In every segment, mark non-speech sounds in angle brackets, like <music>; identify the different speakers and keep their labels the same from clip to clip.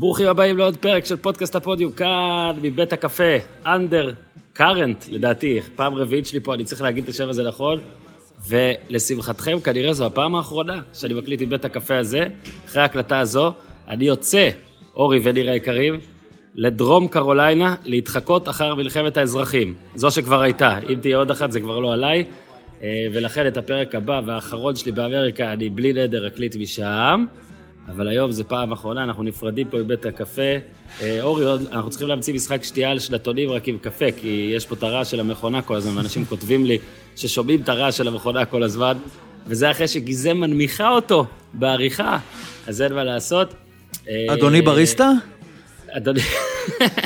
Speaker 1: ברוכים הבאים לעוד פרק של פודקאסט הפודיום, כאן מבית הקפה, Undercurrent, לדעתי, פעם רביעית שלי פה, אני צריך להגיד את השם הזה נכון, ולשמחתכם, כנראה זו הפעם האחרונה שאני מקליט עם בית הקפה הזה, אחרי ההקלטה הזו, אני יוצא, אורי וניר היקרים, לדרום קרוליינה, להתחקות אחר מלחמת האזרחים. זו שכבר הייתה, אם תהיה עוד אחת זה כבר לא עליי, אה, ולכן את הפרק הבא והאחרון שלי באמריקה, אני בלי נדר אקליט משם. אבל היום זה פעם אחרונה, אנחנו נפרדים פה מבית הקפה. אה, אורי, אנחנו צריכים להמציא משחק שתייה על שנתונים רק עם קפה, כי יש פה את הרעש של המכונה כל הזמן, ואנשים כותבים לי ששומעים את הרעש של המכונה כל הזמן, וזה אחרי שגיזם מנמיכה אותו בעריכה, אז אין מה לעשות.
Speaker 2: אדוני בריסטה?
Speaker 1: אדוני,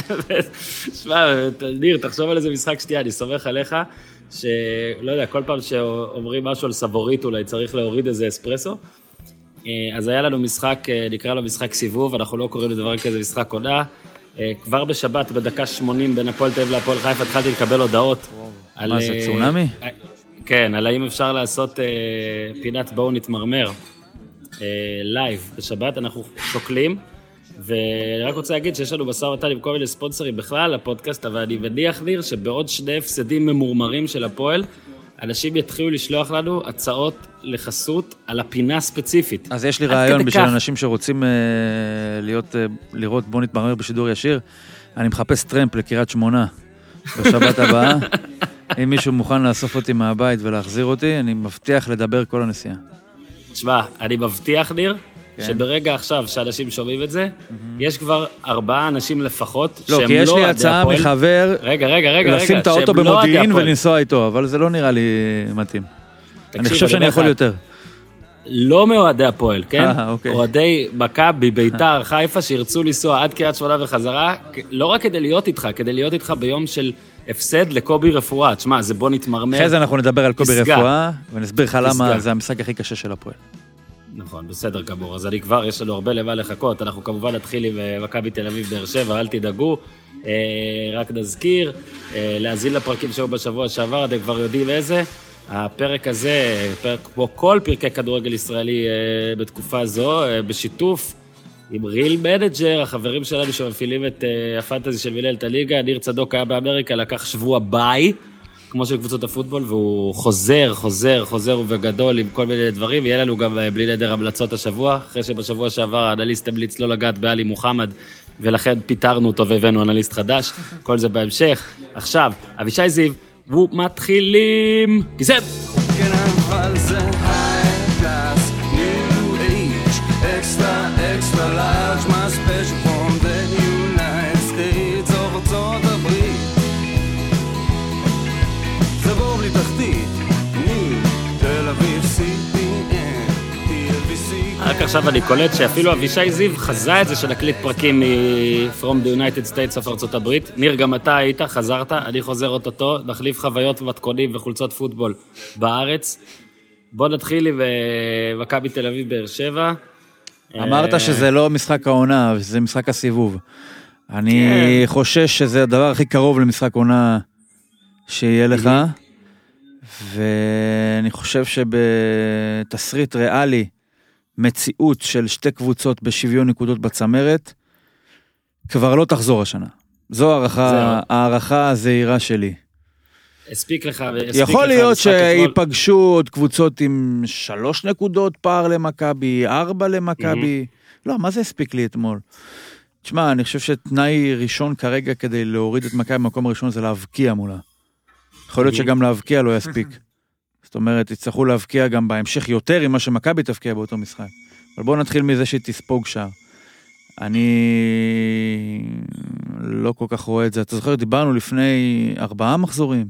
Speaker 1: <laughs> שמע, ניר, תחשוב על איזה משחק שתייה, אני סומך עליך, שלא יודע, כל פעם שאומרים משהו על סבורית, אולי צריך להוריד איזה אספרסו. אה, אז היה לנו משחק, אה, נקרא לו משחק סיבוב, אנחנו לא קוראים לדבר כזה משחק עונה. אה, כבר בשבת, בדקה 80, בין הפועל תל אביב להפועל חיפה, התחלתי לקבל הודעות.
Speaker 2: מה זה, צונאמי?
Speaker 1: כן, על האם אפשר לעשות פינת בואו נתמרמר live בשבת, אנחנו שוקלים. ואני רק רוצה להגיד שיש לנו משא ומתן עם כל מיני ספונסרים בכלל לפודקאסט, אבל אני מניח, ניר, שבעוד שני הפסדים ממורמרים של הפועל, אנשים יתחילו לשלוח לנו הצעות לחסות על הפינה הספציפית.
Speaker 2: אז יש לי רעיון בשביל כך. אנשים שרוצים uh, להיות, uh, לראות בוא נתמרמר בשידור ישיר. אני מחפש טרמפ לקריית שמונה בשבת הבאה. <laughs> אם מישהו מוכן לאסוף אותי מהבית ולהחזיר אותי, אני מבטיח לדבר כל הנסיעה.
Speaker 1: תשמע, אני מבטיח, ניר, כן. שברגע עכשיו שאנשים שומעים את זה, mm-hmm. יש כבר ארבעה אנשים לפחות
Speaker 2: לא,
Speaker 1: שהם לא
Speaker 2: כי יש לי הצעה
Speaker 1: הפועל.
Speaker 2: מחבר,
Speaker 1: רגע, רגע, רגע,
Speaker 2: לשים את האוטו לא במודיעין ולנסוע איתו, אבל זה לא נראה לי מתאים. תקשיב, אני חושב שאני יכול יותר.
Speaker 1: לא מאוהדי הפועל, כן? אה, אוקיי. אוהדי מכבי, ביתר, <laughs> חיפה, שירצו לנסוע עד קריית שמונה וחזרה, לא רק כדי להיות איתך, כדי להיות איתך ביום של הפסד לקובי רפואה. תשמע, זה בוא נתמרמר.
Speaker 2: אחרי זה אנחנו נדבר על קובי רפואה, ונסביר לך למה זה המשחק הכי קשה של הפועל.
Speaker 1: נכון, בסדר גמור. אז אני כבר, יש לנו הרבה למה לחכות. אנחנו כמובן נתחיל עם אה, מכבי תל אביב באר שבע, אל תדאגו. אה, רק נזכיר, אה, להאזין לפרקים שהיו בשבוע שעבר, אתם כבר יודעים איזה. הפרק הזה, פרק כמו כל פרקי כדורגל ישראלי בתקופה זו, בשיתוף עם Real Manager, החברים שלנו שמפעילים את ה fantasy של מנהלת הליגה, ניר צדוק היה באמריקה, לקח שבוע ביי. כמו של קבוצות הפוטבול, והוא חוזר, חוזר, חוזר ובגדול עם כל מיני דברים. יהיה לנו גם אה, בלי נדר המלצות השבוע, אחרי שבשבוע שעבר האנליסט המליץ לא לגעת באלי מוחמד, ולכן פיטרנו אותו והבאנו אנליסט חדש. כל זה בהמשך. עכשיו, אבישי זיו, ומתחילים... כיסא! כן, עכשיו אני קולט שאפילו אבישי זיו חזה את זה שנקליט פרקים מ-From the United States of ארצות הברית. ניר, גם אתה היית, חזרת, אני חוזר אוטוטו, נחליף חוויות ומתכונים וחולצות פוטבול בארץ. בוא נתחיל עם אה, מכבי תל אביב באר שבע.
Speaker 2: אמרת אה, שזה לא משחק העונה, זה משחק הסיבוב. אני כן. חושש שזה הדבר הכי קרוב למשחק עונה שיהיה לך, ואני חושב שבתסריט ריאלי, מציאות של שתי קבוצות בשוויון נקודות בצמרת, כבר לא תחזור השנה. זו הערכה, הערכה הזהירה שלי.
Speaker 1: הספיק לך,
Speaker 2: הספיק יכול לך להיות שייפגשו עוד קבוצות עם שלוש נקודות פער למכבי, ארבע למכבי. Mm-hmm. לא, מה זה הספיק לי אתמול? תשמע, אני חושב שתנאי ראשון כרגע כדי להוריד את מכבי במקום הראשון זה להבקיע מולה. יכול להיות שגם להבקיע לא יספיק. זאת אומרת, יצטרכו להבקיע גם בהמשך יותר ממה שמכבי תבקיע באותו משחק. אבל בואו נתחיל מזה שהיא תספוג שער. אני לא כל כך רואה את זה. אתה זוכר, דיברנו לפני ארבעה מחזורים.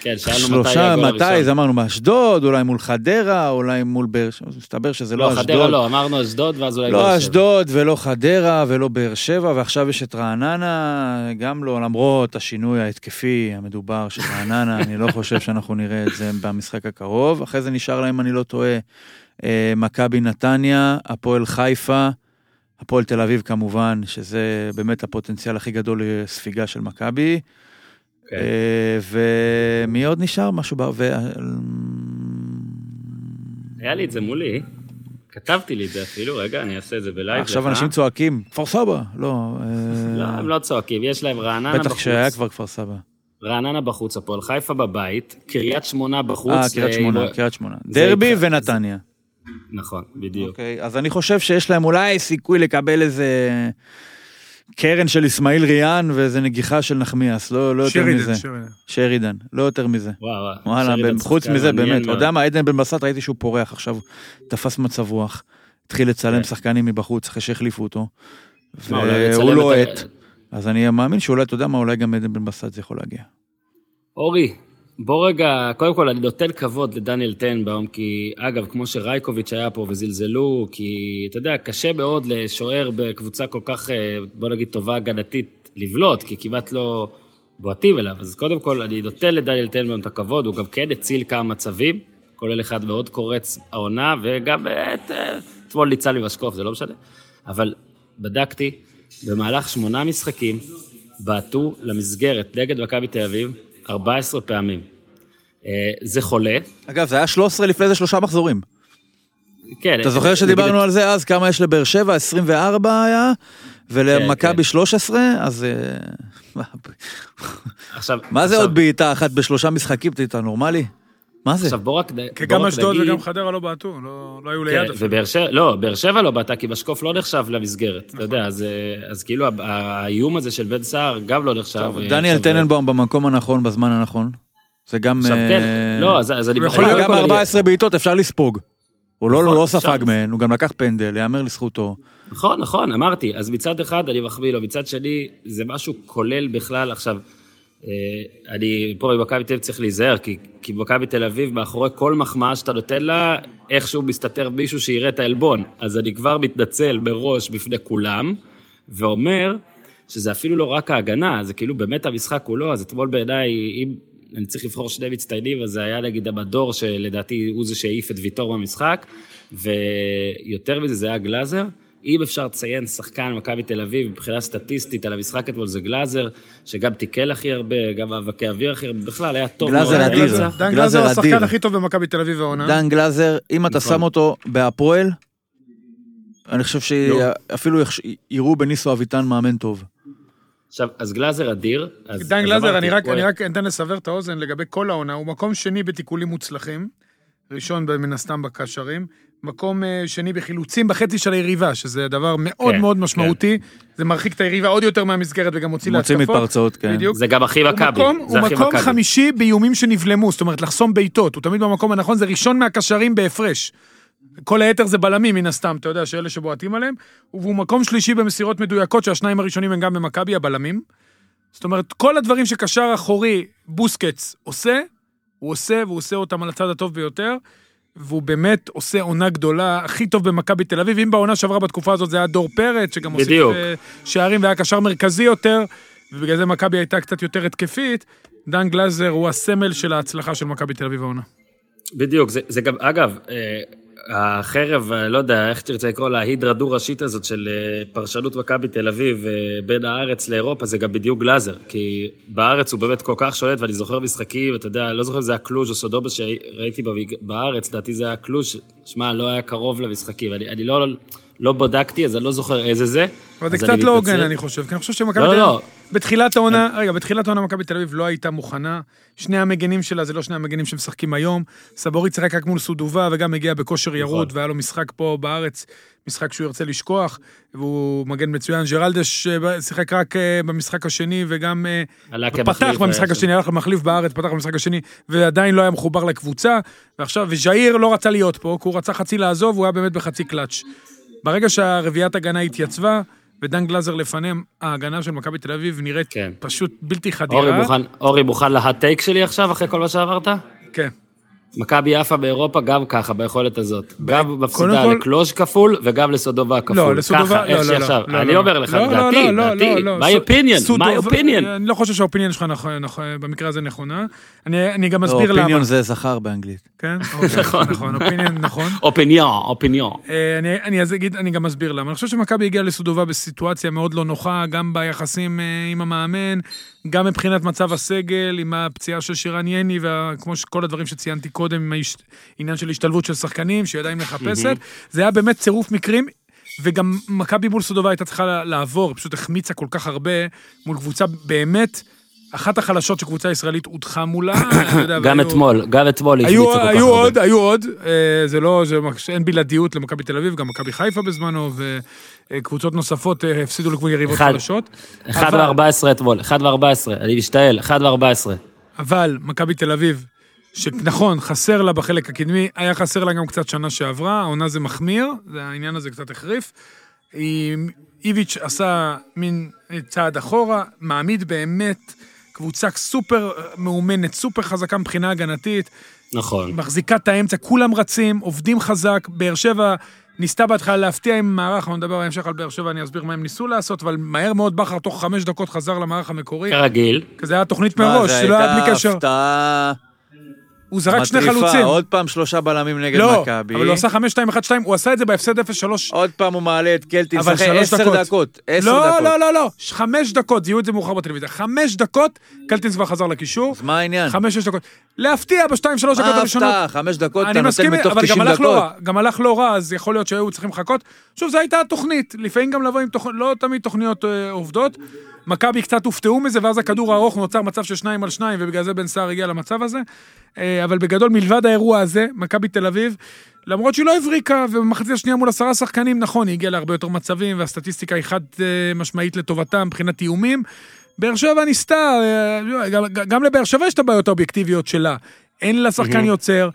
Speaker 1: כן, שאלנו מתי יהיה הגול
Speaker 2: הראשון. מתי, אז אמרנו באשדוד, אולי מול חדרה, אולי מול באר שבע, מסתבר שזה לא, אשדוד.
Speaker 1: לא, חדרה לא, אמרנו אשדוד ואז אולי
Speaker 2: לא באר שבע. לא אשדוד ולא חדרה ולא באר שבע, ועכשיו יש את רעננה, גם לא, למרות השינוי ההתקפי המדובר של רעננה, אני לא חושב שאנחנו נראה את זה במשחק הקרוב. אחרי זה נשאר להם, אני לא טועה, אה, מכבי נתניה, הפועל חיפה. הפועל תל אביב כמובן, שזה באמת הפוטנציאל הכי גדול לספיגה של מכבי. Okay. כן. אה, ומי עוד נשאר? משהו ב... ו...
Speaker 1: היה לי את זה מולי. כתבתי לי את זה אפילו, רגע, אני אעשה את זה בלייב.
Speaker 2: עכשיו אנשים צועקים, כפר סבא, לא.
Speaker 1: לא, הם לא צועקים, יש להם רעננה בחוץ.
Speaker 2: בטח כשהיה כבר כפר סבא.
Speaker 1: רעננה בחוץ, הפועל חיפה בבית, קריית שמונה בחוץ.
Speaker 2: אה, קריית שמונה, קריית שמונה. דרבי ונתניה.
Speaker 1: נכון, בדיוק.
Speaker 2: אוקיי, אז אני חושב שיש להם אולי סיכוי לקבל איזה קרן של אסמאעיל ריאן ואיזה נגיחה של נחמיאס, לא, לא יותר מזה.
Speaker 3: שרידן.
Speaker 2: שרידן, לא יותר מזה.
Speaker 1: וואו, וואו.
Speaker 2: וואלה, חוץ מזה, באמת, אתה יודע מה, עדן בן בסט ראיתי שהוא פורח עכשיו, תפס מצב רוח. התחיל לצלם
Speaker 1: כן.
Speaker 2: שחקנים מבחוץ אחרי שהחליפו אותו. והוא לא
Speaker 1: את ה-
Speaker 2: עט. אז אני מאמין שאולי, אתה יודע מה, אולי גם עדן בן בסט זה יכול להגיע.
Speaker 1: אורי, בוא רגע, קודם כל אני נותן כבוד לדניאל טנבאום, כי אגב, כמו שרייקוביץ' היה פה וזלזלו, כי אתה יודע, קשה מאוד לשוער בקבוצה כל כך, אה, בוא נגיד, טובה הגנתית לבלוט, כי כמעט לא בועטים אליו. אז קודם כל, אני נותן לדניאל טנבאום את הכבוד, הוא גם כן הציל כמה מצבים, כולל אחד מאוד קורץ העונה, וגם אה, את, אה, אתמול ניצל ממשקוף, זה לא משנה. אבל בדקתי, במהלך שמונה משחקים, בעטו למסגרת נגד מכבי תל אביב 14 פעמים. אה, זה חולה.
Speaker 2: אגב, זה היה 13 לפני זה שלושה מחזורים.
Speaker 1: כן.
Speaker 2: אתה זוכר שדיברנו על זה אז, כמה יש לבאר שבע? 24 היה, ולמכבי
Speaker 1: כן.
Speaker 2: 13, אז... אה,
Speaker 1: עכשיו,
Speaker 2: מה זה
Speaker 1: עכשיו-
Speaker 2: עוד בעיטה אחת בשלושה משחקים? אתה נורמלי? מה זה?
Speaker 1: עכשיו בוא רק נ-
Speaker 3: כי גם אשדוד
Speaker 1: נגיד-
Speaker 3: וגם חדרה לא בעטו, לא לא היו
Speaker 1: כן,
Speaker 3: ליד אפילו.
Speaker 1: ובאר שבע, לא, באר שבע לא בעטה, כי משקוף לא נחשב למסגרת, אתה יודע, אז, אה, אז כאילו האיום הזה של בן סער גם לא נחשב. אה,
Speaker 2: דניאל
Speaker 1: עכשיו,
Speaker 2: טננבאום במקום הנכון, בזמן הנכון. זה גם...
Speaker 1: עכשיו
Speaker 2: אה,
Speaker 1: כן, לא, אז אז אני...
Speaker 3: יכול להיות
Speaker 2: גם
Speaker 1: קודם כל,
Speaker 2: 14 בעיטות אפשר לספוג. הוא לא
Speaker 1: נכון,
Speaker 2: לא
Speaker 1: אפשר.
Speaker 2: ספג מהן, הוא גם לקח פנדל, יאמר לזכותו.
Speaker 1: נכון, נכון, אמרתי. אז מצד אחד אני מחמיא לו, מצד שני זה משהו כולל בכלל. עכשיו, אה, אני פה במכבי תל אביב צריך להיזהר, כי, כי במכבי תל אביב, מאחורי כל מחמאה שאתה נותן לה, איכשהו מסתתר מישהו שיראה את העלבון. אז אני כבר מתנצל מראש בפני כולם, ואומר שזה אפילו לא רק ההגנה, זה כאילו באמת המשחק כולו, אז אתמול בעיניי, אם אני צריך לבחור שני מצטיינים, אז זה היה נגיד המדור, שלדעתי הוא זה שהעיף את ויטור במשחק, ויותר מזה זה היה גלאזר. אם אפשר לציין שחקן מכבי תל אביב מבחינה סטטיסטית על המשחק אתמול זה גלאזר, שגם תיקל הכי הרבה, גם מאבקי אוויר הכי הרבה, בכלל היה טוב
Speaker 2: גלאזר
Speaker 1: מאוד
Speaker 2: אדיר.
Speaker 3: דן
Speaker 2: גלאזר
Speaker 3: השחקן. הכי טוב במכבי תל אביב העונה.
Speaker 2: דן גלאזר, אם אתה
Speaker 1: נכון.
Speaker 2: שם אותו בהפועל, אני חושב
Speaker 1: לא.
Speaker 2: שאפילו יראו בניסו אביטן מאמן טוב.
Speaker 1: עכשיו, אז גלאזר אדיר. אז-
Speaker 3: דן
Speaker 1: אז
Speaker 3: גלאזר, אני רק אני רק אתן לסבר את האוזן לגבי כל העונה, הוא מקום שני בתיקולים מוצלחים, ראשון מן הסתם בקשרים, מקום אה, שני בחילוצים בחצי של היריבה, שזה דבר מאוד
Speaker 1: כן,
Speaker 3: מאוד משמעותי, זה מרחיק את היריבה עוד יותר מהמסגרת וגם מוציא
Speaker 2: מוציא
Speaker 3: להתקפות.
Speaker 2: מתפרצות, כן.
Speaker 3: בדיוק.
Speaker 1: זה גם הכי
Speaker 3: הוא
Speaker 1: מכבי.
Speaker 3: הוא מקום. חמישי באיומים שנבלמו, זאת אומרת לחסום בעיטות, הוא תמיד במקום הנכון, זה ראשון מהקשרים בהפרש. כל היתר זה בלמים מן הסתם, אתה יודע, שאלה שבועטים עליהם, והוא מקום שלישי במסירות מדויקות, שהשניים הראשונים הם גם במכבי, הבלמים. זאת אומרת, כל הדברים שקשר אחורי בוסקץ עושה, הוא עושה, והוא עושה אותם על הצד הטוב ביותר, והוא באמת עושה עונה גדולה, הכי טוב במכבי תל אביב. אם בעונה שעברה בתקופה הזאת זה היה דור פרץ, שגם הוסיף. אה, שערים והיה קשר מרכזי יותר, ובגלל זה מכבי הייתה קצת יותר התקפית, דן גלאזר הוא הסמל של ההצלחה של מכבי תל אביב העונה.
Speaker 1: בדיוק, זה, זה גם, אגב, אה, החרב, לא יודע, איך תרצה לקרוא לה, ההידרה דו-ראשית הזאת של אה, פרשנות מכבי תל אביב אה, בין הארץ לאירופה, זה גם בדיוק גלאזר. כי בארץ הוא באמת כל כך שולט, ואני זוכר משחקים, אתה יודע, לא זוכר אם זה היה קלוז' או סודובה שראיתי בארץ, לדעתי זה היה קלוז', שמע, לא היה קרוב למשחקים. אני, אני לא, לא בדקתי, אז אני לא זוכר איזה זה.
Speaker 3: אבל זה קצת לא. הוגן, אני חושב, כי אני חושב שמכבי
Speaker 1: לא,
Speaker 3: תל
Speaker 1: לא,
Speaker 3: אביב, בתחילת העונה, רגע, בתחילת העונה מכבי תל אביב לא הייתה מוכנה. שני המגנים שלה זה לא שני המגנים שמשחקים היום. סבורית שיחק רק מול סודובה וגם הגיע בכושר
Speaker 1: נכון.
Speaker 3: ירוד, והיה לו משחק פה בארץ, משחק שהוא ירצה לשכוח, והוא מגן מצוין. ג'רלדש אה, שיחק רק אה, במשחק השני וגם אה, פתח במשחק השני, הלך למחליף בארץ, פתח במשחק השני, ועדיין לא היה מחובר לקבוצה, ועכשיו, וז'איר לא רצה להיות פה, כי הוא רצה חצי לעזוב, הוא היה באמת בחצי קלאץ'. ברגע שהרביעיית הגנה התייצבה, ודן גלאזר לפניהם, ההגנה של מכבי תל אביב נראית
Speaker 1: כן.
Speaker 3: פשוט בלתי
Speaker 1: אורי
Speaker 3: חדירה.
Speaker 1: מוכן, אורי מוכן לה take שלי עכשיו, אחרי כל מה שאמרת?
Speaker 3: כן.
Speaker 1: מכבי יפה באירופה גם ככה, ביכולת הזאת. גם מפסידה לקלוז' כפול וגם לסודובה כפול.
Speaker 3: לא, לסודובה, לא,
Speaker 1: איך
Speaker 3: לא,
Speaker 1: שעכשיו.
Speaker 3: לא,
Speaker 1: אני
Speaker 3: לא,
Speaker 1: אומר
Speaker 3: לא.
Speaker 1: לך,
Speaker 3: לא, לא,
Speaker 1: דעתי,
Speaker 3: לא, לא,
Speaker 1: דעתי.
Speaker 3: לא, לא.
Speaker 1: my opinion,
Speaker 3: סודובה-
Speaker 1: my opinion.
Speaker 3: אני לא חושב שה opinion שלך נכון, נכון, במקרה הזה נכונה. אני אני גם אסביר
Speaker 2: לא,
Speaker 3: למה.
Speaker 2: opinion זה זכר באנגלית.
Speaker 3: כן? <laughs> נכון. נכון, opinion נכון.
Speaker 1: opinion, opinion.
Speaker 3: אה, אני, אני אז אגיד, אני גם אסביר למה. אני חושב שמכבי הגיעה לסודובה בסיטואציה מאוד לא נוחה, גם ביחסים אה, עם המאמן, גם מבחינת מצב הסגל, עם הפציעה של שירן יני, וכמו כל הדברים שציינתי מקודם עם העניין של השתלבות של שחקנים, שהיא עדיין מחפשת. זה היה באמת צירוף מקרים, וגם מכבי מול סודובה הייתה צריכה לעבור, פשוט החמיצה כל כך הרבה מול קבוצה באמת... אחת החלשות שקבוצה ישראלית הודחה מולה. <coughs>
Speaker 1: גם אתמול, גם אתמול
Speaker 3: היו,
Speaker 1: כל כך
Speaker 3: היו. עוד, היו עוד, אה, זה לא, אין בלעדיות למכבי תל אביב, גם מכבי חיפה בזמנו, וקבוצות נוספות אה, הפסידו לקבוצות יריבות. חלשות.
Speaker 1: 1
Speaker 3: אבל-
Speaker 1: ו-14 אתמול, 1 ו-14, אני משתעל, 1 ו-14.
Speaker 3: אבל מכבי תל אביב, שנכון, חסר לה בחלק הקדמי, היה חסר לה גם קצת שנה שעברה, העונה זה מחמיר, העניין הזה קצת החריף. איביץ' עשה מין צעד אחורה, מעמיד באמת קבוצה סופר מאומנת, סופר חזקה מבחינה הגנתית,
Speaker 1: נכון.
Speaker 3: מחזיקה את האמצע, כולם רצים, עובדים חזק, באר שבע ניסתה בהתחלה להפתיע עם מערך, אנחנו נדבר בהמשך על באר שבע, אני אסביר מה הם ניסו לעשות, אבל מהר מאוד בכר תוך חמש דקות חזר למערך המקורי,
Speaker 1: כרגיל.
Speaker 3: כי זה היה תוכנית מראש,
Speaker 2: זה
Speaker 3: לא היה בלי
Speaker 2: הייתה
Speaker 3: קשר.
Speaker 2: הפתעה
Speaker 3: הוא זרק שני
Speaker 2: מטריפה,
Speaker 3: חלוצים.
Speaker 2: עוד פעם שלושה בלמים נגד
Speaker 3: לא,
Speaker 2: מכבי.
Speaker 3: אבל הוא עשה 5-2-1-2, הוא עשה את זה בהפסד 0-3.
Speaker 2: עוד פעם הוא מעלה את קלטין,
Speaker 3: אבל
Speaker 2: משחק
Speaker 3: שלוש
Speaker 2: עשר
Speaker 3: דקות.
Speaker 2: דקות. עשר
Speaker 3: לא,
Speaker 2: דקות.
Speaker 3: לא, לא, לא, ש- חמש דקות, זיהו את זה מאוחר בטלוויזיה. חמש דקות, קלטינס כבר חזר לקישור.
Speaker 2: אז מה העניין?
Speaker 3: חמש-שש דקות. להפתיע בשתיים, שלוש דקות
Speaker 2: מה
Speaker 3: הראשונות.
Speaker 2: ההפתעה? חמש דקות אתה
Speaker 3: אני
Speaker 2: נותן
Speaker 3: מסכים,
Speaker 2: מתוך
Speaker 3: אבל גם
Speaker 2: 90
Speaker 3: הלך לא
Speaker 2: דקות.
Speaker 3: רע, גם הלך לא רע, אז יכול להיות שהיו צריכים לחכות. שוב, זו הייתה התוכנית, לפעמים גם לבוא עם תוכניות, לא תמיד תוכניות אה, עובדות. מכבי קצת הופתעו מזה, ואז הכדור הארוך נוצר מצב של שניים על שניים, ובגלל זה בן סער הגיע למצב הזה. אה, אבל בגדול, מלבד האירוע הזה, מכבי תל אביב, למרות שהיא לא הבריקה, ובמחצית השנייה מול עשרה שחקנים, נכון, היא הגיעה להרבה יותר מצבים, והסטטיסטיקה היא חד אה, משמעית לטובתם מבחינת איומים. באר שבע ניסתה, אה, גם, גם לבאר שבע יש את הבעיות האובייקטיביות שלה. אין לה שחקן יוצר.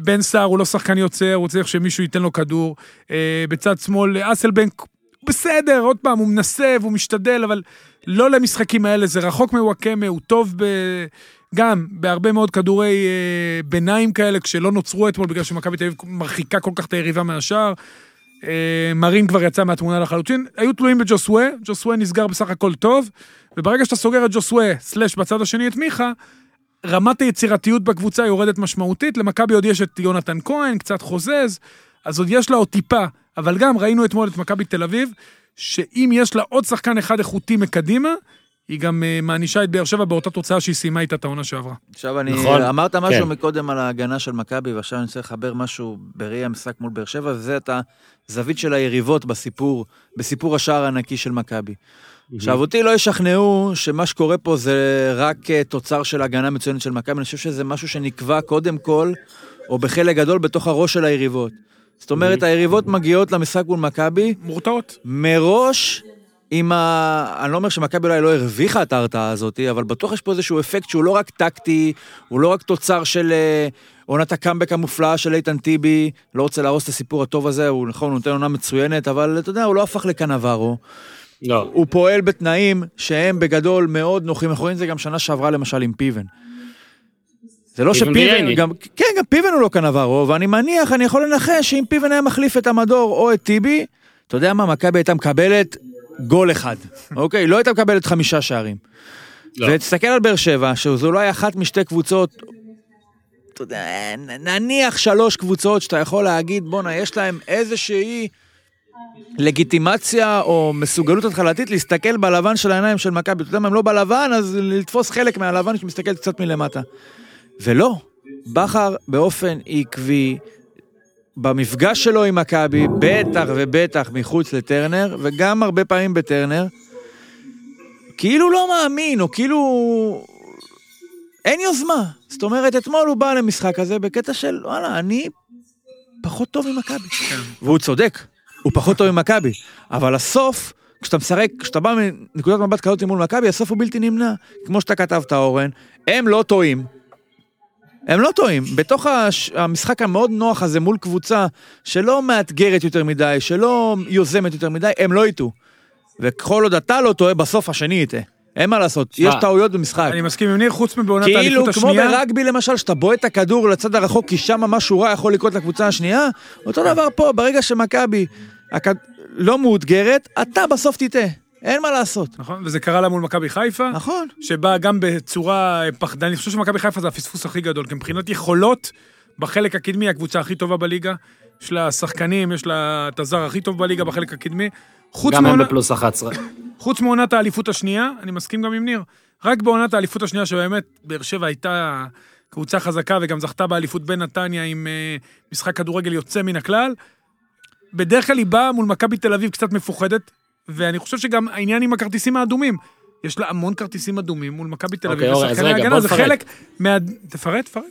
Speaker 3: בן סער הוא לא שחקן יוצר, הוא צריך שמישהו ייתן לו כדור. בצד שמאל, אסלבנק, בסדר, עוד פעם, הוא מנסה והוא משתדל, אבל לא למשחקים האלה, זה רחוק מוואקמה, הוא טוב ב... גם בהרבה מאוד כדורי אה, ביניים כאלה, כשלא נוצרו אתמול בגלל שמכבי תל אביב מרחיקה כל כך את היריבה מהשער. אה, מרין כבר יצא מהתמונה לחלוטין, היו תלויים בג'וסווה, ג'וסווה נסגר בסך הכל טוב, וברגע שאתה סוגר את ג'וסווה, סלאש בצד השני את מיכה, רמת היצירתיות בקבוצה יורדת משמעותית, למכבי עוד יש את יונתן כהן, קצת חוזז, אז עוד יש לה עוד טיפה, אבל גם ראינו אתמול את מכבי תל אביב, שאם יש לה עוד שחקן אחד איכותי מקדימה, היא גם אה, מענישה את באר שבע באותה תוצאה שהיא סיימה איתה את העונה שעברה.
Speaker 2: עכשיו אני,
Speaker 1: נכון.
Speaker 2: אמרת משהו
Speaker 1: כן.
Speaker 2: מקודם על ההגנה של מכבי, ועכשיו אני רוצה לחבר משהו בראי המשחק מול באר שבע, וזה את הזווית של היריבות בסיפור, בסיפור השער הענקי של מכבי. עכשיו, אותי לא ישכנעו שמה שקורה פה זה רק אה, תוצר של הגנה מצוינת של מכבי, אני חושב שזה משהו שנקבע קודם כל, או בחלק גדול בתוך הראש של היריבות. זאת אומרת, היריבות מגיעות למשחק מול מכבי,
Speaker 3: מורתעות.
Speaker 2: מראש, עם ה... אני לא אומר שמכבי אולי לא הרוויחה את ההרתעה הזאת, אבל בטוח יש פה איזשהו אפקט שהוא לא רק טקטי, הוא לא רק תוצר של אה, עונת הקאמבק המופלאה של איתן טיבי, לא רוצה להרוס את הסיפור הטוב הזה, הוא נכון, הוא נותן עונה מצוינת, אבל אתה יודע, הוא לא הפך לקנברו.
Speaker 1: לא.
Speaker 2: הוא פועל בתנאים שהם בגדול מאוד נוחים, אנחנו רואים את זה גם שנה שעברה למשל עם פיבן. זה לא
Speaker 1: פיבן
Speaker 2: שפיבן. גם, כן, גם פיבן הוא לא קנברו, ואני מניח, אני יכול לנחש שאם פיבן היה מחליף את המדור או את טיבי, אתה יודע מה, מכבי הייתה מקבלת גול אחד, <laughs> אוקיי? לא הייתה מקבלת חמישה שערים.
Speaker 1: לא.
Speaker 2: ותסתכל על באר שבע, שזו אולי אחת משתי קבוצות, אתה יודע, נניח שלוש קבוצות שאתה יכול להגיד, בואנה, יש להם איזושהי לגיטימציה או מסוגלות התחלתית להסתכל בלבן של העיניים של מכבי. אתה יודע מה, הם לא בלבן, אז לתפוס חלק מהלבן שמסתכל קצת מלמטה. ולא, בכר באופן עקבי, במפגש שלו עם מכבי, בטח ובטח מחוץ לטרנר, וגם הרבה פעמים בטרנר, כאילו לא מאמין, או כאילו... אין יוזמה. זאת אומרת, אתמול הוא בא למשחק הזה בקטע של, וואלה, אני פחות טוב ממכבי. והוא צודק, הוא פחות טוב ממכבי. אבל הסוף, כשאתה משחק, כשאתה בא מנקודת מבט כזאת מול מכבי, הסוף הוא בלתי נמנע. כמו שאתה כתבת, אורן, הם לא טועים. הם לא טועים. בתוך הש... המשחק המאוד נוח הזה מול קבוצה שלא מאתגרת יותר מדי, שלא יוזמת יותר מדי, הם לא יטעו. וכל עוד אתה לא טועה, בסוף השני יטעה. אין מה לעשות,
Speaker 1: שמע,
Speaker 2: יש טעויות במשחק.
Speaker 3: אני מסכים עם ניר, חוץ מבעונת
Speaker 2: כאילו,
Speaker 3: האליפות
Speaker 2: כמו
Speaker 3: השנייה.
Speaker 2: ברגבי למשל, שאתה בועט את הכדור לצד הרחוק, כי שם משהו רע יכול לקרות לקבוצה השנייה, אותו דבר פה, ברגע שמכבי הכד... לא מאותגרת, אתה בסוף תטעה. אין מה לעשות.
Speaker 3: נכון, וזה קרה לה מול מכבי חיפה.
Speaker 2: נכון.
Speaker 3: שבאה גם בצורה פחדנית. אני חושב שמכבי חיפה זה הפספוס הכי גדול, כי מבחינת יכולות, בחלק הקדמי, הקבוצה הכי טובה בליגה. יש לה שחקנים, יש לה את הזר הכי טוב בליגה בחלק הקדמי. חוץ
Speaker 1: גם הם
Speaker 3: מעונה-
Speaker 1: בפלוס 11.
Speaker 3: חוץ מעונת האליפות השנייה, אני מסכים גם עם ניר, רק בעונת האליפות השנייה שבאמת באר שבע הייתה קבוצה חזקה וגם זכתה באליפות בנתניה עם אה, משחק כדורגל יוצא מן הכלל. בדרך כלל היא באה מול מכבי תל אביב קצת מפוחדת, ואני חושב שגם העניין עם הכרטיסים האדומים. יש לה המון כרטיסים אדומים מול מכבי תל אביב.
Speaker 1: אוקיי,
Speaker 3: ושחקני
Speaker 1: רגע,
Speaker 3: ההגנה
Speaker 1: בוא
Speaker 3: זה
Speaker 1: נפרט.
Speaker 3: חלק מה... תפרט, תפרט.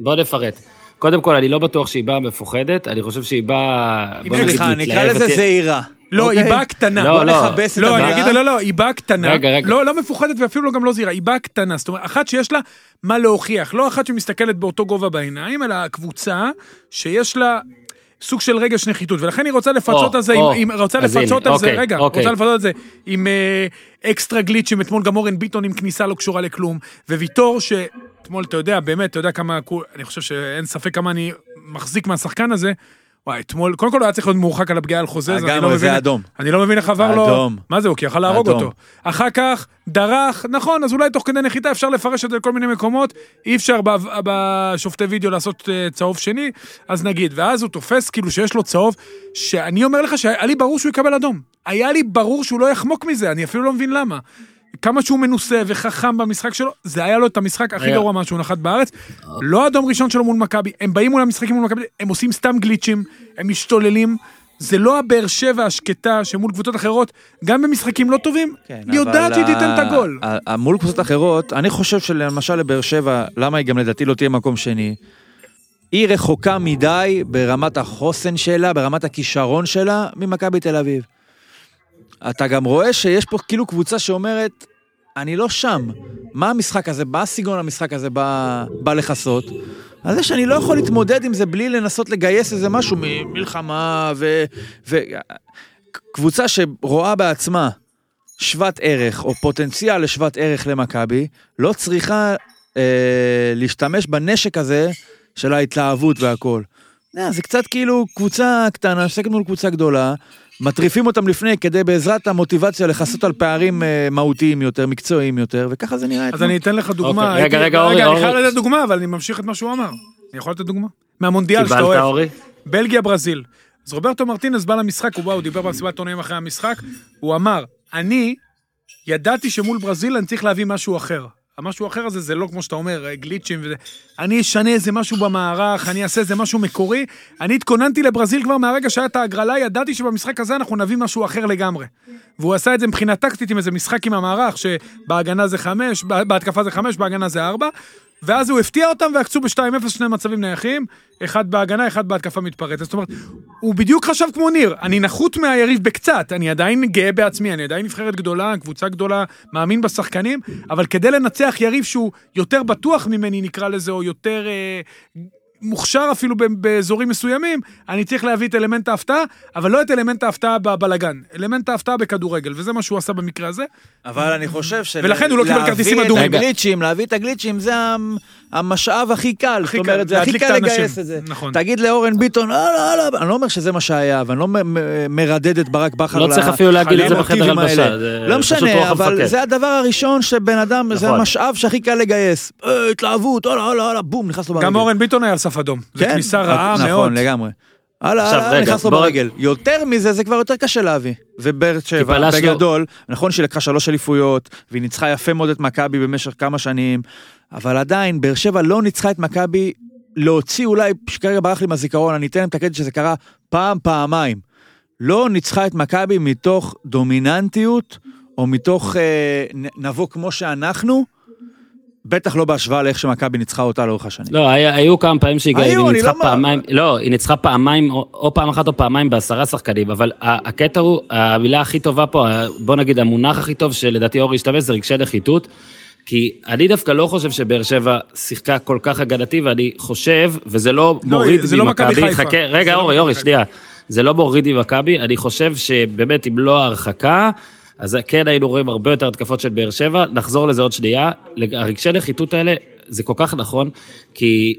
Speaker 1: בוא נפרט. קודם כל, אני לא בטוח שהיא באה מפוחדת, אני חושב שהיא באה... בוא נגיד,
Speaker 2: סליחה, נקרא. לזה זהירה.
Speaker 3: לא,
Speaker 2: אוקיי?
Speaker 3: היא באה קטנה.
Speaker 1: לא, לא.
Speaker 2: נכבס את
Speaker 3: לא, אני. אגיד, לא, לא, היא באה קטנה.
Speaker 1: רגע, רגע.
Speaker 3: לא, לא מפוחדת ואפילו גם לא זהירה, היא באה קטנה. זאת אומרת, אחת שיש לה מה להוכיח, לא אחת שמסתכלת באותו גובה בעיניים, אלא קבוצה שיש לה... סוג של רגש נחיתות, ולכן היא רוצה לפצות על זה, עם, רוצה לפצות על זה,
Speaker 1: אוקיי,
Speaker 3: רגע,
Speaker 1: אוקיי.
Speaker 3: רוצה לפצות על זה עם אה, אקסטרה גליצ'ים, אתמול גם אורן ביטון עם כניסה לא קשורה לכלום, וויטור שאתמול, אתה יודע, באמת, אתה יודע כמה, אני חושב שאין ספק כמה אני מחזיק מהשחקן הזה, וואי, אתמול, קודם כל הוא היה צריך להיות מורחק על הפגיעה על חוזה, אז אני לא
Speaker 2: לגמרי, זה
Speaker 3: מבין-
Speaker 2: אדום.
Speaker 3: אני לא מבין איך עבר לו...
Speaker 2: אדום.
Speaker 3: מה זה, הוא כי יכל להרוג. אותו. אחר כך, דרך, נכון, אז אולי תוך כדי נחיתה אפשר לפרש את זה לכל מיני מקומות, אי אפשר בשופטי וידאו לעשות אה, צהוב שני, אז נגיד, ואז הוא תופס כאילו שיש לו צהוב, שאני אומר לך שהיה לי ברור שהוא יקבל אדום. היה לי ברור שהוא לא יחמוק מזה, אני אפילו לא מבין למה. כמה שהוא מנוסה וחכם במשחק שלו, זה היה לו את המשחק הכי. גרוע מאז שהוא נחת בארץ. לא אדום ראשון שלו מול מכבי, הם באים מול המשחקים מול מכבי, הם עושים סתם גליצ'ים, הם משתוללים. זה לא הבאר שבע השקטה שמול קבוצות אחרות, גם במשחקים לא טובים,
Speaker 2: כן,
Speaker 3: היא יודעת שהיא תיתן את הגול.
Speaker 2: מול קבוצות אחרות, אני חושב שלמשל לבאר שבע, למה היא גם לדעתי לא תהיה מקום שני? היא רחוקה מדי ברמת החוסן שלה, ברמת הכישרון שלה, ממכבי תל אביב. אתה גם רואה שיש פה כאילו קבוצה שאומרת, אני לא שם. מה המשחק הזה, מה סגנון המשחק הזה בא, בא לכסות? אז זה שאני לא יכול להתמודד עם זה בלי לנסות לגייס איזה משהו ממלחמה ו... ו... קבוצה שרואה בעצמה שוות ערך, או פוטנציאל לשוות ערך למכבי, לא צריכה אה, להשתמש בנשק הזה של ההתלהבות והכל. אה, זה קצת כאילו קבוצה קטנה, משחקת מול קבוצה גדולה, מטריפים אותם לפני כדי בעזרת המוטיבציה לכסות על פערים אה, מהותיים יותר, מקצועיים יותר, וככה זה נראה
Speaker 3: אז. אני אתן לך דוגמה.
Speaker 1: אוקיי, רגע, רגע, אורי,
Speaker 3: רגע, אני. חייב לתת דוגמה, אבל אני ממשיך את מה שהוא אמר. אני יכול לתת דוגמה? מהמונדיאל שאתה
Speaker 1: קיבלת,
Speaker 3: אוהב.
Speaker 1: אורי?
Speaker 3: בלגיה, ברזיל. אז רוברטו מרטינס בא למשחק, הוא בא, הוא דיבר במסיבת עיתונאים אחרי המשחק, הוא אמר, אני ידעתי שמול ברזיל אני צריך להביא משהו אחר. המשהו האחר הזה זה לא כמו שאתה אומר, גליצ'ים וזה. אני אשנה איזה משהו במערך, אני אעשה איזה משהו מקורי. אני התכוננתי לברזיל כבר מהרגע שהיה את ההגרלה, ידעתי שבמשחק הזה אנחנו נביא משהו אחר לגמרי. והוא עשה את זה מבחינה טקטית עם איזה משחק עם המערך, שבהגנה זה חמש, בהתקפה זה חמש, בהגנה זה ארבע. ואז הוא הפתיע אותם ועקצו ב-2-0 שני מצבים נייחים, אחד בהגנה, אחד בהתקפה מתפרצת. זאת אומרת, הוא בדיוק חשב כמו ניר, אני נחות מהיריב בקצת, אני עדיין גאה בעצמי, אני עדיין נבחרת גדולה, קבוצה גדולה, מאמין בשחקנים, אבל כדי לנצח יריב שהוא יותר בטוח ממני, נקרא לזה, או יותר אה, מוכשר אפילו באזורים מסוימים, אני צריך להביא את אלמנט ההפתעה, אבל לא את אלמנט ההפתעה בבלגן, אלמנט ההפתעה בכדורגל, וזה מה שהוא עשה במקרה הזה.
Speaker 2: אבל אני חושב של...
Speaker 3: ולכן הוא לא קיבל כרטיסים
Speaker 2: להביא
Speaker 3: אדומים.
Speaker 2: את הגליצ'ים, להביא את הגליצ'ים, זה המ- המשאב הכי קל. זאת אומרת, זה הכי קל. לגייס את זה.
Speaker 3: נכון.
Speaker 2: תגיד לאורן ביטון, לא, לא, לא, אני לא אומר שזה מה שהיה, ואני לא מרדד את ברק בכר
Speaker 1: לא צריך אפילו להגיד את זה בחדר הלבשה,
Speaker 2: לא משנה, אבל. זה הדבר הראשון שבן אדם, זה
Speaker 1: נכון.
Speaker 2: המשאב שהכי קל לגייס. אה, התלהבות, הלאה, הלאה, הלאה, בום, נכנס לו ברגל.
Speaker 3: גם אורן ביטון היה על סף אדום. זו
Speaker 2: כן,
Speaker 3: כניסה רעה מאוד.
Speaker 2: נכון, לגמרי. הלאה, הלאה, נכנס לו
Speaker 1: בוא-
Speaker 2: ברגל. יותר מזה, זה כבר יותר קשה להביא. ובאר שבע, בגדול, נכון שהיא לקחה שלוש אליפויות, והיא ניצחה יפה מאוד את מכבי במשך כמה שנים, אבל עדיין, באר שבע לא ניצחה את מכבי להוציא אולי, שכרגע ברח לי מהזיכרון, אני אתן להם את הקטע שזה קרה פעם, פעמיים. לא ניצחה את מכבי מתוך דומיננטיות, או מתוך אה, נבוא כמו שאנחנו, בטח לא בהשוואה לאיך שמכבי ניצחה אותה לאורך השנים.
Speaker 1: לא, היה- היו כמה פעמים שהיא
Speaker 2: היו,
Speaker 1: ניצחה
Speaker 2: לא מה-
Speaker 1: פעמיים, לא, היא ניצחה פעמיים, או או פעם אחת או פעמיים בעשרה שחקנים, אבל הקטע הוא, המילה הכי טובה פה, בוא נגיד המונח הכי טוב שלדעתי אורי השתמש זה רגשי נחיתות, כי אני דווקא לא חושב שבאר שבע שיחקה כל כך הגנתי, ואני חושב, וזה לא מוריד
Speaker 3: זה לא מכבי
Speaker 1: ממכבי,
Speaker 3: חיפה.
Speaker 1: חכה, רגע
Speaker 3: לא
Speaker 1: אורי, אורי. שנייה, זה לא מוריד ממכבי, אני חושב שבאמת אם לא ההרחקה, אז כן היינו רואים הרבה יותר התקפות של באר שבע, נחזור לזה עוד שנייה. הרגשי נחיתות האלה, זה כל כך נכון, כי,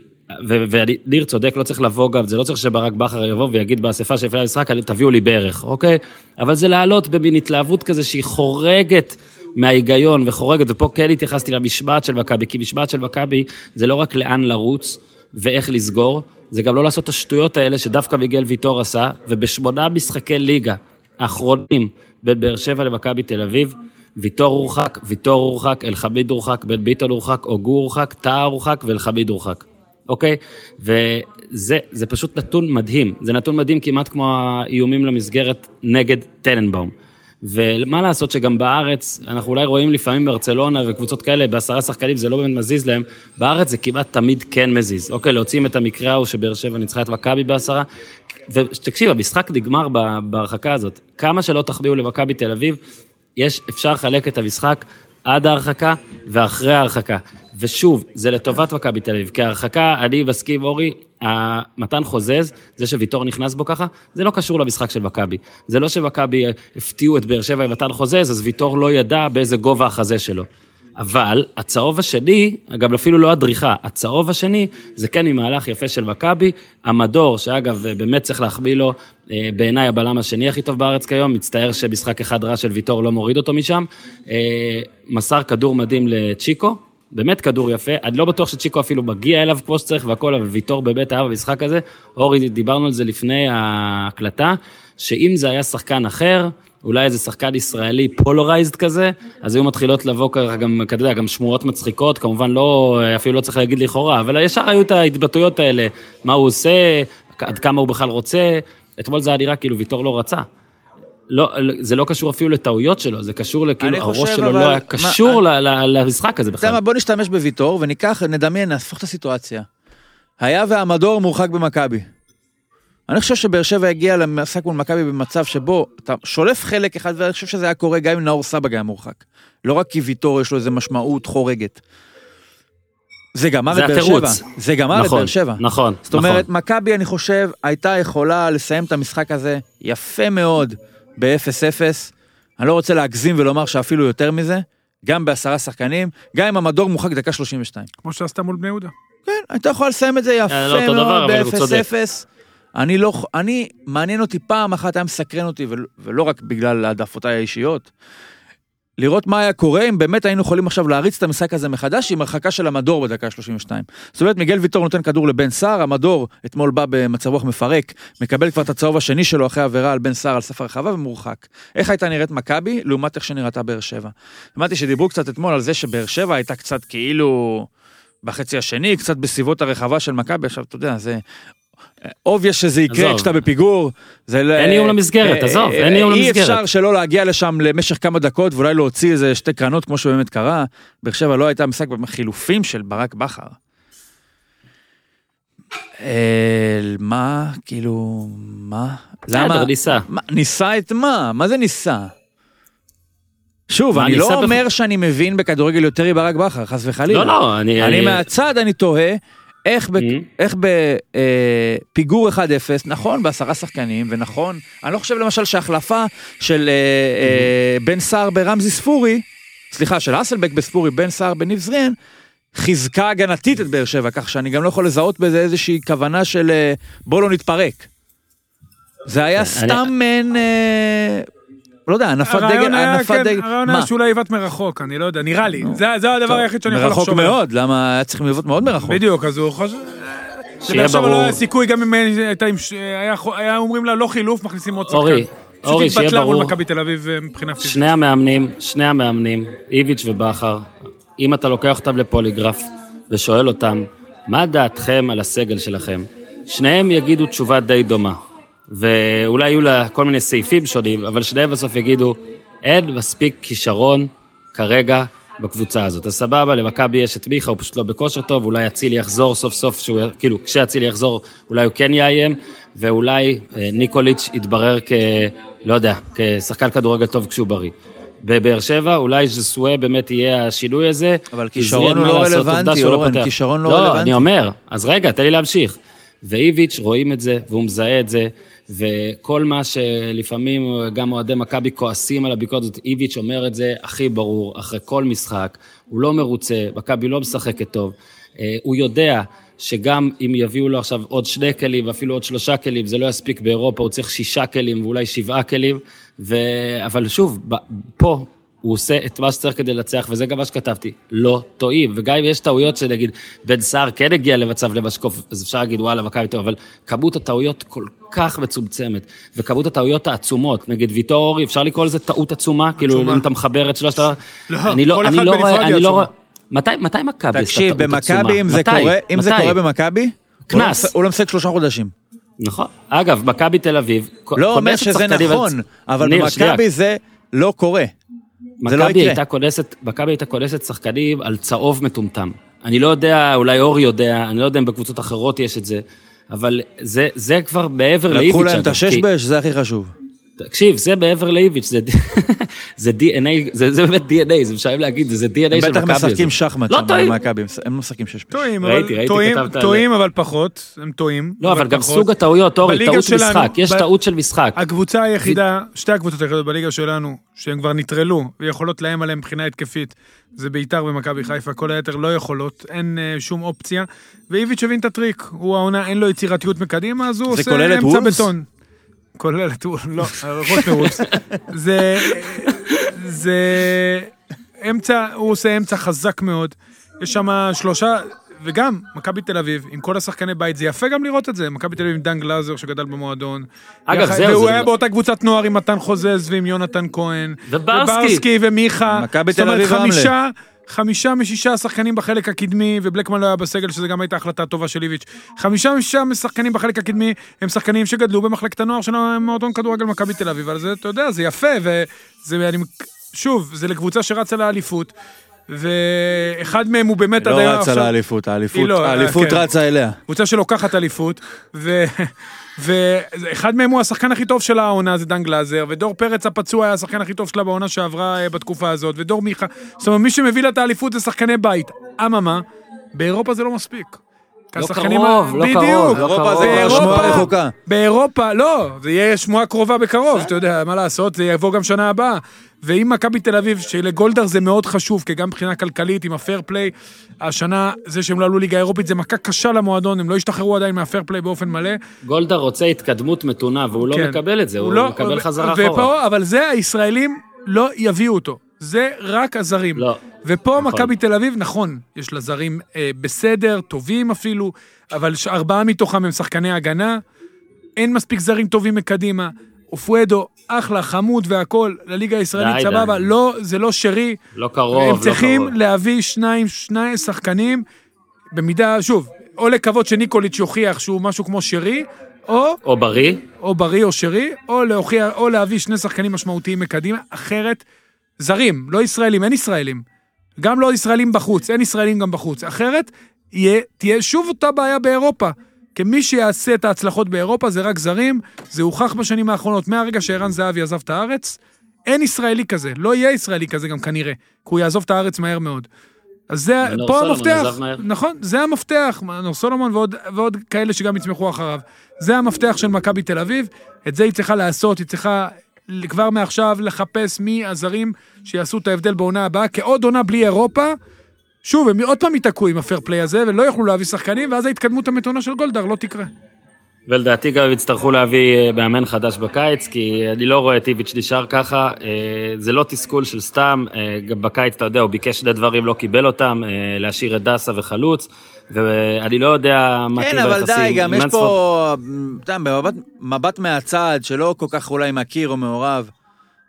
Speaker 1: וניר צודק, לא צריך לבוא גם, זה לא צריך שברק בכר יבוא ויגיד באספה שלפני המשחק, "אני- תביאו לי בערך, אוקיי? אבל זה לעלות במין התלהבות כזה שהיא חורגת מההיגיון וחורגת, ופה כן התייחסתי למשמעת של מכבי, כי משמעת של מכבי זה לא רק לאן לרוץ ואיך לסגור, זה גם לא לעשות את השטויות האלה שדווקא מיגל ויטור עשה, ובשמונה משחקי ליגה האחרונים בין באר שבע למכבי תל אביב, ויטור הורחק, ויטור הורחק, אלחמיד הורחק, בן ביטון הורחק, אוגו הורחק, טאה הורחק ואלחמיד הורחק. אוקיי? וזה זה פשוט נתון מדהים. זה נתון מדהים כמעט כמו האיומים למסגרת נגד טננבאום. ומה לעשות שגם בארץ, אנחנו אולי רואים לפעמים ברצלונה וקבוצות כאלה, בעשרה שחקנים זה לא באמת מזיז להם, בארץ זה כמעט תמיד כן מזיז. אוקיי, להוצאים את המקרה ההוא שבאר שבע ניצחה את מכבי בעשרה, ותקשיב, המשחק נגמר בהרחקה הזאת. כמה שלא תחביאו למכבי תל אביב, יש, אפשר לחלק את המשחק עד ההרחקה ואחרי ההרחקה. ושוב, זה לטובת מכבי תל אביב, כי ההרחקה, אני מסכים, אורי, מתן חוזז, זה שוויטור נכנס בו ככה, זה לא קשור למשחק של מכבי. זה לא שמכבי הפתיעו את באר שבע עם מתן חוזז, אז ויטור לא ידע באיזה גובה החזה שלו. אבל הצהוב השני, אגב אפילו לא הדריכה, הצהוב השני זה כן ממהלך יפה של מכבי, המדור, שאגב באמת צריך להחמיא לו, אה, בעיניי הבלם השני הכי טוב בארץ כיום, מצטער שמשחק אחד רע של ויטור לא מוריד אותו משם, אה, מסר כדור מדהים לצ'יקו, באמת כדור יפה, אני לא בטוח שצ'יקו אפילו מגיע אליו כמו שצריך והכל, אבל ויטור באמת היה במשחק הזה, אורי, דיברנו על זה לפני ההקלטה, שאם זה היה שחקן אחר, אולי איזה שחקן ישראלי polarized כזה, אז היו מתחילות לבוא ככה גם, אתה יודע, גם שמועות מצחיקות, כמובן לא, אפילו לא צריך להגיד לכאורה, אבל ישר היו את ההתבטאויות האלה, מה הוא עושה, עד כמה הוא בכלל רוצה, אתמול זה היה נראה כאילו ויטור לא רצה. לא, זה לא קשור אפילו לטעויות שלו, זה קשור לכאילו הראש שלו אבל... לא היה קשור מה, למשחק הזה בכלל.
Speaker 2: בוא נשתמש בוויטור וניקח, נדמיין, נהפוך את הסיטואציה. היה והמדור מורחק במכבי. אני חושב שבאר שבע הגיע למשחק מול מכבי במצב שבו אתה שולף חלק אחד, ואני חושב שזה היה קורה גם אם נאור סבג היה מורחק. לא רק כי ויטור יש לו איזה משמעות חורגת. זה גמר את באר שבע. זה גמר נכון, את באר שבע.
Speaker 1: נכון,
Speaker 2: זאת אומרת, נכון. מכבי, אני חושב, הייתה יכולה לסיים את המשחק הזה יפה מאוד ב-0-0. אני לא רוצה להגזים ולומר שאפילו יותר מזה, גם בעשרה שחקנים, גם אם המדור מורחק דקה 32.
Speaker 3: כמו שעשתה מול בני יהודה.
Speaker 2: כן, הייתה יכולה לסיים את זה יפה לא מאוד ב-0-0. אני לא, אני, מעניין אותי פעם אחת, היה מסקרן אותי, ולא, ולא רק בגלל העדפותיי האישיות, לראות מה היה קורה אם באמת היינו יכולים עכשיו להריץ את המשחק הזה מחדש עם הרחקה של המדור בדקה 32. זאת אומרת, מיגל ויטור נותן כדור לבן סער, המדור אתמול בא במצב רוח מפרק, מקבל כבר את הצהוב השני שלו אחרי עבירה על בן סער על סף הרחבה ומורחק. איך הייתה נראית מכבי לעומת איך שנראתה באר שבע. אמרתי שדיברו קצת אתמול על זה שבאר שבע הייתה קצת כאילו... בחצי השני, קצת בסביבות הרחבה של מכבי, עכשיו אתה יודע, זה obvious שזה יקרה כשאתה בפיגור.
Speaker 1: אין איום למסגרת, אה, עזוב, אין איום למסגרת.
Speaker 2: אי אפשר שלא להגיע לשם למשך כמה דקות ואולי להוציא איזה שתי קרנות כמו שבאמת קרה. באר שבע לא הייתה משחק בחילופים של ברק בכר. מה, כאילו, מה?
Speaker 1: בסדר, ניסה.
Speaker 2: ניסה את מה? מה זה ניסה? שוב, אני לא אומר שאני מבין בכדורגל יותר מברק בכר, חס וחלילה.
Speaker 1: לא, לא, אני...
Speaker 2: אני מהצד, אני תוהה. איך, ב, mm-hmm. איך בפיגור אה, 1-0, נכון בעשרה שחקנים, ונכון, אני לא חושב למשל שהחלפה של mm-hmm. בן סער ברמזי ספורי, סליחה, של אסלבק בספורי, בן סער בניב זריאן, חיזקה הגנתית את באר שבע, כך שאני גם לא יכול לזהות בזה איזושהי כוונה של בוא לא נתפרק. זה היה סתם מעין... לא יודע, הנפת דגל, הנפת כן, דגל,
Speaker 3: הרעיון היה שאולי יבעט מרחוק, אני לא יודע, נראה לי, זה הדבר היחיד שאני יכול לחשוב
Speaker 2: מרחוק מאוד, למה היה צריך לבעוט מאוד מרחוק.
Speaker 3: בדיוק, אז הוא חושב... שיהיה ברור. לא היה סיכוי, גם אם היה אומרים לה לא חילוף, מכניסים עוד שחקן.
Speaker 1: אורי, אורי, שיהיה ברור. מול
Speaker 3: מכבי תל אביב אה, מבחינה פיזית.
Speaker 1: שני המאמנים, שני המאמנים, איביץ' ובכר, אם אתה לוקח אותם לפוליגרף ושואל אותם, מה דעתכם על הסגל שלכם? שניהם יגידו תשובה די דומה. ואולי יהיו לה כל מיני סעיפים שונים, אבל שניהם בסוף יגידו, אין מספיק כישרון כרגע בקבוצה הזאת. אז סבבה, למכבי יש את מיכה, הוא פשוט לא בכושר טוב, אולי אצילי יחזור סוף סוף, שהוא, כאילו, כשאצילי יחזור, אולי הוא כן יאיים, ואולי אה, ניקוליץ' יתברר כ... לא יודע, כשחקן כדורגל טוב כשהוא בריא. בבאר שבע, אולי ז'סואה באמת יהיה השינוי הזה.
Speaker 2: אבל כישרון הוא לא רלוונטי, לא אורן, כישרון לא רלוונטי.
Speaker 1: לא, אני אומר, אז רגע, תן לי להמשיך. ואיביץ' רואים את זה, והוא מזהה את זה, וכל מה שלפעמים גם אוהדי מכבי כועסים על הביקורת הזאת, איביץ' אומר את זה הכי ברור, אחרי כל משחק, הוא לא מרוצה, מכבי לא משחקת טוב, אה, הוא יודע שגם אם יביאו לו עכשיו עוד שני כלים ואפילו עוד שלושה כלים, זה לא יספיק באירופה, הוא צריך שישה כלים ואולי שבעה כלים, ו... אבל שוב, פה, הוא עושה את מה שצריך כדי לנצח, וזה גם מה שכתבתי, לא טועים. וגם אם יש טעויות שנגיד בן סער כן הגיע למצב למשקוף, אז אפשר להגיד, וואלה, מכבי טוב, אבל כמות הטעויות כל כך מצומצמת, וכמות הטעויות העצומות, נגיד ויטור אורי, אפשר לקרוא לזה טעות עצומה? כאילו, אם אתה מחבר את שלושת ה...
Speaker 3: לא,
Speaker 1: אני לא,
Speaker 3: כל אחת
Speaker 1: לא
Speaker 3: בנפרד היא
Speaker 1: אני לא
Speaker 3: עצומה.
Speaker 1: מתי, מתי מכבי עשתה
Speaker 2: תקשיב,
Speaker 1: טעות עצומה?
Speaker 2: במכבי, אם זה? קורה, אם זה? קורה במכבי, הוא לא
Speaker 1: קנס.
Speaker 2: משחק- הוא לא משחק שלושה חודשים.
Speaker 1: נכון. אגב, מכבי תל אביב...
Speaker 2: לא אומר שזה נכון, אבל. במכבי זה לא קורה. זה לא יקרה.
Speaker 1: מכבי הייתה כונסת שחקנים על צהוב מטומטם. אני לא יודע, אולי אור יודע, אני לא יודע אם בקבוצות אחרות יש את זה, אבל זה, זה כבר מעבר לאיביץ'.
Speaker 2: לקחו להם את
Speaker 1: כי-
Speaker 2: הששבש, זה הכי חשוב.
Speaker 1: תקשיב, זה מעבר לאיביץ', זה, <laughs> זה DNA, זה, זה באמת DNA, זה משעמם להגיד, זה DNA
Speaker 2: הם
Speaker 1: של מכבי.
Speaker 2: בטח משחקים. שחמט
Speaker 1: לא טועים.
Speaker 2: במכבי, הם לא משחקים ששבש.
Speaker 3: טועים,
Speaker 1: ראיתי,
Speaker 3: אבל
Speaker 1: ראיתי,
Speaker 3: טועים,
Speaker 1: כתבת על
Speaker 3: טועים, אבל פחות, הם טועים.
Speaker 1: לא, אבל גם
Speaker 3: פחות.
Speaker 1: סוג הטעויות, אורי, טעות של משחק, יש
Speaker 3: ב-
Speaker 1: טעות של משחק.
Speaker 3: הקבוצה היחידה, שתי הקבוצות היחידות בליגה שלנו, שהן כבר נטרלו ויכולות לאיים עליהן מבחינה התקפית, זה ביתר ומכבי חיפה, כל היתר לא יכולות, אין אה, שום אופציה. ואיביץ' הבין את הטריק, הוא העונה, אין לו יצירתיות מקדימה, אז הוא
Speaker 2: זה
Speaker 3: עושה
Speaker 2: כולל את
Speaker 3: אמצע
Speaker 2: וולפס?
Speaker 3: בטון. כולל את וולפס, לא, רוטנר וולפס. זה, זה אמצע, הוא עושה אמצע חזק מאוד. יש שם שלושה, וגם מכבי תל אביב, עם כל השחקני בית, זה יפה גם לראות את זה. מכבי תל אביב עם דן גלאזר שגדל במועדון.
Speaker 1: אגב,
Speaker 3: יחד-
Speaker 1: זהו,
Speaker 3: והוא
Speaker 1: זה-
Speaker 3: היה באותה קבוצת נוער עם מתן חוזז ועם יונתן כהן.
Speaker 1: וברסקי.
Speaker 3: וברסקי ומיכה.
Speaker 2: מכבי
Speaker 3: זאת
Speaker 2: תל
Speaker 3: אומרת,
Speaker 2: אביב רמלה.
Speaker 3: חמישה, חמישה משישה שחקנים בחלק הקדמי, ובלקמן לא היה בסגל, שזה גם הייתה החלטה טובה של איביץ'. חמישה משישה שחקנים בחלק הקדמי, הם שחקנים שגדלו במחלקת הנוער של המועדון כדורגל מכבי תל אביב, אבל זה, אתה יודע, זה יפה, וזה, אני, שוב, זה לקבוצה שרצה לאליפות, ואחד מהם הוא באמת עד
Speaker 2: לא
Speaker 3: היום
Speaker 2: רצה לאליפות, האליפות
Speaker 3: לא,
Speaker 2: האליפות
Speaker 3: כן.
Speaker 2: רצה אליה.
Speaker 3: קבוצה שלוקחת אליפות, ו... <laughs> ואחד מהם הוא השחקן הכי טוב של העונה, זה דן גלאזר, ודור פרץ הפצוע היה השחקן הכי טוב שלה בעונה שעברה אה, בתקופה הזאת, ודור מיכה, זאת אומרת, מי שמביא לה את האליפות זה שחקני בית. אממה, באירופה זה לא מספיק. כי
Speaker 1: לא
Speaker 3: השחקנים
Speaker 1: קרוב,
Speaker 3: ה-
Speaker 1: לא
Speaker 3: בדיוק.
Speaker 1: קרוב, לא
Speaker 2: אירופה זה
Speaker 1: קרוב.
Speaker 2: כבר שמועה
Speaker 3: באירופה-
Speaker 2: רחוקה.
Speaker 3: באירופה, לא, זה יהיה שמועה קרובה בקרוב, אתה יודע, מה לעשות, זה יבוא גם שנה הבאה. ואם מכבי תל אביב, שלגולדהר זה מאוד חשוב, כי גם מבחינה כלכלית, עם הפייר פליי, השנה, זה שהם לא עלו ליגה אירופית, זה מכה קשה למועדון, הם לא השתחררו עדיין מהפייר פליי באופן מלא.
Speaker 1: גולדה רוצה התקדמות מתונה, והוא לא
Speaker 3: כן.
Speaker 1: מקבל את זה, הוא
Speaker 3: לא-
Speaker 1: מקבל חזרה
Speaker 3: ופה,
Speaker 1: אחורה.
Speaker 3: אבל זה הישראלים לא יביאו אותו. זה רק הזרים.
Speaker 1: לא.
Speaker 3: ופה
Speaker 1: נכון.
Speaker 3: מכבי תל אביב, נכון, יש לה זרים אה, בסדר, טובים אפילו, אבל ארבעה מתוכם הם שחקני הגנה, אין מספיק זרים טובים מקדימה. אופואדו, אחלה, חמוד והכול, לליגה הישראלית, סבבה. לא, זה לא שרי.
Speaker 1: לא קרוב,
Speaker 3: הם
Speaker 1: לא
Speaker 3: צריכים
Speaker 1: קרוב.
Speaker 3: להביא שניים, שני שחקנים, במידה, שוב, או לקוות שניקוליץ' יוכיח שהוא משהו כמו שרי, או
Speaker 1: או בריא,
Speaker 3: או בריא או שרי, או להוכיח, או להביא שני שחקנים משמעותיים מקדימה, אחרת, זרים, לא ישראלים, אין ישראלים. גם לא ישראלים בחוץ, אין ישראלים גם בחוץ. אחרת, יהיה, תהיה שוב אותה בעיה באירופה. כי מי שיעשה את ההצלחות באירופה זה רק זרים, זה הוכח בשנים האחרונות, מהרגע שערן זהבי עזב את הארץ, אין ישראלי כזה, לא יהיה ישראלי כזה גם כנראה, כי הוא יעזוב את הארץ מהר מאוד. אז זה, פה המפתח. נכון, זה המפתח, מנור סולומון ועוד, ועוד כאלה שגם יצמחו אחריו. זה המפתח של מכבי תל אביב, את זה היא צריכה לעשות, היא צריכה כבר מעכשיו לחפש מי הזרים שיעשו את ההבדל בעונה הבאה, כי עוד עונה בלי אירופה, שוב, הם עוד פעם ייתקעו עם הפייר פליי הזה, ולא יוכלו להביא שחקנים, ואז ההתקדמות המתונה של גולדהר לא תקרה.
Speaker 1: ולדעתי גם יצטרכו להביא אה, מאמן חדש בקיץ, כי אני לא רואה את איביץ' נשאר ככה. אה, זה לא תסכול של סתם, אה, גם בקיץ, אתה יודע, הוא ביקש שני דברים, לא קיבל אותם, להשאיר את דסה וחלוץ, ואני לא יודע מה
Speaker 2: כן, אבל די, גם יש. פה, אתה יודע, מבט מהצד, שלא כל כך אולי מכיר או מעורב.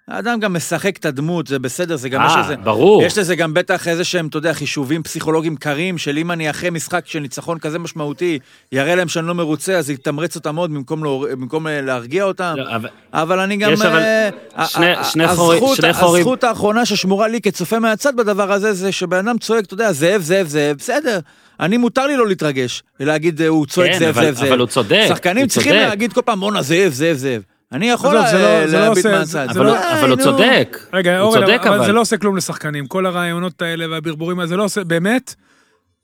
Speaker 2: האדם גם משחק את הדמות, זה בסדר, זה גם יש
Speaker 1: אה,
Speaker 2: לזה...
Speaker 1: ברור.
Speaker 2: יש לזה גם בטח איזה שהם, אתה יודע, חישובים פסיכולוגיים קרים, של אם אני אחרי משחק של ניצחון כזה משמעותי, יראה להם שאני לא מרוצה, אז יתמרץ אותם עוד במקום, לא, במקום אה, להרגיע אותם.
Speaker 1: לא, אבל-
Speaker 2: אבל אני גם...
Speaker 1: יש אבל
Speaker 2: אה,
Speaker 1: שני-
Speaker 2: ה-
Speaker 1: שני
Speaker 2: ה-
Speaker 1: חורים-
Speaker 2: הזכות-
Speaker 1: שני חורים-
Speaker 2: הזכות האחרונה ששמורה לי כצופה מהצד בדבר הזה, זה שבן אדם צועק, אתה יודע, זאב, זאב, זאב, בסדר. אני מותר לי לא להתרגש, ולהגיד, אה, הוא צועק
Speaker 1: כן,
Speaker 2: זאב,
Speaker 1: אבל-
Speaker 2: זאב, זאב.
Speaker 1: אבל הוא צודק,
Speaker 2: שחקנים
Speaker 1: הוא
Speaker 2: צריכים
Speaker 1: צודק.
Speaker 2: להגיד כל פעם, בואנה, זאב, זאב, זאב. אני יכול
Speaker 3: לא-
Speaker 2: אה,
Speaker 3: זה לא
Speaker 2: להביט מהצד.
Speaker 1: אבל
Speaker 3: לא-
Speaker 1: הוא- אבל הוא
Speaker 2: נו.
Speaker 1: צודק.
Speaker 3: רגע,
Speaker 1: הוא
Speaker 3: אורן,
Speaker 1: צודק,
Speaker 3: אבל
Speaker 1: אבל.
Speaker 3: זה לא עושה כלום לשחקנים. כל הרעיונות האלה והברבורים האלה, זה לא עושה, באמת,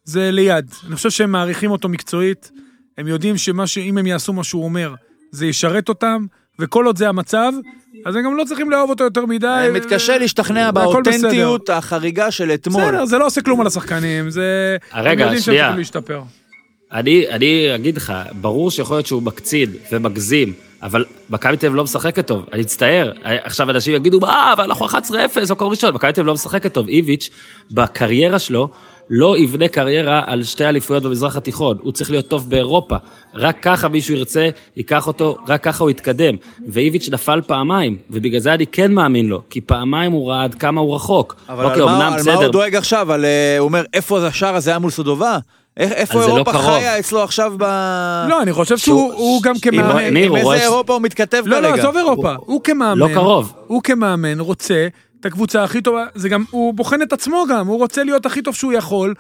Speaker 3: זה ליד. אני חושב שהם מעריכים אותו מקצועית, הם יודעים שאם הם יעשו מה שהוא אומר, זה ישרת אותם, וכל עוד זה המצב, אז הם גם לא צריכים לאהוב אותו יותר מדי.
Speaker 2: אני מתקשה להשתכנע. באותנטיות החריגה של אתמול.
Speaker 3: בסדר, זה לא עושה כלום על השחקנים, זה...
Speaker 1: רגע,
Speaker 3: הם יודעים שהם
Speaker 1: שנייה. אני, אני אגיד לך, ברור שיכול להיות שהוא מקציד ומגזים, אבל מכבי תל אביב לא משחקת טוב, אני מצטער. עכשיו אנשים יגידו, אה, אבל אנחנו 11-0, מקום ראשון, מכבי תל אביב לא משחקת טוב. איביץ', בקריירה שלו, לא יבנה קריירה על שתי אליפויות במזרח התיכון, הוא צריך להיות טוב באירופה. רק ככה מישהו ירצה, ייקח אותו, רק ככה הוא יתקדם. ואיביץ' נפל פעמיים, ובגלל זה אני כן מאמין לו, כי פעמיים הוא ראה עד כמה הוא רחוק.
Speaker 2: אבל אוקיי, על, מה, על מה הוא דואג עכשיו? על, אה, הוא אומר, איפה השער הזה היה מול סודובה? איפה לא אירופה לא חיה אצלו עכשיו ב...
Speaker 3: לא, אני חושב שהוא גם כמאמן...
Speaker 2: עם איזה אירופה הוא מתכתב כרגע?
Speaker 3: לא, לא, עזוב אירופה. הוא כמאמן...
Speaker 1: לא קרוב.
Speaker 3: הוא כמאמן רוצה את הקבוצה הכי טובה, זה גם, הוא בוחן את עצמו גם, הוא רוצה להיות הכי טוב שהוא יכול.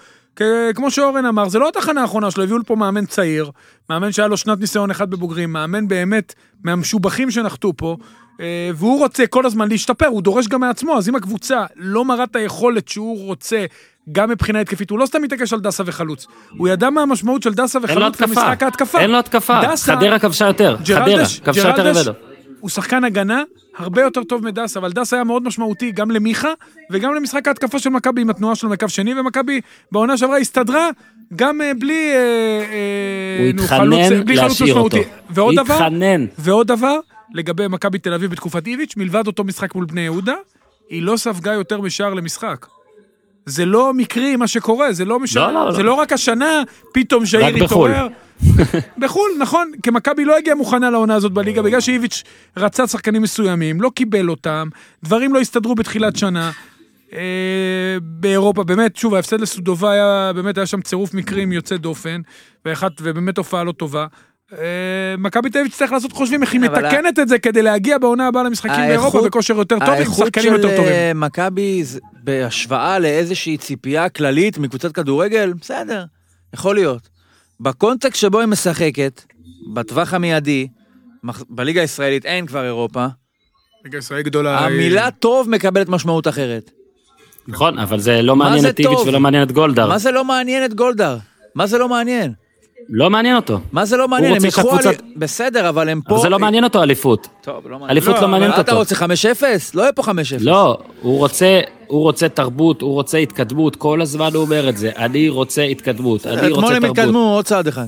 Speaker 3: כמו שאורן אמר, זה לא התחנה האחרונה שלו, הביאו לפה מאמן צעיר, מאמן שהיה לו שנת ניסיון אחד בבוגרים, מאמן באמת מהמשובחים שנחתו פה, אה, והוא רוצה כל הזמן להשתפר, הוא דורש גם מעצמו, אז אם הקבוצה לא מראה את היכולת שהוא רוצה גם מבחינה התקפית, הוא לא סתם מתעקש על דסה וחלוץ. הוא ידע מה המשמעות של דסה וחלוץ במשחק ההתקפה.
Speaker 1: אין לו התקפה, חדרה כבשה יותר, חדרה כבשה יותר ממנו.
Speaker 3: הוא שחקן הגנה הרבה יותר טוב מדס, אבל דס היה מאוד משמעותי גם למיכה וגם למשחק ההתקפה של מכבי עם התנועה שלו מקו שני, ומכבי בעונה שעברה הסתדרה גם אה, בלי... אה,
Speaker 1: אה, הוא התחנן להשאיר אותו.
Speaker 3: ועוד דבר, ועוד דבר, לגבי מכבי תל אביב בתקופת איביץ', מלבד אותו משחק מול בני יהודה, היא לא ספגה יותר משער למשחק. זה לא מקרי מה שקורה, זה לא משנה, לא, לא, זה לא. לא רק השנה, פתאום שהעיר התעורר. <laughs> בחו"ל, נכון, כי מכבי לא הגיעה מוכנה לעונה הזאת בליגה, בגלל שאיביץ' רצה שחקנים מסוימים, לא קיבל אותם, דברים לא הסתדרו בתחילת שנה. אה, באירופה, באמת, שוב, ההפסד לסודובה היה, באמת היה שם צירוף מקרים יוצא דופן, ואחת, ובאמת תופעה לא טובה. אה, מכבי תל אביב תצטרך לעשות חושבים איך היא מתקנת את זה כדי להגיע בעונה הבאה למשחקים באירופה בכושר יותר טוב עם שחקנים יותר טובים.
Speaker 2: האיכות של מכבי בהשוואה לאיזושהי ציפייה כללית מקבוצת כדורגל, בסדר, יכול להיות. בקונטקסט שבו היא משחקת, בטווח המיידי, בליגה הישראלית אין כבר אירופה.
Speaker 3: ליגה ישראלית גדולה.
Speaker 2: המילה טוב מקבלת משמעות אחרת.
Speaker 1: נכון, אבל זה לא מעניין את טיביץ' ולא מעניין את גולדהר.
Speaker 2: מה זה לא מעניין את גולדהר? מה זה לא מעניין?
Speaker 1: לא מעניין אותו.
Speaker 2: מה זה לא מעניין? הם יקחו על... בסדר, אבל הם פה...
Speaker 1: אבל זה לא מעניין אותו אליפות.
Speaker 2: טוב, לא מעניין.
Speaker 1: אליפות לא, לא מעניינת אותו.
Speaker 2: אתה רוצה 5-0? לא יהיה פה 5-0.
Speaker 1: לא, הוא רוצה, הוא רוצה תרבות, הוא רוצה התקדמות, כל הזמן הוא אומר את זה. אני רוצה התקדמות, אני רוצה תרבות.
Speaker 2: אתמול הם התקדמו עוד צעד אחד.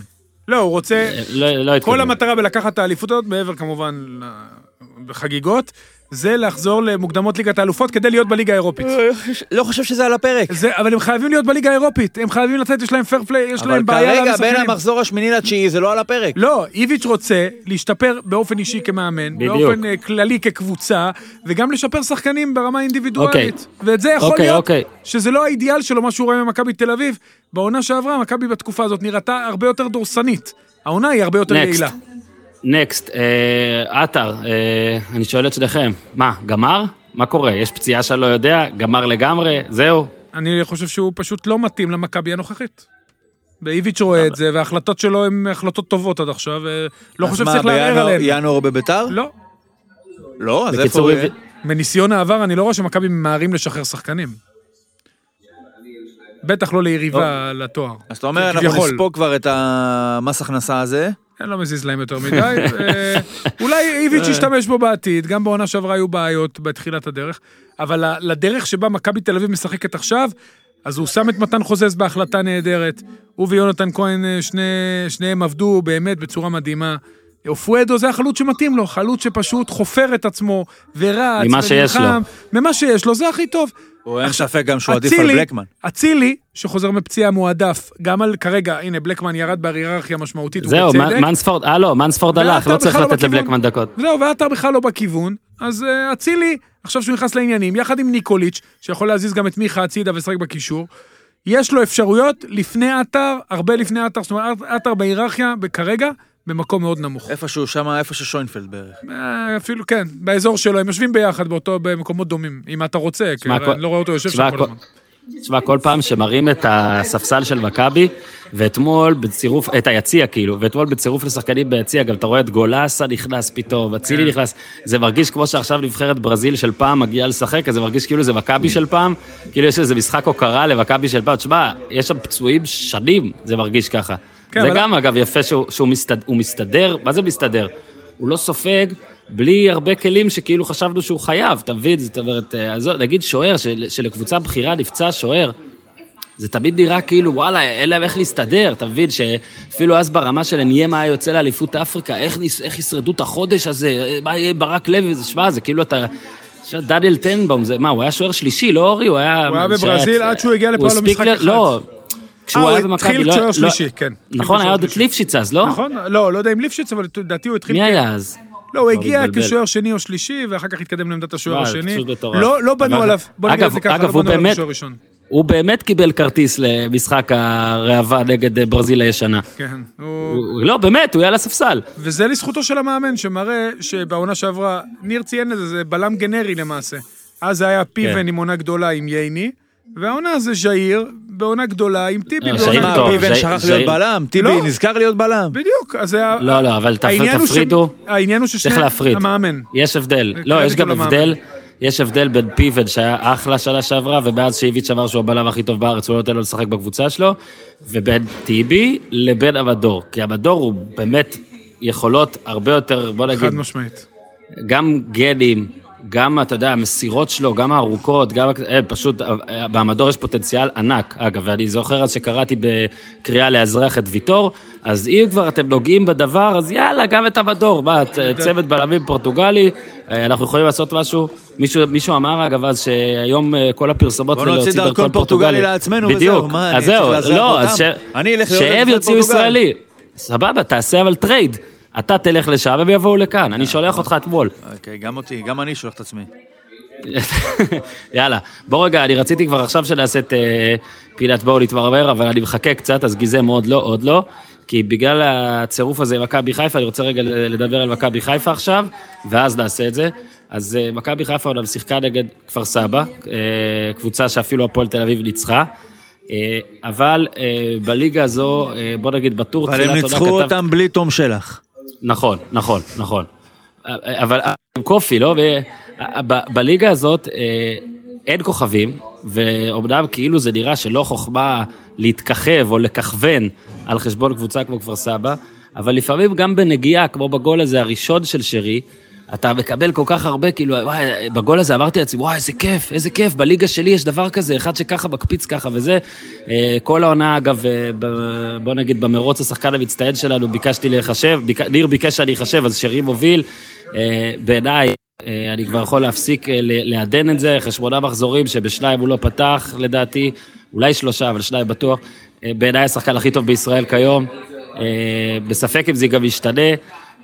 Speaker 3: לא, הוא רוצה... לא, לא כל המטרה בלקחת את האליפות הזאת, מעבר כמובן לחגיגות, זה לחזור למוקדמות ליגת האלופות כדי להיות בליגה האירופית.
Speaker 2: לא חושב שזה על הפרק.
Speaker 3: זה, אבל הם חייבים להיות בליגה האירופית, הם חייבים לצאת, יש להם פייר פליי, יש להם בעיה
Speaker 2: אבל כרגע בין המחזור השמיני לתשיעי זה לא על הפרק.
Speaker 3: לא, איביץ' רוצה להשתפר באופן אישי כמאמן, בדיוק. באופן uh, כללי כקבוצה, וגם לשפר שחקנים ברמה אינדיבידואלית. Okay. ואת זה יכול okay, להיות okay. שזה לא האידיאל שלו, מה שהוא רואה ממכבי תל אביב. בעונה שעברה, מכבי בתקופה הזאת נראתה הרבה יותר דורסנית. העונה היא הרבה יותר יעילה.
Speaker 1: נקסט, אה, עטר, אה, אני שואל את שניכם, מה, גמר? מה קורה? יש פציעה שאני לא יודע? גמר לגמרי? זהו?
Speaker 3: אני חושב שהוא פשוט לא מתאים למכבי הנוכחית. ואיביץ' רואה את זה, וההחלטות שלו הן החלטות טובות עד עכשיו, ולא חושב שצריך לערער עליהן.
Speaker 2: אז מה, בינואר בביתר?
Speaker 3: לא.
Speaker 2: לא, אז איפה הוא יהיה?
Speaker 3: מניסיון העבר, אני לא רואה שמכבי ממהרים לשחרר שחקנים. בטח לא ליריבה לתואר.
Speaker 2: אז אתה אומר, אנחנו נספוג כבר את המס הכנסה הזה.
Speaker 3: אני לא מזיז להם יותר מדי. <laughs> אולי איביץ' ישתמש בו בעתיד, גם בעונה שעברה היו בעיות בתחילת הדרך, אבל לדרך שבה מכבי תל אביב משחקת עכשיו, אז הוא שם את מתן חוזז בהחלטה נהדרת. הוא ויונתן כהן, אה, שני, שניהם עבדו באמת בצורה מדהימה. אופואדו זה החלוץ שמתאים לו, חלוץ שפשוט חופר את עצמו ורץ
Speaker 1: ממה שיש לו.
Speaker 3: ממה שיש לו, זה הכי טוב.
Speaker 2: הוא אין ספק גם שהוא עדיף על בלקמן.
Speaker 3: אצילי, שחוזר מפציעה מועדף, גם על כרגע, הנה, בלקמן ירד בהיררכיה משמעותית,
Speaker 1: זהו, מנספורד, אה לא, מנספורד הלך, לא צריך לא לתת לבלקמן דקות.
Speaker 3: זהו, ועטר בכלל לא בכיוון, אז אה, אצילי, עכשיו שהוא נכנס לעניינים, יחד עם ניקוליץ', שיכול להזיז גם את מיכה הצידה ולשחק בקישור, יש לו אפשרויות לפני עטר, הרבה לפני עטר, זאת אומרת, עטר בהיררכיה, כרגע, במקום מאוד נמוך.
Speaker 2: איפשהו שם, איפה ששוינפלד בערך.
Speaker 3: אה, אפילו, כן, באזור שלו, הם יושבים ביחד באותו, במקומות דומים, אם אתה רוצה, כי אני לא רואה אותו יושב שם כל הזמן.
Speaker 1: תשמע, כל פעם שמראים את הספסל של מכבי, ואתמול בצירוף, את היציע כאילו, ואתמול בצירוף לשחקנים ביציע, גם אתה רואה את גולסה נכנס פתאום, אצילי כן. נכנס, זה מרגיש כמו שעכשיו נבחרת ברזיל של פעם מגיעה לשחק, אז זה מרגיש כאילו זה מכבי של פעם, כאילו יש איזה משחק הוקרה למכבי של פעם, תשמע, יש שם פצועים שנים, זה מרגיש ככה. כן, זה אבל... גם, אגב, יפה שהוא, שהוא מסתד... מסתדר, מה זה מסתדר? הוא לא סופג בלי הרבה כלים שכאילו חשבנו שהוא חייב, אתה מבין? זאת אומרת, אה, נגיד שוער, של, שלקבוצה בכירה נפצע שוער, זה תמיד נראה כאילו, וואלה, אין להם איך להסתדר, אתה מבין? שאפילו אז ברמה של ניימה היה יוצא לאליפות אפריקה, איך, איך ישרדו את החודש הזה, מה יהיה ברק לוי, שמע, זה כאילו אתה... דניאל טנבום, זה מה, הוא היה שוער שלישי, לא אורי? הוא היה...
Speaker 3: הוא היה בברזיל עד שהוא הגיע לפה למשחק אחד.
Speaker 1: לא,
Speaker 3: כשהוא היה במכבי, לא... התחיל שוער שלישי, כן.
Speaker 1: נכון, היה עוד את ליפשיץ אז, לא?
Speaker 3: נכון, לא, לא יודע אם ליפשיץ, אבל לדעתי הוא התחיל...
Speaker 1: מי היה אז?
Speaker 3: לא, הוא הגיע כשוער שני או שלישי, ואחר כך התקדם לעמדת השוער השני. לא, לא בנו עליו, בוא נגיד את זה ככה, לא בנו עליו כשוער ראשון.
Speaker 1: הוא באמת קיבל כרטיס למשחק הראווה נגד ברזיל הישנה.
Speaker 3: כן,
Speaker 1: הוא... לא, באמת, הוא היה על הספסל.
Speaker 3: וזה לזכותו של המאמן, שמראה שבעונה שעברה, ניר ציין את זה, זה בלם גנרי למעשה. אז זה היה פיבן כן. עם עונה גדולה עם ייני, והעונה זה ז'איר, בעונה גדולה עם טיבי.
Speaker 2: ז'איר טוב. פיבן שכח להיות בלם, טיבי לא. נזכר להיות בלם.
Speaker 3: בדיוק, אז זה...
Speaker 1: לא, לא, אבל תפרידו.
Speaker 3: העניין הוא ששני... המאמן.
Speaker 1: יש הבדל. לא, יש גם הבדל. יש הבדל בין פיבן שהיה אחלה שנה שעברה, ומאז שאיביץ' אמר שהוא הבלם הכי טוב בארץ, הוא לא נותן לו לשחק בקבוצה שלו, ובין טיבי לבין המדור. כי המדור הוא באמת יכולות הרבה יותר, בוא נגיד...
Speaker 3: חד משמעית.
Speaker 1: גם גנים, גם, אתה יודע, המסירות שלו, גם הארוכות, גם, אה, פשוט, אה, במדור יש פוטנציאל ענק. אגב, ואני זוכר אז שקראתי בקריאה לאזרח את ויטור, אז אם כבר אתם נוגעים בדבר, אז יאללה, גם את המדור. מה, צוות בלמים פורטוגלי, אה, אנחנו יכולים לעשות משהו. מישהו, מישהו אמר, אגב, אז שהיום כל הפרסומות
Speaker 2: זה להוציא דרכון פורטוגלי לעצמנו וזהו, מה,
Speaker 1: אז זהו, לא, אז שהם יוציאו ישראלי. סבבה, תעשה אבל trade. אתה תלך לשם והם יבואו לכאן, אני שולח אותך אתמול.
Speaker 2: אוקיי, גם אותי, גם אני שולח את עצמי. <laughs>
Speaker 1: יאללה, בוא רגע, אני רציתי כבר עכשיו שנעשה את אה, פינת בואו נתמרמר, אבל אני מחכה קצת, אז גיזם עוד לא, עוד לא. כי בגלל הצירוף הזה עם מכבי חיפה, אני רוצה רגע לדבר על מכבי חיפה עכשיו, ואז נעשה את זה. אז אה, מכבי חיפה עוד שיחקה נגד כפר סבא, אה, קבוצה שאפילו הפועל תל אביב ניצחה. אבל בליגה הזו, בוא נגיד בטור.
Speaker 2: אבל הם ניצחו אותם בלי תום שלח.
Speaker 1: נכון, נכון, נכון. אבל עם קופי, לא? בליגה הזאת אה, אין כוכבים, ואומנם כאילו זה נראה שלא חוכמה להתככב או לככוון על חשבון קבוצה כמו כפר סבא, אבל לפעמים גם בנגיעה, כמו בגול הזה הראשון של שרי, אתה מקבל כל כך הרבה, כאילו, וואי, בגול הזה אמרתי לעצמי, וואי, איזה כיף, איזה כיף, בליגה שלי יש דבר כזה, אחד שככה מקפיץ ככה וזה. אה, כל העונה, אגב, אה, בוא נגיד, במרוץ השחקן המצטיין שלנו, ביקשתי להיחשב, ביק... ניר ביקש שאני אחשב, אז שרי מוביל. אה, בעיניי, אני כבר יכול להפסיק לעדן את זה, אחרי שמונה מחזורים שבשניים הוא לא פתח, לדעתי, אולי שלושה, אבל שניים בטוח. בעיניי השחקן הכי טוב בישראל כיום. בספק אם זה גם ישתנה.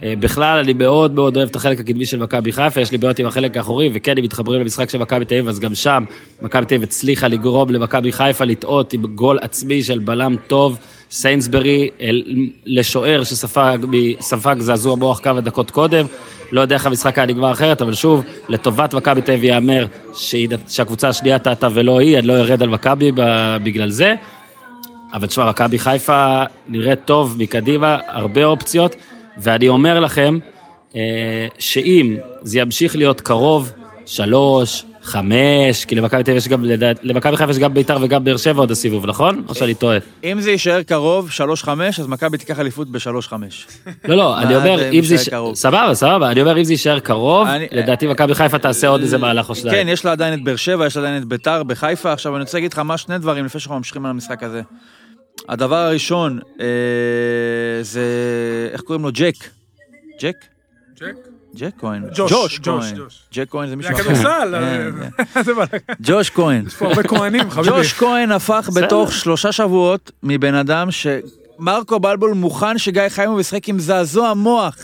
Speaker 1: אה, בכלל, אני מאוד מאוד אוהב את החלק הקדמי של מכבי חיפה, יש לי בעיות עם החלק האחורי, וכן, אם מתחברים למשחק של מכבי תל אביב, אז גם שם מכבי תל אביב הצליחה לגרום למכבי חיפה לטעות עם גול עצמי של בלם טוב, סיינסברי, לשוער שספג זעזוע מוח כמה דקות קודם. לא יודע איך המשחק היה נגמר אחרת, אבל שוב, לטובת מכבי תל אביב ייאמר שהקבוצה השנייה טעתה ולא היא, אני לא ארד על מכבי בגלל זה. אבל תשמע, מכבי חיפה נראית טוב מקדימה, הרבה אופציות. ואני אומר לכם, אה, שאם זה ימשיך להיות קרוב, שלוש, חמש, כי למכבי תל יש גם, למכבי חיפה יש גם ביתר וגם באר שבע עוד הסיבוב, נכון? או שאני טועה?
Speaker 2: אם זה יישאר קרוב, שלוש חמש, אז מכבי תיקח אליפות בשלוש חמש.
Speaker 1: לא, לא, אני אומר, אם זה... סבבה, סבבה, אני אומר, אם זה יישאר קרוב, לדעתי מכבי חיפה תעשה עוד איזה מהלך או שניים.
Speaker 2: כן, יש לה עדיין את באר שבע, יש לה עדיין את ביתר בחיפה. עכשיו, אני רוצה להגיד לך מה שני דברים לפני שאנחנו ממשיכים על המשחק הזה. הדבר הראשון, אה, זה, איך קוראים לו? ג'ק. ג'ק?
Speaker 3: ג'ק?
Speaker 2: ג'ק כהן.
Speaker 3: ג'וש, כהן.
Speaker 2: ג'ק כהן זה מישהו
Speaker 3: אחר. זה הכדורסל.
Speaker 2: כן, כן. <laughs> ג'וש כהן.
Speaker 3: יש פה הרבה כהנים, חביבי.
Speaker 2: ג'וש כהן הפך בתוך שלושה שבועות מבן אדם שמרקו בלבול מוכן שגיא חיימוב ישחק עם זעזוע מוח.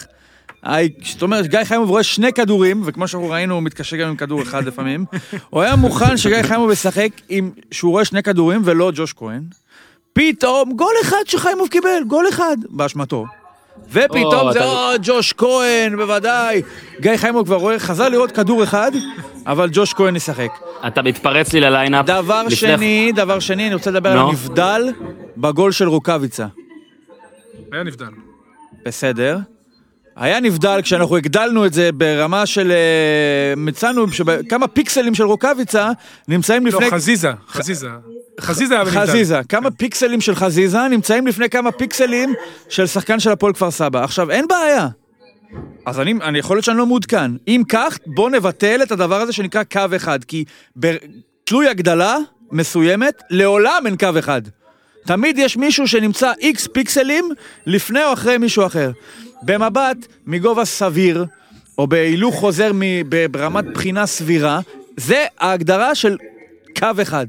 Speaker 2: זאת אומרת, גיא חיימוב רואה שני כדורים, וכמו שאנחנו ראינו, הוא מתקשר גם עם כדור אחד לפעמים. הוא היה מוכן שגיא חיימוב ישחק עם, שהוא רואה שני כדורים ולא ג'וש כהן. פתאום גול אחד שחיימוב קיבל, גול אחד, באשמתו. ופתאום זה, או, ג'וש כהן, בוודאי. גיא חיימוב כבר רואה, חזר לראות כדור אחד, אבל ג'וש כהן ישחק.
Speaker 1: אתה מתפרץ לי לליינאפ.
Speaker 2: דבר שני, דבר שני, אני רוצה לדבר על הנבדל בגול של רוקאביצה.
Speaker 3: היה נבדל.
Speaker 2: בסדר. היה נבדל כשאנחנו הגדלנו את זה ברמה של... אה, מצאנו כמה פיקסלים של רוקאביצה נמצאים לפני...
Speaker 3: לא, חזיזה, חזיזה. חזיזה היה בנבדל.
Speaker 2: חזיזה, כמה פיקסלים של חזיזה נמצאים לפני כמה פיקסלים של שחקן של הפועל כפר סבא. עכשיו, אין בעיה. אז אני, אני יכול להיות שאני לא מעודכן. אם כך, בוא נבטל את הדבר הזה שנקרא קו אחד, כי ב, תלוי הגדלה, מסוימת, לעולם אין קו אחד. תמיד יש מישהו שנמצא איקס פיקסלים לפני או אחרי מישהו אחר. במבט מגובה סביר, או בהילוך חוזר ברמת בחינה סבירה, זה ההגדרה של קו אחד.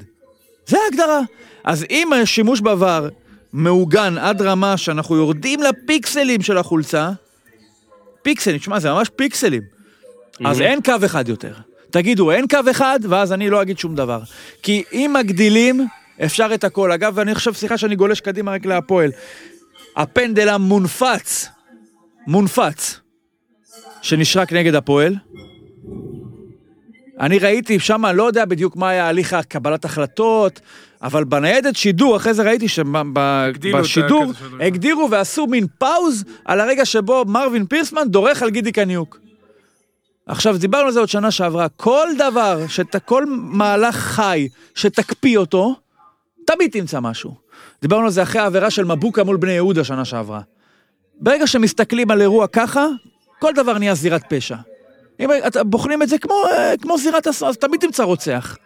Speaker 2: זה ההגדרה. אז אם השימוש בעבר מעוגן עד רמה שאנחנו יורדים לפיקסלים של החולצה, פיקסלים, תשמע, זה ממש פיקסלים. אז אין קו אחד יותר. תגידו, אין קו אחד, ואז אני לא אגיד שום דבר. כי אם מגדילים, אפשר את הכל. אגב, אני חושב, סליחה שאני גולש קדימה רק להפועל. הפנדל המונפץ, מונפץ, שנשרק נגד הפועל, אני ראיתי שם, לא יודע בדיוק מה היה הליך הקבלת החלטות, אבל בניידת שידור, אחרי זה ראיתי שבשידור הגדירו ועשו מין פאוז על הרגע שבו מרווין פירסמן דורך על גידי קניוק. עכשיו, דיברנו על זה עוד שנה שעברה, כל דבר, שת, כל מהלך חי שתקפיא אותו, תמיד תמצא משהו. דיברנו על זה אחרי העבירה של מבוקה מול בני יהודה שנה שעברה. ברגע שמסתכלים על אירוע ככה, כל דבר נהיה זירת פשע. אם בוחנים את זה כמו, אה, כמו זירת אסון, אז תמיד תמצא רוצח.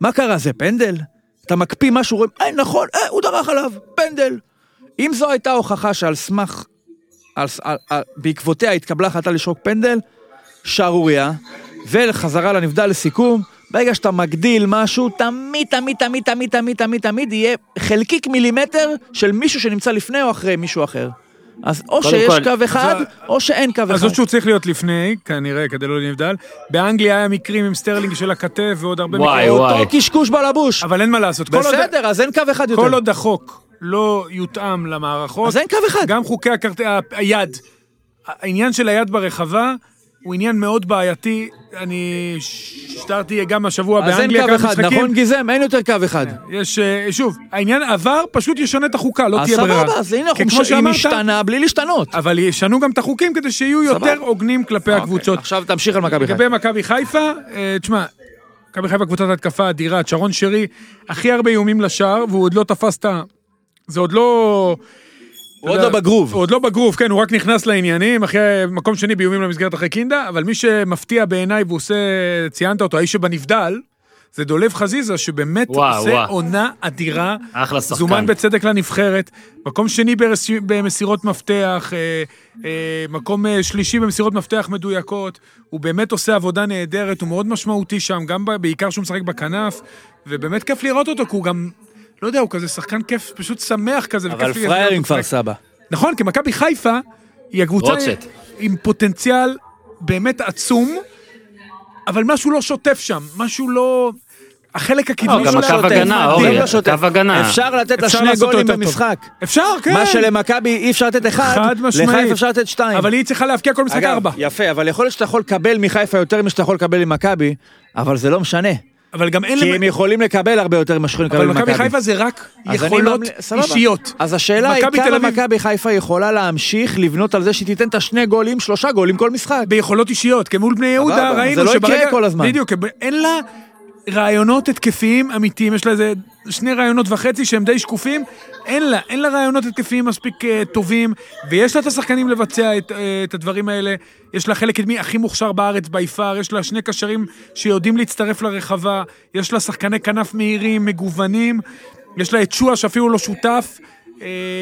Speaker 2: מה קרה, זה פנדל? אתה מקפיא משהו, רואים, אה, נכון, אה, הוא דרך עליו, פנדל. אם זו הייתה הוכחה שעל סמך, על, על, על, בעקבותיה התקבלה החלטה לשרוק פנדל, שערורייה, וחזרה לנבדל לסיכום, ברגע שאתה מגדיל משהו, תמיד, תמיד, תמיד, תמיד, תמיד, תמיד, תמיד יהיה חלקיק מילימטר של מישהו שנמצא לפני או אחרי מישהו אחר. אז או שיש
Speaker 1: כל,
Speaker 2: קו אחד, או שאין קו אחד.
Speaker 3: אז או שהוא צריך להיות לפני, כנראה, כדי לא נבדל. באנגליה היה מקרים עם סטרלינג של הכתף ועוד הרבה
Speaker 1: וואי,
Speaker 3: מקרים.
Speaker 1: וואי.
Speaker 2: אותו קשקוש בלבוש.
Speaker 3: אבל אין מה לעשות. עוד-
Speaker 2: בסדר, אז אין קו אחד יותר.
Speaker 3: כל עוד החוק לא יותאם למערכות,
Speaker 2: אז אין קו אחד.
Speaker 3: גם חוקי היד, העניין של היד ברחבה הוא עניין מאוד בעייתי. אני שטרתי גם השבוע
Speaker 2: אז אין
Speaker 3: באנגליה
Speaker 2: קו
Speaker 3: כמה
Speaker 2: אחד,
Speaker 3: משחקים.
Speaker 2: נכון גיזם? אין יותר קו אחד.
Speaker 3: יש, אה, שוב, העניין עבר, פשוט ישנה את החוקה, לא
Speaker 2: אז
Speaker 3: תהיה ברירה.
Speaker 2: סבבה, אז הנה היא משתנה בלי להשתנות.
Speaker 3: אבל ישנו גם את החוקים כדי שיהיו. יותר הוגנים כלפי הקבוצות.
Speaker 2: אוקיי, עכשיו תמשיך על מכבי חיפה.
Speaker 3: לגבי מכבי חיפה, אה, תשמע, מכבי חיפה קבוצת התקפה אדירה, שרון שרי, הכי הרבה איומים לשער, והוא עוד לא תפס את ה... זה עוד לא...
Speaker 2: הוא עוד לא בגרוב.
Speaker 3: הוא עוד לא בגרוב, כן, הוא רק נכנס לעניינים, אחרי מקום שני באיומים למסגרת אחרי קינדה, אבל מי שמפתיע בעיניי והוא עושה, ציינת אותו, האיש שבנבדל, זה דולב חזיזה, שבאמת
Speaker 1: וואו,
Speaker 3: עושה
Speaker 1: וואו.
Speaker 3: עונה אדירה.
Speaker 1: אחלה שחקן.
Speaker 3: זומן בצדק לנבחרת, מקום שני ברס... במסירות מפתח, אה, אה, מקום אה, שלישי במסירות מפתח מדויקות, הוא באמת עושה עבודה נהדרת, הוא מאוד משמעותי שם, גם ב... בעיקר שהוא משחק בכנף, ובאמת כיף לראות אותו, כי הוא גם, לא יודע, הוא כזה שחקן כיף, פשוט שמח כזה,
Speaker 2: אבל
Speaker 3: לראות
Speaker 2: פראייר עם כפר. סבא.
Speaker 3: נכון, כי מכבי חיפה היא הקבוצה
Speaker 1: רוטשט.
Speaker 3: עם פוטנציאל באמת עצום, אבל משהו לא שוטף שם, משהו לא... החלק הקדמי
Speaker 1: לא, גם
Speaker 3: שלה-
Speaker 1: הקו הגנה, אורי,
Speaker 2: לא שוטף.
Speaker 1: קו הגנה.
Speaker 2: אפשר לתת לה שני גולים. במשחק.
Speaker 3: אפשר, כן.
Speaker 2: מה שלמכבי אי אפשר לתת אחד,
Speaker 3: חד משמעית.
Speaker 2: לחיפה אפשר לתת שתיים.
Speaker 3: אבל היא צריכה להבקיע כל משחק ארבע.
Speaker 2: יפה, אבל יכול להיות שאתה יכול לקבל מחיפה יותר ממה שאתה יכול לקבל ממכבי, אבל זה לא משנה.
Speaker 3: אבל גם אין
Speaker 2: כי. הם יכולים לקבל הרבה יותר ממה שיכולים לקבל
Speaker 3: אבל
Speaker 2: ממכבי.
Speaker 3: מכבי חיפה זה רק יכולות
Speaker 2: סבבה.
Speaker 3: אישיות.
Speaker 2: אז השאלה היא כמה מכבי חיפה יכולה להמשיך לבנות על זה שהיא תיתן את השני גולים, שלושה גולים כל משחק.
Speaker 3: ביכולות אישיות, כי מול בני יהודה ראינו
Speaker 2: זה לא יקרה
Speaker 3: שברגע...
Speaker 2: כל הזמן.
Speaker 3: בדיוק, אין לה רעיונות התקפיים אמיתיים, יש לה איזה שני רעיונות וחצי שהם די שקופים, אין לה, אין לה רעיונות התקפיים מספיק אה, טובים, ויש לה את השחקנים לבצע את, אה, את הדברים האלה, יש לה חלק קדמי הכי מוכשר בארץ בי פאר, יש לה שני קשרים שיודעים להצטרף לרחבה, יש לה שחקני כנף מהירים, מגוונים, יש לה את שועה שאפילו לא שותף,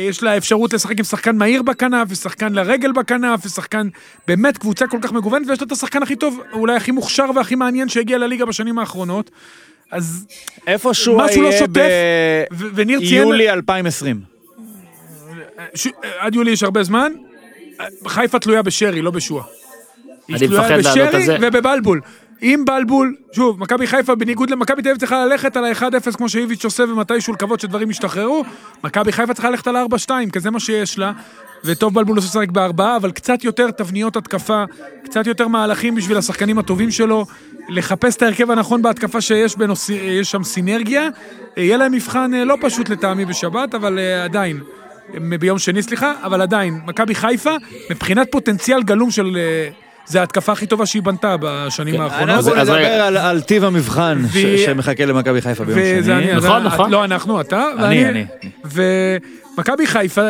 Speaker 3: יש לה אפשרות לשחק עם שחקן מהיר בכנף, ושחקן לרגל בכנף, ושחקן, באמת קבוצה כל כך מגוונת, ויש לה את השחקן הכי טוב, אולי הכי מוכשר והכי מעניין שהגיע לליגה בשנים האחרונות. אז
Speaker 2: איפשהו
Speaker 3: משהו לא שוטף, ו- וניר ציין-
Speaker 2: ביולי 2020.
Speaker 3: ש... עד יולי יש הרבה זמן, חיפה תלויה בשרי, לא בשועה. היא
Speaker 1: אני
Speaker 3: תלויה
Speaker 1: מפחד לענות על זה.
Speaker 3: בשרי ובבלבול. אם בלבול, שוב, מכבי חיפה בניגוד למכבי תל אביב צריכה ללכת על ה-1-0 כמו שאיביץ' עושה ומתישהו לקוות שדברים ישתחררו, מכבי חיפה צריכה ללכת על ה-4-2, כי זה מה שיש לה, וטוב בלבול עושה לשחק בארבעה, אבל קצת יותר תבניות התקפה, קצת יותר מהלכים בשביל השחקנים הטובים שלו, לחפש את ההרכב הנכון בהתקפה שיש בנוס... יש שם סינרגיה, יהיה להם מבחן אה, לא פשוט לטעמי בשבת, אבל אה, עדיין. מ- ביום שני, סליחה, אבל עדיין, מכבי חיפה, מבחינת פוטנציאל גלום של... זה ההתקפה הכי טובה שהיא בנתה בשנים האחרונות.
Speaker 2: אנחנו
Speaker 1: אז
Speaker 2: נדבר. על- על טיב המבחן שמחכה למכבי חיפה ביום שני.
Speaker 3: אני,
Speaker 1: נכון, נכון.
Speaker 3: לא אנחנו, אתה.
Speaker 2: אני,
Speaker 3: ואני-
Speaker 2: אני.
Speaker 3: ומכבי חיפה,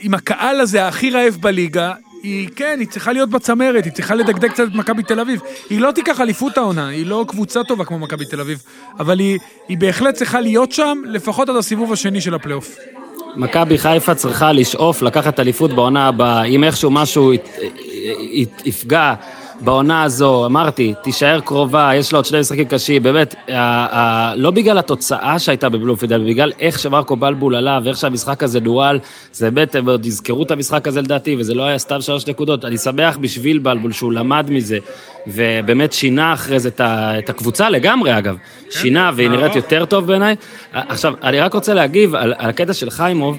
Speaker 3: עם הקהל הזה הכי רעב בליגה, היא, כן, היא צריכה להיות בצמרת, היא צריכה לדגדג קצת את מכבי תל אביב. היא לא תיקח אליפות העונה, היא לא קבוצה טובה כמו מכבי תל אביב, אבל היא, היא בהחלט צריכה להיות שם, לפחות עד הסיבוב השני של הפלייאוף.
Speaker 1: מכבי חיפה צריכה לשאוף לקחת אליפות בעונה הבאה. אם איכשהו משהו יפגע בעונה הזו, אמרתי, תישאר קרובה, יש לו עוד שני משחקים קשים, באמת, לא בגלל התוצאה שהייתה בבלומפילד, אלא בגלל איך שמרקו בלבול עלה ואיך שהמשחק הזה נוהל, זה באמת, הם עוד יזכרו את המשחק הזה לדעתי, וזה לא היה סתם שלוש נקודות. אני שמח בשביל בלבול שהוא למד מזה, ובאמת שינה אחרי זה את הקבוצה לגמרי, אגב. שינה, והיא נראית יותר טוב בעיניי. עכשיו, אני רק רוצה להגיב על הקטע של חיימוב.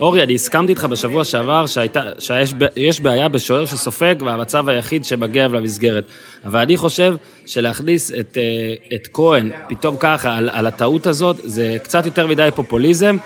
Speaker 1: אורי, אני הסכמתי איתך בשבוע שעבר שהייתה, שיש בעיה בשוער שסופג והמצב היחיד שמגיע למסגרת. אבל אני חושב שלהכניס את, אה, את כהן פתאום ככה על, על הטעות הזאת, זה קצת יותר מדי פופוליזם.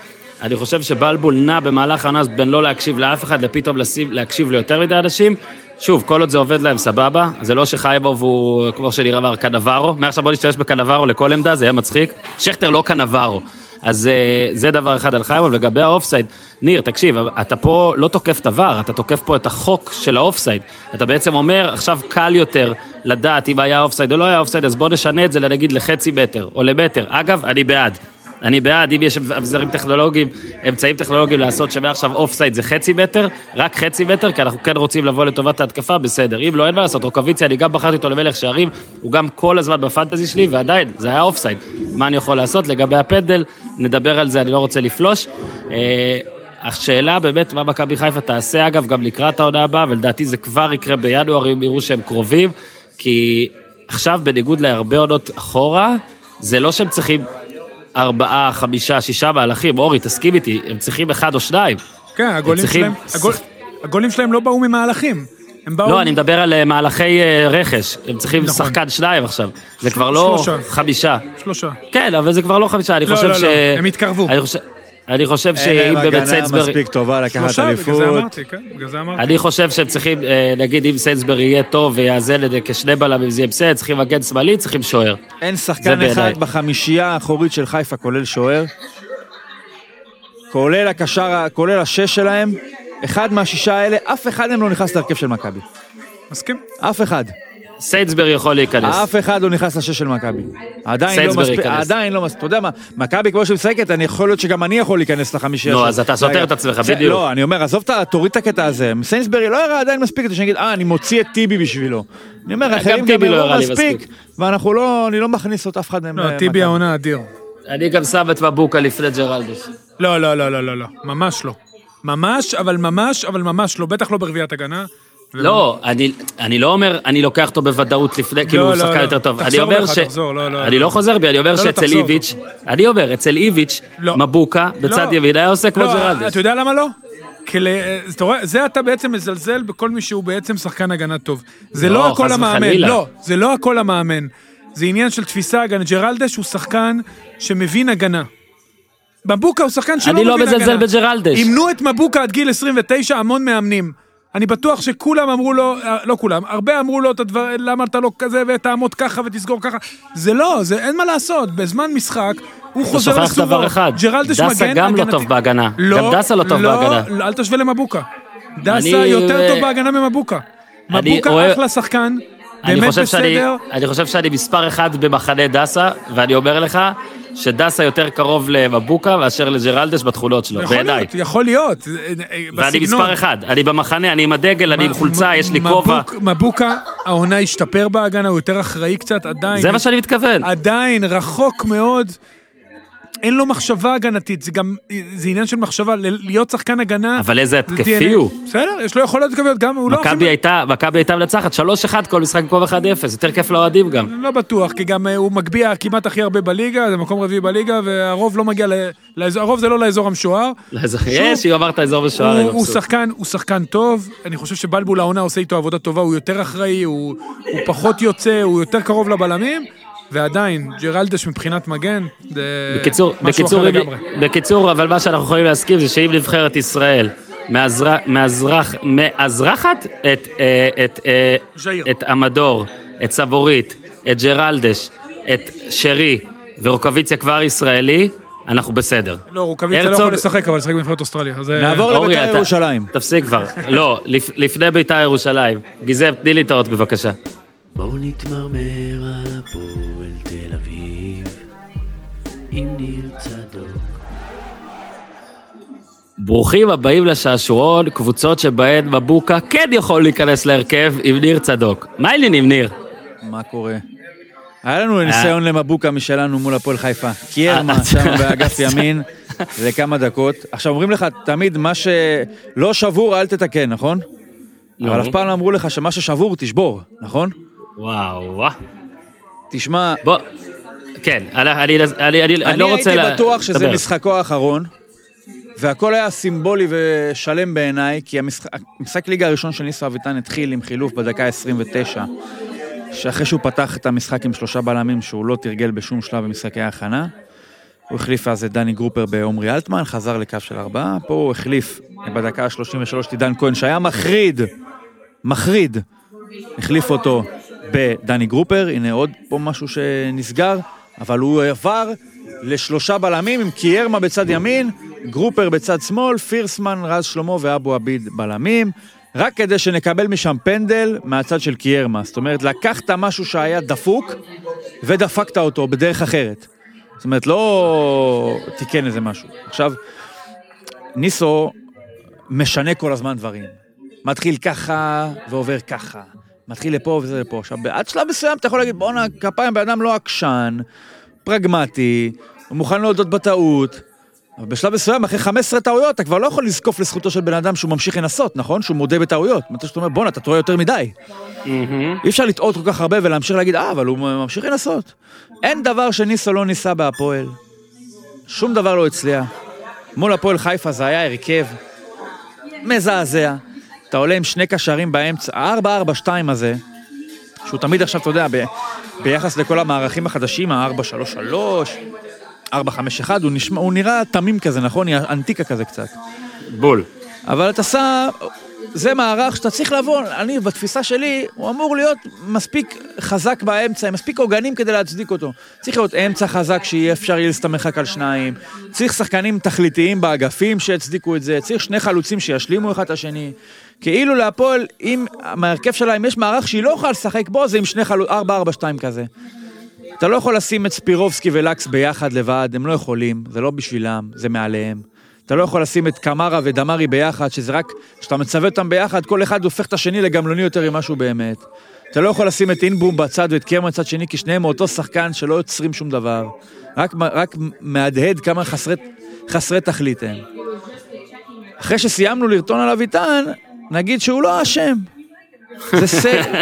Speaker 1: אני חושב שבלבול נע במהלך העונה בין לא להקשיב לאף אחד לפתאום לשים, להקשיב ליותר מדי אנשים. שוב, כל עוד זה עובד להם סבבה, זה לא שחיימוב הוא, כמו שנראה אמר, קנבארו. מעכשיו בוא נשתמש בקנבארו לכל עמדה, זה יהיה מצחיק. שכטר לא קנבארו. אז אה, זה דבר אחד על חיימוב. לגבי האופסייד, ניר, תקשיב, אתה פה לא תוקף את ה VAR, אתה תוקף פה את החוק של האופסייד. אתה בעצם אומר, עכשיו קל יותר לדעת אם היה אופסייד או לא היה אופסייד, אז בוא נשנה את זה נגיד לחצי מטר או למטר. אגב, אני בעד. אני בעד, אם יש אביזרים טכנולוגיים, אמצעים טכנולוגיים לעשות שמעכשיו אוף סייד זה חצי מטר, רק חצי מטר, כי אנחנו כן רוצים לבוא לטובת ההתקפה, בסדר. אם לא, אין מה לעשות, רוקאביצה, אני גם בחרתי אותו למלך שערים, הוא גם כל הזמן ב fantasy שלי, ועדיין, זה היה אוף סייד. מה אני יכול לעשות? לגבי הפנדל, נדבר על זה, אני לא רוצה לפלוש. אה, השאלה באמת מה מכבי חיפה תעשה, אגב, גם לקראת העונה הבאה, ולדעתי זה כבר יקרה בינואר, אם יראו שהם קרובים, כי עכשיו, בניגוד להרבה עונות אחורה, זה לא שהם צריכים ארבעה, חמישה, שישה מהלכים, אורי, תסכים איתי, הם צריכים אחד או שניים.
Speaker 3: כן, הגולים צריכים... שלהם, הגול, הגולים שלהם לא באו ממהלכים. הם באו...
Speaker 1: לא, אני מדבר על אה, מהלכי אה, רכש, הם צריכים נכון. שחקן שניים עכשיו, זה כבר לא שלושה. חמישה.
Speaker 3: שלושה.
Speaker 1: כן, אבל זה כבר לא חמישה, אני לא, חושב
Speaker 3: לא,
Speaker 1: ש...
Speaker 3: לא, הם התקרבו.
Speaker 1: אני חושב... אני חושב שאם באמת סיינסברי...
Speaker 2: אין להם הגנה מספיק טובה לקחת אליפות. שלושה, בגלל זה אמרתי,
Speaker 3: כן, בגלל זה אמרתי.
Speaker 1: אני חושב שהם צריכים, אה, נגיד אם סיינסברי יהיה טוב ויאזן את זה כשני בלמים, זה יהיה בסדר, צריכים מגן שמאלי, צריכים שוער.
Speaker 2: אין שחקן אחד בחמישייה האחורית של חיפה, כולל שוער. כולל הקשר, כולל השש שלהם, אחד מהשישה האלה, אף אחד מהם לא נכנס להרכב של מכבי.
Speaker 3: מסכים.
Speaker 2: אף אחד.
Speaker 1: סיינסברי יכול להיכנס.
Speaker 2: אף אחד לא נכנס לשש של מכבי. עדיין לא מספיק, עדיין לא מספיק. אתה יודע מה, מכבי כמו שהיא משחקת, אני יכול להיות שגם אני יכול להיכנס לחמישייה.
Speaker 1: נו, אז אתה סותר את עצמך, בדיוק.
Speaker 2: לא, אני אומר, עזוב, תוריד את הקטע הזה. סיינסברי לא הראה עדיין מספיק, כדי שאני אגיד, אה, אני מוציא את טיבי בשבילו. אני אומר, אחרים גם
Speaker 1: לא
Speaker 2: הראו מספיק, ואנחנו לא, אני לא מכניס עוד אף אחד מהם.
Speaker 3: לא, טיבי העונה אדיר.
Speaker 1: אני גם שם את מבוקה לפני ג'רלדס.
Speaker 3: לא, לא, לא, לא, לא, ממש לא. ממש, אבל ממש, אבל ממש לא, בטח לא ברביעיית הגנה.
Speaker 1: לא, אני, אני לא אומר, אני לוקח אותו בוודאות לפני, לא, כאילו הוא לא, שחקן לא. יותר טוב. אני אומר ש...
Speaker 3: תחזור, לא, לא.
Speaker 1: אני לא חוזר בי, אני אומר שאצל איביץ', אני אומר, אצל איביץ', מבוקה, בצד ימין, היה עושה כמו ג'רלדס.
Speaker 3: אתה יודע למה לא? זה אתה בעצם מזלזל בכל מי שהוא בעצם שחקן הגנה טוב. זה לא הכל המאמן, לא, זה לא הכל המאמן. זה עניין של תפיסה. ג'רלדש הוא שחקן שמבין הגנה. מבוקה הוא שחקן שלא מבין הגנה.
Speaker 1: אני לא מזלזל בג'רלדש.
Speaker 3: אימנו את מבוקה עד גיל 29 המון מאמנים. אני בטוח שכולם אמרו לו, אה, לא כולם, הרבה אמרו לו את הדבר, למה אתה לא כזה ותעמוד ככה ותסגור ככה. זה לא, זה אין מה לעשות, בזמן משחק הוא חוזר לסורו.
Speaker 1: אתה שוכח דבר אחד, דסה גם לא טוב בהגנה.
Speaker 3: לא,
Speaker 1: גם דסה לא טוב
Speaker 3: לא,
Speaker 1: בהגנה.
Speaker 3: לא, אל תשווה למבוקה. דסה יותר טוב בהגנה ממבוקה. מבוקה אחלה שחקן, באמת בסדר.
Speaker 1: אני חושב שאני מספר אחד במחנה דסה, ואני אומר לך, שדסה יותר קרוב למבוקה מאשר לג'רלדש בתכונות שלו, בעיניי.
Speaker 3: יכול להיות,
Speaker 1: ואני מספר אחד, אני במחנה, אני עם הדגל, אני עם חולצה, יש לי כובע.
Speaker 3: מבוקה, העונה השתפר בהגנה, הוא יותר אחראי קצת, עדיין.
Speaker 1: זה מה שאני מתכוון.
Speaker 3: עדיין, רחוק מאוד. אין לו מחשבה הגנתית, זה גם, זה עניין של מחשבה, להיות שחקן הגנה...
Speaker 1: אבל איזה התקפי הוא.
Speaker 3: בסדר, יש לו יכולות התקפיות, גם הוא
Speaker 1: לא... מכבי הייתה, מכבי הייתה מנצחת 3-1 כל משחק במקום 1-0, יותר כיף לאוהדים גם.
Speaker 3: לא בטוח, כי גם אה, הוא מגביה כמעט הכי הרבה בליגה, זה מקום רביעי בליגה, והרוב לא מגיע, הרוב זה לא לאזור המשוער.
Speaker 1: יש, אם אמרת אזור המשוער,
Speaker 3: הוא, שחקן, הוא שחקן טוב, אני חושב שבלבול העונה עושה איתו עבודה טובה, הוא יותר אחראי, הוא פחות יוצא, הוא יותר קרוב לבלמים. ועדיין, ג'רלדש מבחינת מגן, זה
Speaker 1: בקיצור, משהו בקיצור, אחר לגמרי. בקיצור, אבל מה שאנחנו יכולים להסכים זה שאם נבחרת ישראל מאזרח, מאזרח, מאזרחת את, אה, את, אה, את המדור, את סבורית, את ג'רלדש, את שרי ורוקוויציה כבר ישראלי, אנחנו בסדר.
Speaker 3: לא, רוקאביצה לא יכול לשחק, אבל לשחק בנבחרת אוסטרליה. אז, אה,
Speaker 2: נעבור לבית"ר ירושלים.
Speaker 1: תפסיק כבר. לא, לפ- לפני בית"ר ירושלים. גיזם, תני לי את האות בבקשה.
Speaker 4: בואו נתמרמר על הפועל תל אביב עם ניר צדוק
Speaker 1: ברוכים הבאים לשעשועון, קבוצות שבהן מבוקה כן יכול להיכנס להרכב עם ניר צדוק. מה העניינים, ניר?
Speaker 2: מה קורה? היה לנו ניסיון למבוקה משלנו מול הפועל חיפה. קיירמה
Speaker 1: אה,
Speaker 2: שם באגף ימין לכמה דקות. עכשיו אומרים לך תמיד מה שלא שבור אל תתקן, נכון? אבל אף פעם לא אמרו לך שמה ששבור תשבור, נכון?
Speaker 1: וואו, וואו.
Speaker 2: תשמע,
Speaker 1: בוא, כן, אני, אני, אני, אני, אני לא רוצה...
Speaker 2: אני
Speaker 1: לה-
Speaker 2: הייתי בטוח שזה
Speaker 1: דבר.
Speaker 2: משחקו האחרון, והכל היה סימבולי ושלם בעיניי, כי המשחק, המשחק ליגה הראשון של ניסו אביטן התחיל עם חילוף בדקה 29, שאחרי שהוא פתח את המשחק עם שלושה בלמים שהוא לא תרגל בשום שלב במשחקי ההכנה. הוא החליף אז את דני גרופר בעומרי אלטמן, חזר לקו של ארבעה, פה הוא החליף בדקה ה-33 את עידן כהן שהיה מחריד, מחריד, החליף אותו בדני גרופר, הנה עוד פה משהו שנסגר, אבל הוא עבר לשלושה בלמים עם קיירמה בצד ימין, גרופר בצד שמאל, פירסמן, רז שלמה ואבו עביד בלמים, רק כדי שנקבל משם פנדל מהצד של קיירמה. זאת אומרת, לקחת משהו שהיה דפוק ודפקת אותו בדרך אחרת. זאת אומרת, לא תיקן איזה משהו. עכשיו, ניסו משנה כל הזמן דברים. מתחיל ככה ועובר ככה. מתחיל לפה וזה לפה. עכשיו, עד שלב מסוים אתה יכול להגיד, בואנה, כפיים, בן אדם לא עקשן, פרגמטי, הוא מוכן להודות בטעות. אבל בשלב מסוים, אחרי 15 טעויות, אתה כבר לא יכול לזקוף לזכותו של בן אדם שהוא ממשיך לנסות, נכון? שהוא מודה בטעויות. מתי שאתה אומר, בואנה, אתה טועה יותר מדי. אי אפשר לטעות כל כך הרבה ולהמשיך להגיד, אה, אבל הוא ממשיך לנסות. אין דבר שניסו לא ניסה בהפועל. שום דבר לא הצליח. מול הפועל חיפה זה היה הרכב מזעזע. אתה עולה עם שני קשרים באמצע, ה-4-4-2 הזה, שהוא תמיד עכשיו, אתה יודע, ב, ביחס לכל המערכים החדשים, ה-4-3-3, 4-5-1, הוא, נשמע, הוא נראה תמים כזה, נכון? אנטיקה כזה קצת.
Speaker 1: בול.
Speaker 2: אבל אתה שם, זה מערך שאתה צריך לבוא, אני, בתפיסה שלי, הוא אמור להיות מספיק חזק באמצע, עם מספיק עוגנים כדי להצדיק אותו. צריך להיות אמצע חזק שיהיה אפשר יהיה להסתמך רק על שניים, צריך שחקנים תכליתיים באגפים שיצדיקו את זה, צריך שני חלוצים שישלימו אחד את השני. כאילו להפועל, אם מהרכב שלה, אם יש מערך שהיא לא יכולה לשחק בו, זה עם שני חלוצים, 4-4-2 כזה. אתה לא יכול לשים את ספירובסקי ולקס ביחד לבד, הם לא יכולים, זה לא בשבילם, זה מעליהם. אתה לא יכול לשים את קמרה ודמרי ביחד, שזה רק, כשאתה מצווה אותם ביחד, כל אחד הופך את השני לגמלוני יותר ממה שהוא באמת. אתה לא יכול לשים את אינבום בצד ואת קרמן בצד שני, כי שניהם מאותו שחקן שלא יוצרים שום דבר. רק, רק מהדהד כמה חסרי, חסרי תכלית הם. אחרי שסיימנו לרטון על אביטן, נגיד שהוא לא האשם. זה סגל,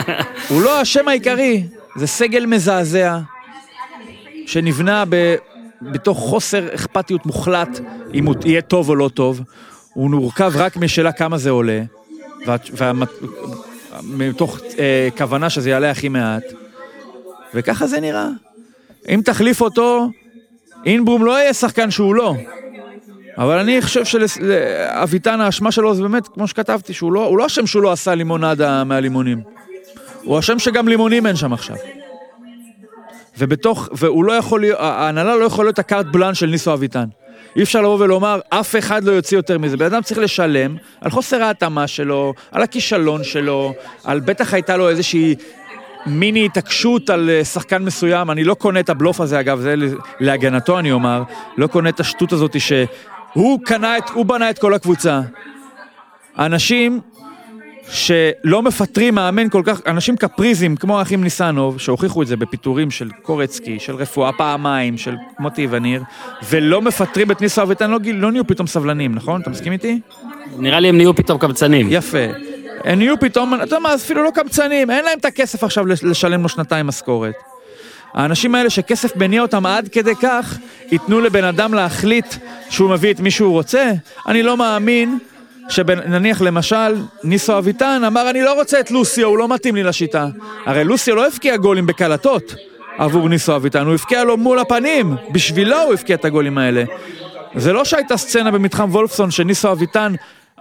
Speaker 2: הוא לא האשם העיקרי, זה סגל מזעזע, שנבנה ב... בתוך חוסר אכפתיות מוחלט, אם הוא יהיה טוב או לא טוב. הוא מורכב רק משאלה כמה זה עולה, וה... וה... מתוך אה, כוונה שזה יעלה הכי מעט. וככה זה נראה. אם תחליף אותו, אינברום לא יהיה שחקן שהוא לא. אבל אני חושב שלאביטן האשמה שלו זה באמת, כמו שכתבתי, שהוא לא, הוא לא אשם שהוא לא עשה לימונדה מהלימונים. הוא אשם שגם לימונים אין שם עכשיו. ובתוך, והוא לא יכול להיות, ההנהלה לא יכול להיות הקארט בלאן של ניסו אביטן. אי אפשר לבוא ולומר, אף אחד לא יוציא יותר מזה. בן אדם צריך לשלם על חוסר ההתאמה שלו, על הכישלון שלו, על בטח הייתה לו איזושהי מיני התעקשות על אה, שחקן מסוים. אני לא קונה את הבלוף הזה, אגב, זה להגנתו אני אומר. לא קונה את השטות הזאת שהוא קנה את, הוא בנה את כל הקבוצה. אנשים שלא מפטרים מאמן כל כך, אנשים קפריזם כמו האחים ניסנוב, שהוכיחו את זה בפיטורים של קורצקי, של רפואה פעמיים, של מוטי וניר, ולא מפטרים את ניסו אביטן, לא, לא נהיו פתאום סבלנים, נכון? אתה מסכים איתי?
Speaker 1: נראה לי הם נהיו פתאום קמצנים.
Speaker 2: יפה. הם נהיו פתאום, אתה יודע מה, אפילו לא קמצנים, אין להם את הכסף עכשיו לש- לשלם לו שנתיים משכורת. האנשים האלה שכסף מניע אותם עד כדי כך, ייתנו לבן אדם להחליט שהוא מביא את מי שהוא רוצה? אני לא מאמין שנניח למשל, ניסו אביטן אמר אני לא רוצה את לוסיו, הוא לא מתאים לי לשיטה. הרי לוסיו לא הבקיע גולים בקלטות עבור ניסו אביטן, הוא הבקיע לו מול הפנים, בשבילו הוא הבקיע את הגולים האלה. זה לא שהייתה סצנה במתחם וולפסון שניסו אביטן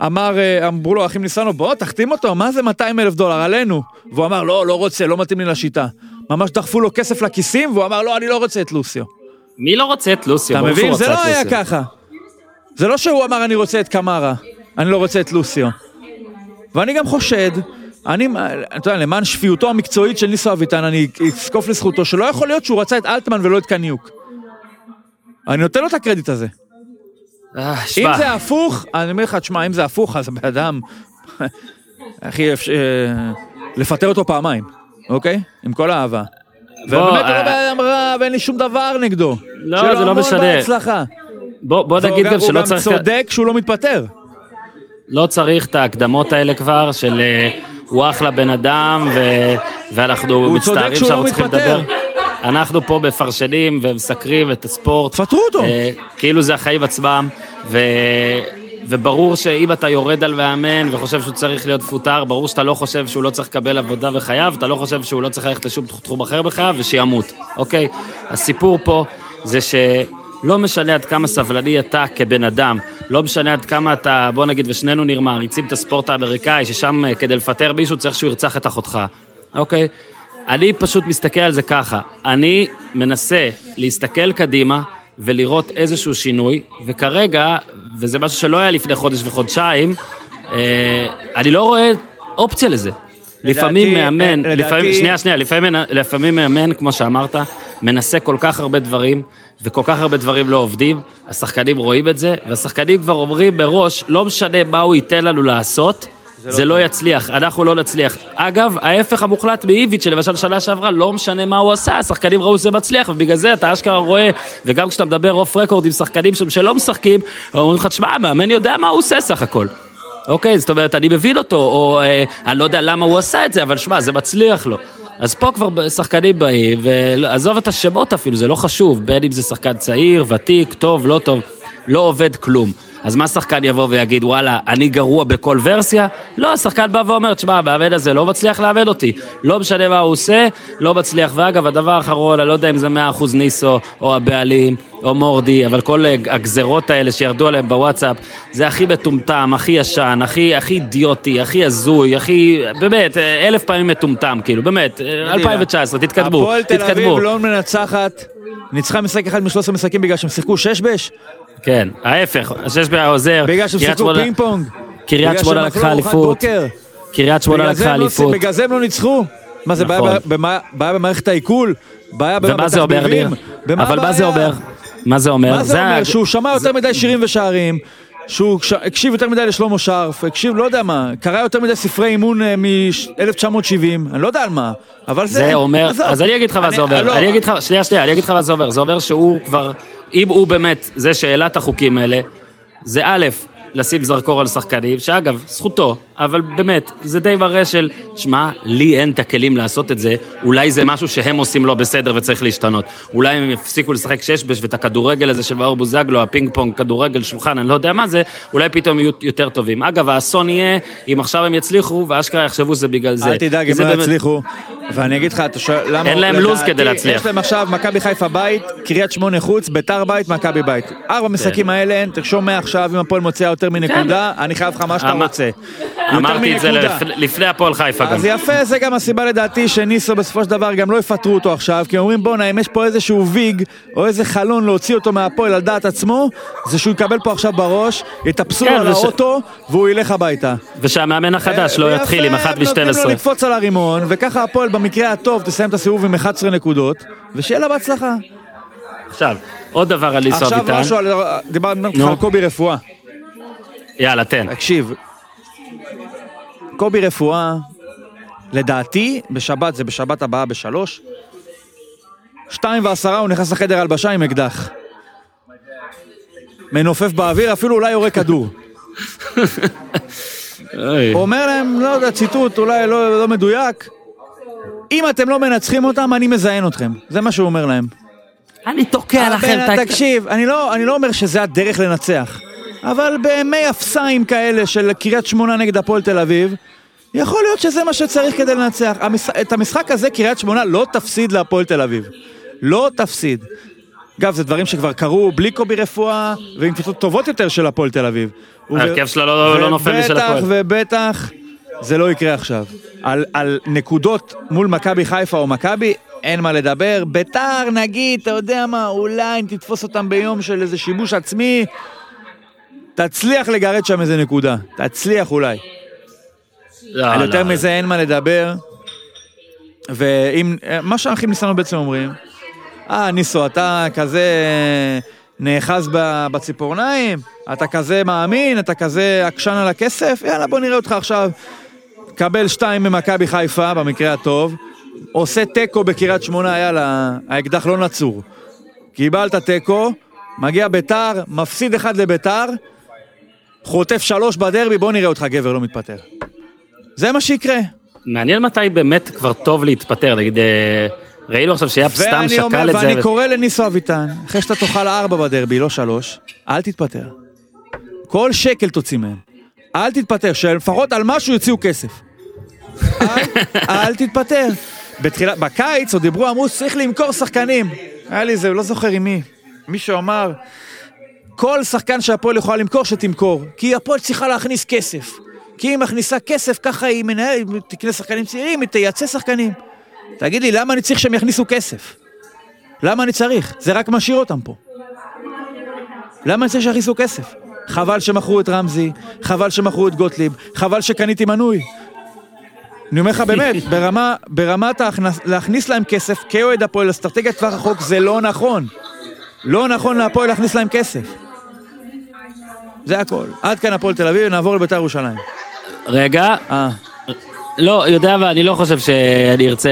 Speaker 2: אמר, אה, אמרו לו אחים ניסנו, בוא תחתים אותו, מה זה 200 אלף דולר, עלינו. והוא אמר, לא, לא רוצה, לא מתאים לי לשיטה. ממש דחפו לו כסף לכיסים, והוא אמר, לא, אני לא רוצה את לוסיו.
Speaker 1: מי לא רוצה את לוסיו?
Speaker 2: אתה מבין? זה לא היה. ככה. זה לא שהוא אמר אני רוצה את קמרה, אני לא רוצה את לוסיו. ואני גם חושד, אני, אתה יודע, למען שפיותו המקצועית של ניסו אביטן, אני אזקוף לזכותו שלא יכול להיות שהוא רצה את אלטמן ולא את קניוק. אני נותן לו את הקרדיט הזה.
Speaker 1: אה,
Speaker 2: אם זה הפוך, אני אומר לך, תשמע, אם זה הפוך, אז הבן אדם... אחי, אפשר- אה, לפטר אותו פעמיים, אוקיי? עם כל האהבה.
Speaker 1: בוא,
Speaker 2: ובאמת הוא לא
Speaker 1: אה,
Speaker 2: בן אדם רע ואין לי שום דבר נגדו.
Speaker 1: לא, זה לא
Speaker 2: המון
Speaker 1: משנה.
Speaker 2: בהצלחה.
Speaker 1: בוא בוא
Speaker 2: והוא
Speaker 1: נגיד גם שלא צריך...
Speaker 2: הוא גם צודק שהוא לא מתפטר.
Speaker 1: לא צריך את ההקדמות האלה כבר, של אה, הוא אחלה בן אדם, ו... ואנחנו מצטערים
Speaker 2: שהוא
Speaker 1: שאנחנו
Speaker 2: לא
Speaker 1: צריכים. לדבר. אנחנו פה מפרשנים ומסקרים את הספורט.
Speaker 2: תפטרו אותו.
Speaker 1: אה, כאילו זה החיים עצמם, ו... וברור שאם אתה יורד על מאמן וחושב שהוא צריך להיות מפוטר, ברור שאתה לא חושב שהוא לא צריך לקבל עבודה בחייו, אתה לא חושב שהוא לא צריך ללכת לשום תחום אחר בחייו, ושימות, אוקיי? הסיפור פה זה שלא משנה עד כמה סבלני אתה כבן אדם, לא משנה עד כמה אתה, בוא נגיד, ושנינו נראה מעריצים את הספורט האמריקאי, ששם אה, כדי לפטר מישהו צריך שהוא ירצח את אחותך, אוקיי? אני פשוט מסתכל על זה ככה, אני מנסה להסתכל קדימה ולראות איזשהו שינוי, וכרגע, וזה משהו שלא היה לפני חודש וחודשיים, אה, אני לא רואה אופציה לזה. לפעמים מאמן,
Speaker 2: אה, לדעתי-
Speaker 1: לפעמים, שנייה, שנייה, לפעמים, לפעמים מאמן, כמו שאמרת, מנסה כל כך הרבה דברים, וכל כך הרבה דברים לא עובדים, השחקנים רואים את זה, והשחקנים כבר אומרים מראש, לא משנה מה הוא ייתן לנו לעשות, זה לא יצליח, אנחנו לא נצליח. אגב, ההפך המוחלט מאיביץ', שלמשל שנה שעברה, לא משנה מה הוא עשה, השחקנים ראו שזה מצליח, ובגלל זה אתה אשכרה רואה, וגם כשאתה מדבר אוף רקורד עם שחקנים שם שלא משחקים, אומרים לך, תשמע, המאמן יודע מה הוא עושה סך הכל. אוקיי, זאת אומרת, אני מבין אותו, או אה, אני לא יודע למה הוא עשה את זה, אבל שמע, זה מצליח לו. אז פה כבר שחקנים באים, ועזוב את השמות אפילו, זה לא חשוב, בין אם זה שחקן צעיר, ותיק, טוב, לא טוב, לא עובד כלום. אז מה שחקן יבוא ויגיד, וואלה, אני גרוע בכל ורסיה? לא, השחקן בא ואומר, תשמע, המאמן הזה לא מצליח לאמן אותי. לא משנה מה הוא עושה, לא מצליח. ואגב, הדבר האחרון, אני לא יודע אם זה 100% ניסו, או הבעלים, או מורדי, אבל כל הגזרות האלה שירדו עליהם בוואטסאפ, זה הכי מטומטם, הכי ישן, הכי, הכי אידיוטי, הכי הזוי, הכי, באמת, אלף פעמים מטומטם, כאילו, באמת, אה, 2019, תתקדמו,
Speaker 2: הפועל תל
Speaker 1: תתקדמו.
Speaker 2: אביב לא מנצחת, ניצחה משחק אחד מ-13 משחקים בגלל שהם שיחקו שש בש?
Speaker 1: כן, ההפך, השש בעוזר,
Speaker 2: בגלל שהם שיחקו פינג פונג?
Speaker 1: קריית שמונה לקחה אליפות? קריית שמונה לקחה
Speaker 2: לא-
Speaker 1: אליפות.
Speaker 2: בגלל זה הם לא ניצחו? מה זה, בעיה
Speaker 1: נכון.
Speaker 2: במערכת העיכול? בעיה
Speaker 1: ומה זה אומר, ניר?
Speaker 2: בתחביבים?
Speaker 1: אבל מה זה? אומר? מה זה אומר?
Speaker 2: מה זה אומר? שהוא שמע יותר מדי שירים ושערים, שהוא הקשיב יותר מדי לשלמה שרף, הקשיב, לא יודע מה, קרא יותר מדי ספרי אימון מ-1970, אני לא יודע על מה, אבל זה...
Speaker 1: זה אומר,
Speaker 2: עזוב.
Speaker 1: אז אני אגיד לך מה זה אומר,
Speaker 2: לא,
Speaker 1: אני אגיד לך, שנייה, שנייה, אני אגיד לך מה זה אומר, זה אומר שהוא כבר, אם הוא באמת זה שהעלה את החוקים האלה, זה א', לשים זרקור על שחקנים, שאגב, זכותו, אבל באמת, זה די מראה של, שמע, לי אין את הכלים לעשות את זה, אולי זה משהו שהם עושים לא בסדר וצריך להשתנות. אולי הם יפסיקו לשחק שש-בש ואת הכדורגל הזה של מאור בוזגלו, הפינג פונג, כדורגל, שולחן, אני לא יודע מה זה, אולי פתאום יהיו יותר טובים. אגב, האסון יהיה אם עכשיו הם יצליחו, ואשכרה יחשבו שזה בגלל זה.
Speaker 2: אל תדאג, הם לא
Speaker 1: באמת-
Speaker 2: יצליחו. ואני אגיד לך, אתה שואל, למה...
Speaker 1: אין להם לו"ז כדי להצליח.
Speaker 2: יש להם עכשיו מכבי חיפה בית, קריית שמונה חוץ, ביתר בית, מכבי בית. ארבע משחקים האלה, תרשום מעכשיו, אם הפועל מוציאה יותר מנקודה, אני חייב לך מה שאתה רוצה.
Speaker 1: אמרתי את זה. לפני- הפועל חיפה גם.
Speaker 2: אז יפה, זה גם הסיבה לדעתי שניסו בסופו של דבר גם לא יפטרו אותו עכשיו, כי אומרים בואנה, אם יש פה איזשהו ויג, או איזה חלון להוציא אותו מהפועל על דעת עצמו, זה שהוא יקבל פה עכשיו בראש, יטפסו לו
Speaker 1: כן,
Speaker 2: על האוטו, והוא ילך הביתה.
Speaker 1: ושהמאמן החדש לא
Speaker 2: ויפה,
Speaker 1: יתחיל עם אחת
Speaker 2: נותנים לו
Speaker 1: מ-12.
Speaker 2: לקפוץ על הרימון, וככה הפועל במקרה הטוב תסיים את הסיבוב עם 11 נקודות, ושיהיה לה בהצלחה.
Speaker 1: עכשיו, עוד דבר על ליסו
Speaker 2: עכשיו
Speaker 1: אביטן.
Speaker 2: משהו על... דיברנו. על קובי רפואה.
Speaker 1: יאללה, תן.
Speaker 2: תקשיב, קובי רפואה, לדעתי, בשבת, זה בשבת הבאה בשלוש, שתיים ועשרה הוא נכנס לחדר הלבשה עם אקדח. מנופף באוויר, אפילו אולי יורה כדור. הוא אומר להם, לא יודע, ציטוט אולי לא, לא מדויק, אם אתם לא מנצחים אותם, אני מזיין אתכם. זה מה שהוא אומר להם.
Speaker 1: אני תוקע לכם את ה...
Speaker 2: תקשיב, אני לא, אני לא אומר שזה הדרך לנצח, אבל בימי אפסיים כאלה של קריית שמונה נגד הפועל תל אביב, יכול להיות שזה מה שצריך כדי לנצח. המש... את המשחק הזה קריית שמונה לא תפסיד להפועל תל אביב. לא תפסיד. אגב, זה דברים שכבר קרו בלי קובי רפואה, ועם קבוצות טובות יותר של הפועל תל אביב.
Speaker 1: ההרכב שלה לא- לא נופל משל הפועל.
Speaker 2: ובטח ובטח זה לא יקרה עכשיו. על, על נקודות מול מכבי חיפה או מכבי, אין מה לדבר. ביתר, נגיד, אתה יודע מה, אולי אם תתפוס אותם ביום של איזה שיבוש עצמי, תצליח לגרד שם איזה נקודה. תצליח אולי.
Speaker 1: לא,
Speaker 2: על
Speaker 1: לא.
Speaker 2: יותר מזה אין מה לדבר. ואם, מה שהאחים ניסנו בעצם אומרים, אה, ניסו, אתה כזה נאחז ב- בציפורניים, אתה כזה מאמין, אתה כזה עקשן על הכסף, יאללה, בוא נראה אותך עכשיו. קבל שתיים ממכבי חיפה, במקרה הטוב, עושה תיקו בקריית שמונה, יאללה, האקדח לא נצור. קיבלת תיקו, מגיע ביתר, מפסיד אחד לביתר, חוטף שלוש בדרבי, בוא נראה אותך גבר לא מתפטר. זה מה שיקרה.
Speaker 1: מעניין מתי באמת כבר טוב להתפטר, נגיד, אה, ראינו עכשיו שיאפ סתם
Speaker 2: אומר,
Speaker 1: שקל את זה.
Speaker 2: ואני קורא לניסו אביטן, אחרי שאתה תאכל ארבע בדרבי, לא שלוש, אל תתפטר. כל שקל תוציא מהם. אל תתפטר, שלפחות על משהו יוציאו כסף. אל, אל תתפטר. בתחילה, בקיץ עוד דיברו, אמרו, צריך למכור שחקנים. היה לי איזה, לא זוכר עם מי. מישהו אמר, כל שחקן שהפועל יכולה למכור, שתמכור. כי הפועל צריכה להכניס כסף. כי היא מכניסה כסף, ככה היא מנהלת, תקנה שחקנים צעירים, היא תייצא שחקנים. תגיד לי, למה אני צריך שהם יכניסו כסף? למה אני צריך? זה רק משאיר אותם פה. למה אני צריך שיכניסו כסף? חבל שמכרו את רמזי, חבל שמכרו את גוטליב, חבל שקניתי מנוי. אני אומר לך באמת, <laughs> ברמה, ברמת ההכנס, להכניס להם כסף כאוהד הפועל, אסטרטגיית טווח רחוק זה לא נכון. לא נכון להפועל להכניס להם כסף. זה הכל. עד כאן הפועל תל אביב, נעבור לבית"ר ירושלים.
Speaker 1: רגע,
Speaker 2: אה,
Speaker 1: לא, יודע, אבל אני לא חושב שאני ארצה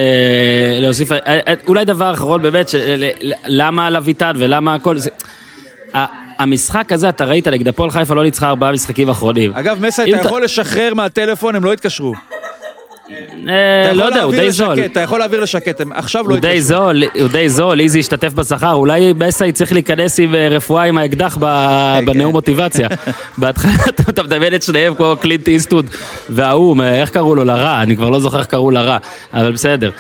Speaker 1: להוסיף, אה, אה, אולי דבר אחרון באמת, למה על אביטן ולמה הכל זה... המשחק הזה, אתה ראית, נגד הפועל חיפה לא ניצחה ארבעה משחקים אחרונים.
Speaker 2: אגב, מסי, אתה- יכול לשחרר מהטלפון, הם לא התקשרו.
Speaker 1: אה, לא יודע, הוא די זול.
Speaker 2: אתה יכול להעביר לשקט, עכשיו לא
Speaker 1: הוא די. זול, הוא די זול, איזי השתתף בשכר, אולי מסי צריך להיכנס עם אה, רפואה עם האקדח ב-
Speaker 2: כן,
Speaker 1: בנאום מוטיבציה. <laughs> בהתחלה אתה- מדמיין את שניהם כמו קלינט איסטוד וההוא, מ- איך קראו לו? לרע, אני כבר לא זוכר איך קראו לרע, אבל בסדר.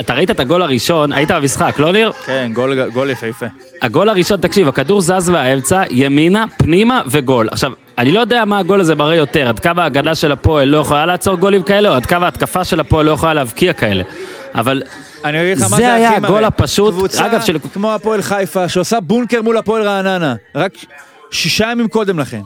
Speaker 1: אתה ראית את הגול הראשון, היית במשחק, לא ניר?
Speaker 2: כן, גול- גול יפהפה.
Speaker 1: הגול הראשון, תקשיב, הכדור זז מהאמצע, ימינה, פנימה וגול. עכשיו, אני לא יודע מה הגול הזה מראה יותר, עד כמה ההגנה של הפועל לא יכולה לעצור גולים כאלה, או עד כמה ההתקפה של הפועל לא יכולה להבקיע כאלה. אבל
Speaker 2: אני אגיד לך מה
Speaker 1: זה
Speaker 2: זה
Speaker 1: היה הגול. הפשוט,
Speaker 2: קבוצה
Speaker 1: אגב, של-
Speaker 2: כמו הפועל חיפה, שעושה בונקר מול הפועל רעננה, רק שישה ימים קודם לכן.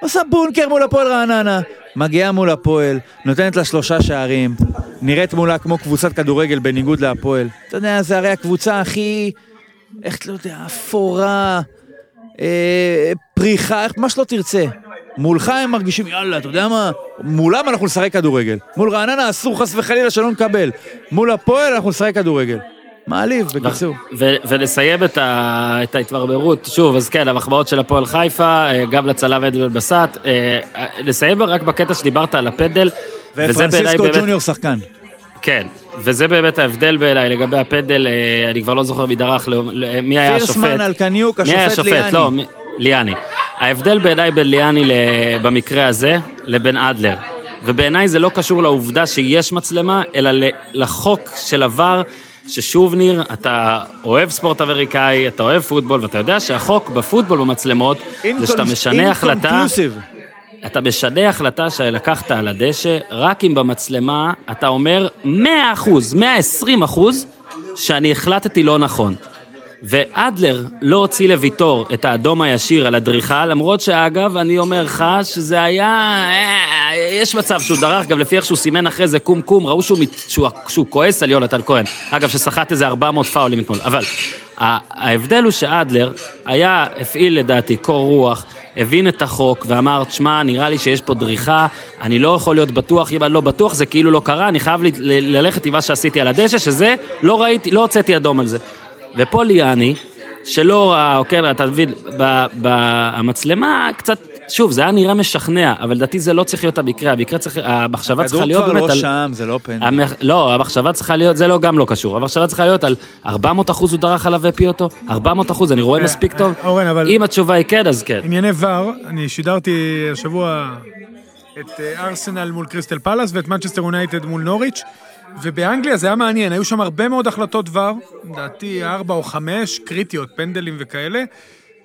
Speaker 2: עושה בונקר מול הפועל רעננה, מגיעה מול הפועל, נותנת לה שלושה שערים, נראית מולה כמו קבוצת כדורגל בניגוד להפועל. אתה יודע, זה הרי הקבוצה הכי, איך אתה לא יודע, אפורה, אה, פריחה, מה שלא תרצה. מולך הם מרגישים, יאללה, אתה יודע מה? מולם אנחנו נשחק כדורגל. מול רעננה אסור חס וחלילה שלא נקבל. מול הפועל אנחנו נשחק כדורגל. מעליב, בקיצור.
Speaker 1: ו- ונסיים את, ה- את ההתברברות, שוב, אז כן, המחמאות של הפועל חיפה, אה, גם לצלם אדמל בסט. אה, אה, נסיים רק בקטע שדיברת על הפנדל.
Speaker 2: ופרנסיסקו
Speaker 1: באמת-
Speaker 2: ג'וניור שחקן.
Speaker 1: כן, וזה באמת ההבדל בעיניי לגבי הפנדל, אה, אני כבר לא זוכר מי דרך, לא- לא- מי היה השופט.
Speaker 2: פירסמן, אלקניוק,
Speaker 1: מי היה
Speaker 2: השופט
Speaker 1: השופט?
Speaker 2: ליאני.
Speaker 1: לא, ליאני. ההבדל בעיניי בין ליאני במקרה הזה לבין אדלר. ובעיניי זה לא קשור לעובדה שיש מצלמה, אלא לחוק של עבר, ששוב ניר, אתה אוהב ספורט אמריקאי, אתה אוהב פוטבול, ואתה יודע שהחוק בפוטבול במצלמות, זה שאתה משנה החלטה,
Speaker 2: Inconclusive.
Speaker 1: אתה משנה החלטה שלקחת על הדשא, רק אם במצלמה אתה אומר 100 אחוז, 120 אחוז, שאני החלטתי לא נכון. ואדלר לא הוציא לוויטור את האדום הישיר על הדריכה, למרות שאגב, אני אומר לך שזה היה... אה, יש מצב שהוא דרך, גם לפי איך שהוא סימן אחרי זה קום קום, ראו שהוא, מת- שהוא, שהוא כועס על יונתן כהן. אגב, שסחט איזה 400 פאולים אתמול. אבל ההבדל הוא שאדלר היה, הפעיל לדעתי קור רוח, הבין את החוק ואמר, תשמע, נראה לי שיש פה דריכה, אני לא יכול להיות בטוח, אם אני לא בטוח זה כאילו לא קרה, אני חייב ל- ל- ללכת עם מה שעשיתי על הדשא, שזה, לא ראיתי, לא הוצאתי אדום על זה. ופה ליאני, שלא ראה, אוקיי, אתה מבין, במצלמה קצת, שוב, זה היה נראה משכנע, אבל לדעתי זה לא צריך להיות המקרה, המקרה צריך, המחשבה צריכה
Speaker 2: הכדור
Speaker 1: להיות
Speaker 2: כבר
Speaker 1: באמת
Speaker 2: לא
Speaker 1: על...
Speaker 2: שם, זה לא פנדל.
Speaker 1: המח... לא, המחשבה צריכה להיות, זה לא, גם לא קשור, המחשבה צריכה להיות על 400 אחוז הוא דרך עליו והפיא אותו, 400 אחוז, אני רואה
Speaker 3: אה,
Speaker 1: מספיק טוב,
Speaker 3: אה, אורן, אבל-
Speaker 1: אם התשובה היא כן, אז כן.
Speaker 3: ענייני ור, אני שידרתי השבוע את אה, ארסנל מול קריסטל פלאס ואת מנצ'סטר יונייטד מול נוריץ', ובאנגליה זה היה מעניין, היו שם הרבה מאוד החלטות ור, לדעתי ארבע או חמש, קריטיות, פנדלים וכאלה,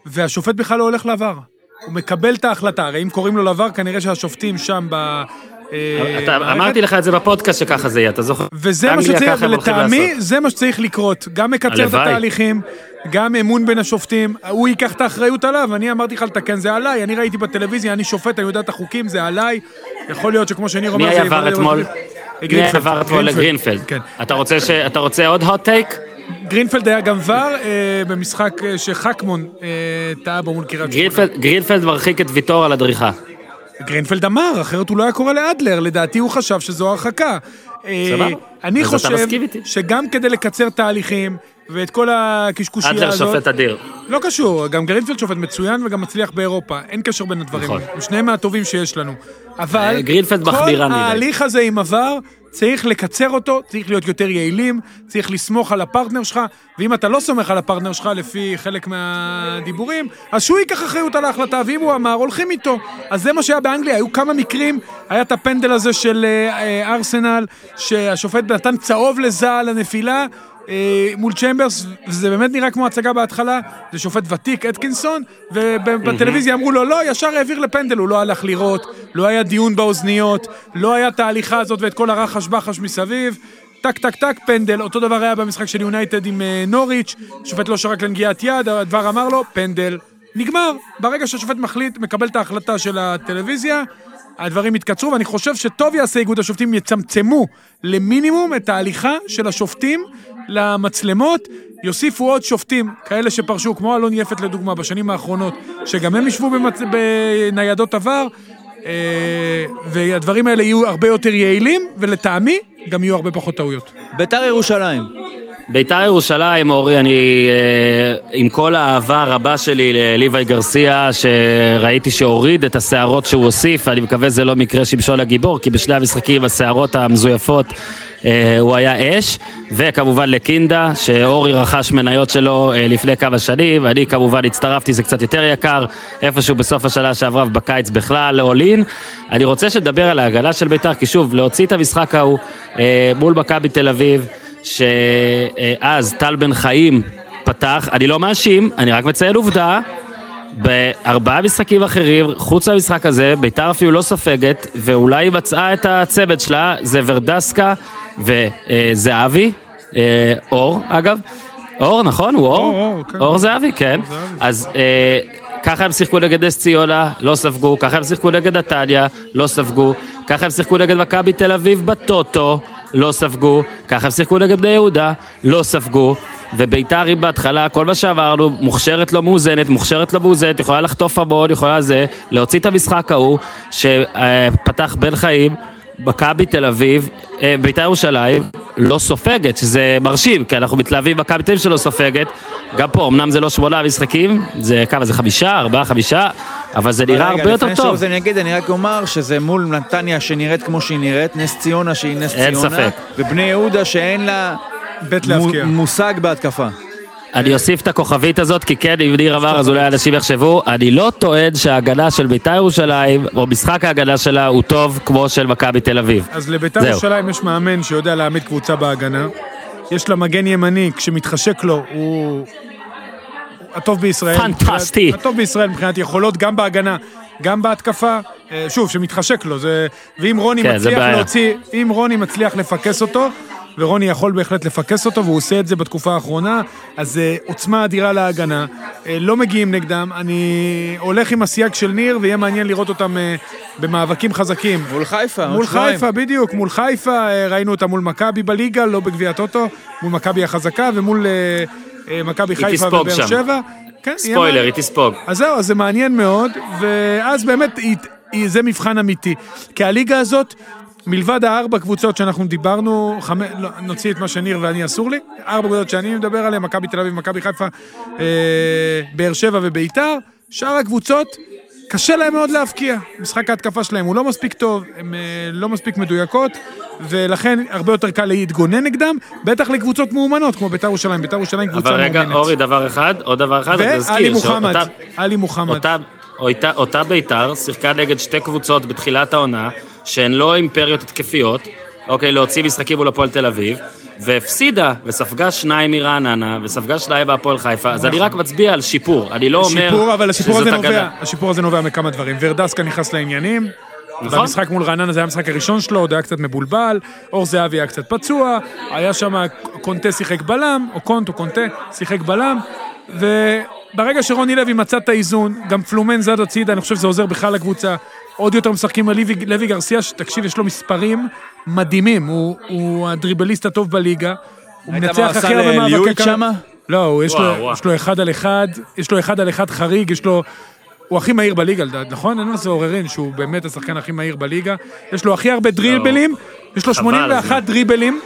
Speaker 3: והשופט בכלל לא הולך לעבר. הוא מקבל את ההחלטה, הרי אם קוראים לו לעבר, כנראה שהשופטים שם ב... אה,
Speaker 1: אתה-. אמרתי לך את זה בפודקאסט שככה זה יהיה, אתה זוכר?
Speaker 3: וזה מה שצריך, ולטעמי
Speaker 1: לעשות.
Speaker 3: זה מה שצריך לקרות. גם מקצר את. התהליכים, גם אמון בין השופטים, הוא ייקח את האחריות עליו, אני אמרתי לך לתקן, זה עליי, אני ראיתי בטלוויזיה, אני שופט, אני יודע את החוקים, זה עליי. יכול להיות שכמו שניר אומר,
Speaker 1: מי היה
Speaker 3: VAR
Speaker 1: אתמול? מי היה. VAR אתמול לגרינפלד?
Speaker 3: כן.
Speaker 1: אתה רוצה ש- אתה רוצה עוד hot take?
Speaker 3: גרינפלד היה גם VAR אה, במשחק אה, שחכמון אה, טעה בו מול קריית שמונה.
Speaker 1: גרינפלד- מרחיק את ויטור על הדריכה.
Speaker 3: גרינפלד אמר, אחרת הוא לא היה קורא לאדלר, לדעתי הוא חשב שזו הרחקה.
Speaker 1: סבבה.
Speaker 3: אני חושב. שגם כדי לקצר תהליכים, ואת כל הקשקושייה
Speaker 1: אדלר
Speaker 3: הזאת...
Speaker 1: שופט אדיר.
Speaker 3: לא קשור, גם גרינפלד שופט מצוין וגם מצליח באירופה, אין קשר בין הדברים.
Speaker 1: נכון.
Speaker 3: הם שניהם מהטובים שיש לנו. אבל
Speaker 1: אה,
Speaker 3: כל. ההליך הזה עם VAR, צריך לקצר אותו, צריך להיות יותר יעילים, צריך לסמוך על הפרטנר שלך, ואם אתה לא סומך על הפרטנר שלך לפי חלק מהדיבורים, אז שהוא ייקח אחריות על ההחלטה, ואם הוא אמר, הולכים איתו. אז זה מה שהיה באנגליה, היו כמה מקרים, היה את הפנדל הזה של אה, אה, ארסנל, שהשופט נתן צהוב לזה על הנפילה, מול צ'מברס, וזה באמת נראה כמו הצגה בהתחלה, זה שופט ותיק, אתקינסון, ובטלוויזיה אמרו לו, לא, ישר העביר לפנדל, הוא לא הלך לראות, לא היה דיון באוזניות, לא היה את ההליכה הזאת ואת כל הרחש בחש מסביב. טק טק טק פנדל, אותו דבר היה במשחק של יונייטד עם אה, נוריץ', שופט לא שרק לנגיעת יד, ה VAR אמר לו, פנדל. נגמר, ברגע שהשופט מחליט, מקבל את ההחלטה של הטלוויזיה, הדברים יתקצרו, ואני חושב שטוב יעשה איגוד השופטים יצמצמו למינימום את ההליכה של השופטים למצלמות, יוסיפו עוד שופטים, כאלה שפרשו, כמו אלון יפת לדוגמה, בשנים האחרונות, שגם הם ישבו במצ... בניידות עבר, אה, והדברים האלה יהיו הרבה יותר יעילים, ולטעמי, גם יהיו הרבה פחות טעויות.
Speaker 2: ביתר ירושלים.
Speaker 1: ביתר ירושלים, אורי, אני אה, עם כל האהבה הרבה שלי לליוואי גרסיה, שראיתי שהוריד את השערות שהוא הוסיף, אני מקווה זה לא מקרה שמשון הגיבור, כי בשני המשחקים השערות המזויפות אה, הוא היה אש, וכמובן לקינדה, שאורי רכש מניות שלו אה, לפני כמה שנים, אני כמובן הצטרפתי, זה קצת יותר יקר, איפשהו בסוף השנה שעברה ובקיץ בכלל, in. אני רוצה שנדבר על ההגנה של ביתר, כי שוב, להוציא את המשחק ההוא מול מכבי תל אביב, שאז טל בן חיים פתח, אני לא מאשים, אני רק מציין עובדה, בארבעה משחקים אחרים, חוץ מהמשחק הזה, ביתר אפילו לא ספגת, ואולי היא מצאה את הצמד שלה, זה ורדסקה וזהבי, אה, אור אגב, אור נכון? הוא אור?
Speaker 3: אור, אור, כן.
Speaker 1: אור זהבי, כן. אז אה, ככה הם שיחקו נגד נס ציונה, לא ספגו, ככה הם שיחקו נגד נתניה, לא ספגו, ככה הם שיחקו נגד מכבי תל אביב בטוטו, לא ספגו, ככה הם שיחקו נגד בני יהודה, לא ספגו, וביתר היא בהתחלה, כל מה שאמרנו, מוכשרת לא מאוזנת, מוכשרת לא מאוזנת, יכולה לחטוף המון, יכולה זה, להוציא את המשחק ההוא, שפתח בן חיים, מכבי תל אביב, אה, בית"ר ירושלים, לא סופגת, שזה מרשים, כי אנחנו מתלהבים במכבי תל אביב שלא סופגת. גם פה, אמנם זה לא שמונה משחקים, זה כמה זה חמישה, ארבעה, חמישה, אבל זה נראה
Speaker 2: רגע,
Speaker 1: הרבה יותר
Speaker 2: לפני
Speaker 1: טוב.
Speaker 2: שזה אני אגיד, אני רק אומר שזה מול נתניה שנראית כמו שהיא נראית, נס ציונה שהיא נס
Speaker 1: אין
Speaker 2: ציונה,
Speaker 1: ספק.
Speaker 2: ובני יהודה שאין לה
Speaker 3: בית להבקיע.
Speaker 2: מושג בהתקפה.
Speaker 1: אני אוסיף את הכוכבית הזאת, כי כן, אם ניר אמר, אז אולי אנשים יחשבו, אני לא טוען שההגנה של בית"ר ירושלים, או משחק ההגנה שלה, הוא טוב כמו של מכבי תל אביב.
Speaker 3: אז לביתר. ירושלים יש מאמן שיודע להעמיד קבוצה בהגנה. יש לה מגן ימני, כשמתחשק לו, הוא הטוב בישראל.
Speaker 1: פנטסטי.
Speaker 3: הטוב בישראל מבחינת יכולות, גם בהגנה, גם בהתקפה. אה, שוב, שמתחשק לו, זה... ואם רוני
Speaker 1: כן,
Speaker 3: מצליח. להוציא, אם רוני מצליח לפקס אותו, ורוני יכול בהחלט לפקס אותו, והוא עושה את זה בתקופה האחרונה, אז אה, עוצמה אדירה להגנה. אה, לא מגיעים נגדם. אני הולך עם הסייג של ניר, ויהיה מעניין לראות אותם אה, במאבקים חזקים.
Speaker 2: מול חיפה,
Speaker 3: מול
Speaker 2: שבועיים.
Speaker 3: חיפה, בדיוק, מול חיפה, אה, ראינו אותה מול מכבי בליגה, לא בגביע הטוטו, מול מכבי החזקה, ומול אה, אה, מכבי חיפה ובאר. שבע. כן,
Speaker 1: ספוילר. היא תספוג.
Speaker 3: אז זהו, אז זה מעניין מאוד, ואז באמת, היא- היא- זה מבחן אמיתי. כי הליגה הזאת, מלבד הארבע קבוצות שאנחנו דיברנו, חמ... לא, נוציא את מה שניר ואני אסור לי, ארבע קבוצות שאני מדבר עליהן, מכבי תל אביב, מכבי חיפה, אה, באר שבע וביתר, שאר הקבוצות, קשה להם מאוד להבקיע. משחק ההתקפה שלהם הוא לא מספיק טוב, הן אה, לא מספיק מדויקות, ולכן הרבה יותר קל להתגונן נגדם, בטח לקבוצות מאומנות, כמו ביתר ירושלים. ביתר ירושלים קבוצה
Speaker 1: אבל
Speaker 3: מאומנת.
Speaker 1: רגע, אורי, דבר אחד, עוד דבר אחד,
Speaker 3: ועלי
Speaker 1: אזכיר,
Speaker 3: מוחמד, עלי מוחמד.
Speaker 1: אותה, אותה, אותה בית"ר שיחקה נגד שתי קבוצות בתחילת העונה, שהן לא אימפריות התקפיות, אוקיי, להוציא משחקים מול הפועל תל אביב, והפסידה, וספגה שניים מרעננה, וספגה שניים מהפועל חיפה, אז אני רק מצביע על שיפור, אני לא אומר
Speaker 3: שיפור, אבל השיפור הזה. נובע, השיפור הזה נובע מכמה דברים. ורדסקה נכנס לעניינים,
Speaker 1: נכון.
Speaker 3: במשחק מול רעננה זה היה המשחק הראשון שלו, עוד היה קצת מבולבל, אור זהבי היה קצת פצוע, היה שם קונטה שיחק בלם, או קונט או קונטה שיחק בלם, וברגע שרוני לוי מצא את האיזון, גם פלומן זד הצידה, אני חושב שזה עוזר בכלל לקבוצה. עוד יותר משחקים על לוי, לוי גרסיה, שתקשיב, יש לו מספרים מדהימים, הוא, הוא הדריבליסט הטוב בליגה. הוא
Speaker 2: מה
Speaker 3: מנצח
Speaker 2: הוא
Speaker 3: הכי
Speaker 2: עשה
Speaker 3: הרבה מאבקי
Speaker 2: לליואיץ'
Speaker 3: קרב.
Speaker 2: שמה?
Speaker 3: לא, הוא יש,
Speaker 1: וואו,
Speaker 3: לו,
Speaker 1: וואו.
Speaker 3: יש לו אחד על אחד, יש לו אחד על אחד חריג, יש לו... הוא הכי מהיר בליגה, נכון? אין לזה עוררין שהוא באמת השחקן הכי מהיר בליגה. יש לו הכי הרבה דריבלים, יש לו
Speaker 1: חבל
Speaker 3: 81
Speaker 1: על זה.
Speaker 3: דריבלים.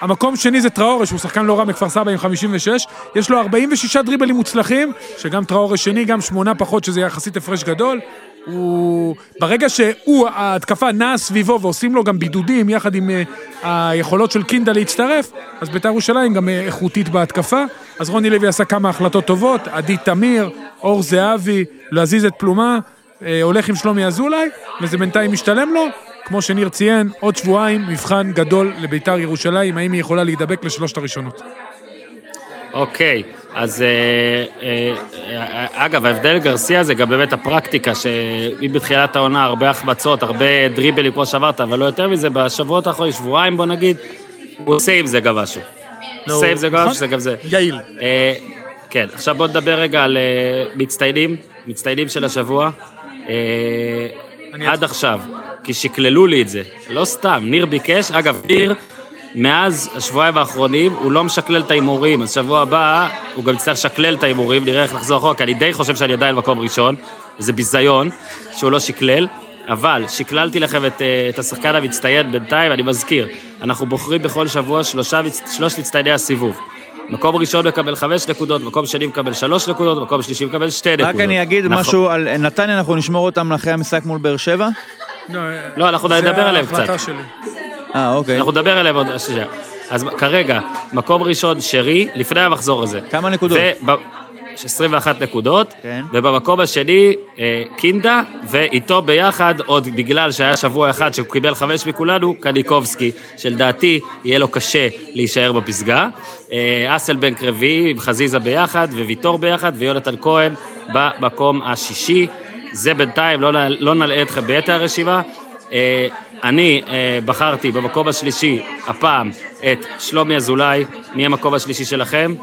Speaker 3: המקום שני זה טראורה, שהוא שחקן לא רע מכפר סבא עם 56. יש לו 46 דריבלים מוצלחים, שגם טראורה שני, גם שמונה פחות, שזה יחסית הפרש גדול. הוא... ברגע שהוא, ההתקפה נעה סביבו ועושים לו גם בידודים יחד עם אה, היכולות של קינדה להצטרף, אז בית"ר ירושלים גם אה, איכותית בהתקפה. אז רוני לוי עשה כמה החלטות טובות, עדי תמיר, אור זהבי, להזיז את פלומה, אה, הולך עם שלומי אזולאי, וזה בינתיים משתלם לו. כמו שניר ציין, עוד שבועיים מבחן גדול לבית"ר ירושלים, האם היא יכולה להידבק לשלושת הראשונות.
Speaker 1: אוקיי, אז אה, אה, אגב, ההבדל גרסיה זה גם באמת הפרקטיקה, שאם בתחילת העונה הרבה החמצות, הרבה דריבלים, כמו שאמרת, אבל לא יותר מזה, בשבועות האחרונים, שבועיים בוא נגיד, הוא עושה עם זה גם משהו. עושה עם זה גם
Speaker 3: נכון?
Speaker 1: משהו, זה גם זה.
Speaker 3: יעיל.
Speaker 1: אה, כן, עכשיו בוא נדבר רגע על מצטיינים, מצטיינים של השבוע. עד עכשיו, כי שקללו לי את זה, לא סתם, ניר ביקש, אגב, ניר, מאז השבועיים האחרונים, הוא לא משקלל את ההימורים, אז שבוע הבא הוא גם יצטרך לשקלל את ההימורים, נראה איך לחזור אחורה, כי אני די חושב שאני עדיין במקום ראשון, זה ביזיון שהוא לא שקלל, אבל שקללתי לכם את, אה, את השחקן המצטיין בינתיים, אני מזכיר, אנחנו בוחרים בכל שבוע שלושה, שלוש מצטייני הסיבוב. מקום ראשון מקבל חמש נקודות, מקום שני מקבל שלוש נקודות, מקום שלישי מקבל שתי נקודות.
Speaker 2: רק אני אגיד
Speaker 1: נכון.
Speaker 2: משהו על נתניה, אנחנו נשמור אותם אחרי המשחק מול באר שבע?
Speaker 1: לא, אנחנו
Speaker 3: זה
Speaker 1: נדבר עליהם
Speaker 3: ההחלטה
Speaker 1: קצת.
Speaker 2: אה, אוקיי.
Speaker 1: אנחנו נדבר עליהם עוד שנייה. אז כרגע, מקום ראשון שרי, לפני המחזור הזה.
Speaker 2: כמה נקודות?
Speaker 1: וב- 21 נקודות,
Speaker 2: כן.
Speaker 1: ובמקום השני, אה, קינדה, ואיתו ביחד, עוד בגלל שהיה שבוע אחד שהוא קיבל חמש מכולנו, קניקובסקי, שלדעתי יהיה לו קשה להישאר בפסגה. אה, אסלבנק רביעי עם חזיזה ביחד, וויטור ביחד, ויונתן כהן במקום השישי. זה בינתיים, לא, לא נלאה אתכם ביתר הרשימה. אה, אני אה, בחרתי במקום השלישי, הפעם, את שלומי אזולאי. מי המקום השלישי שלכם?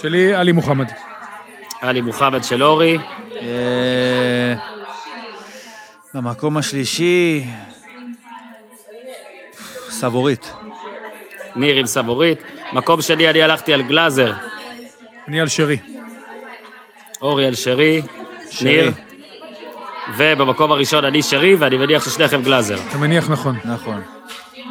Speaker 3: שלי, עלי מוחמד.
Speaker 1: עלי מוחמד של אורי.
Speaker 2: אה, במקום השלישי... סבורית.
Speaker 1: ניר עם סבורית. מקום שני, אני הלכתי על גלאזר,
Speaker 3: אני על שרי.
Speaker 1: אורי על שרי,
Speaker 2: שרי.
Speaker 1: ניר. ובמקום הראשון אני שרי, ואני מניח ששניכם גלאזר.
Speaker 3: אתה מניח נכון.
Speaker 2: נכון.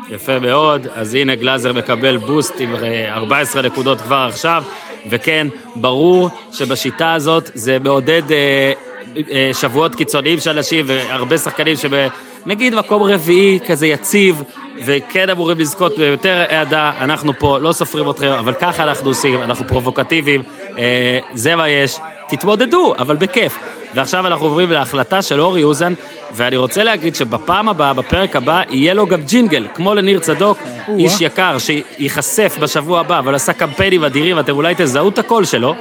Speaker 1: יפה מאוד, אז הנה גלאזר מקבל בוסט עם אה, 14 נקודות כבר עכשיו, וכן, ברור שבשיטה הזאת זה מעודד אה, אה, שבועות קיצוניים של אנשים והרבה שחקנים שנגיד מקום רביעי כזה יציב, וכן אמורים לזכות ביותר אהדה, אנחנו פה לא סופרים אתכם, אבל ככה אנחנו עושים, אנחנו פרובוקטיביים, אה, זה מה יש, תתמודדו, אבל בכיף. ועכשיו אנחנו עוברים להחלטה של אורי אוזן, ואני רוצה להגיד שבפעם הבאה, בפרק הבא, יהיה לו גם ג'ינגל, כמו לניר צדוק, איש יקר, שייחשף בשבוע הבא, אבל עשה קמפיינים אדירים, אתם אולי תזהו את הקול שלו.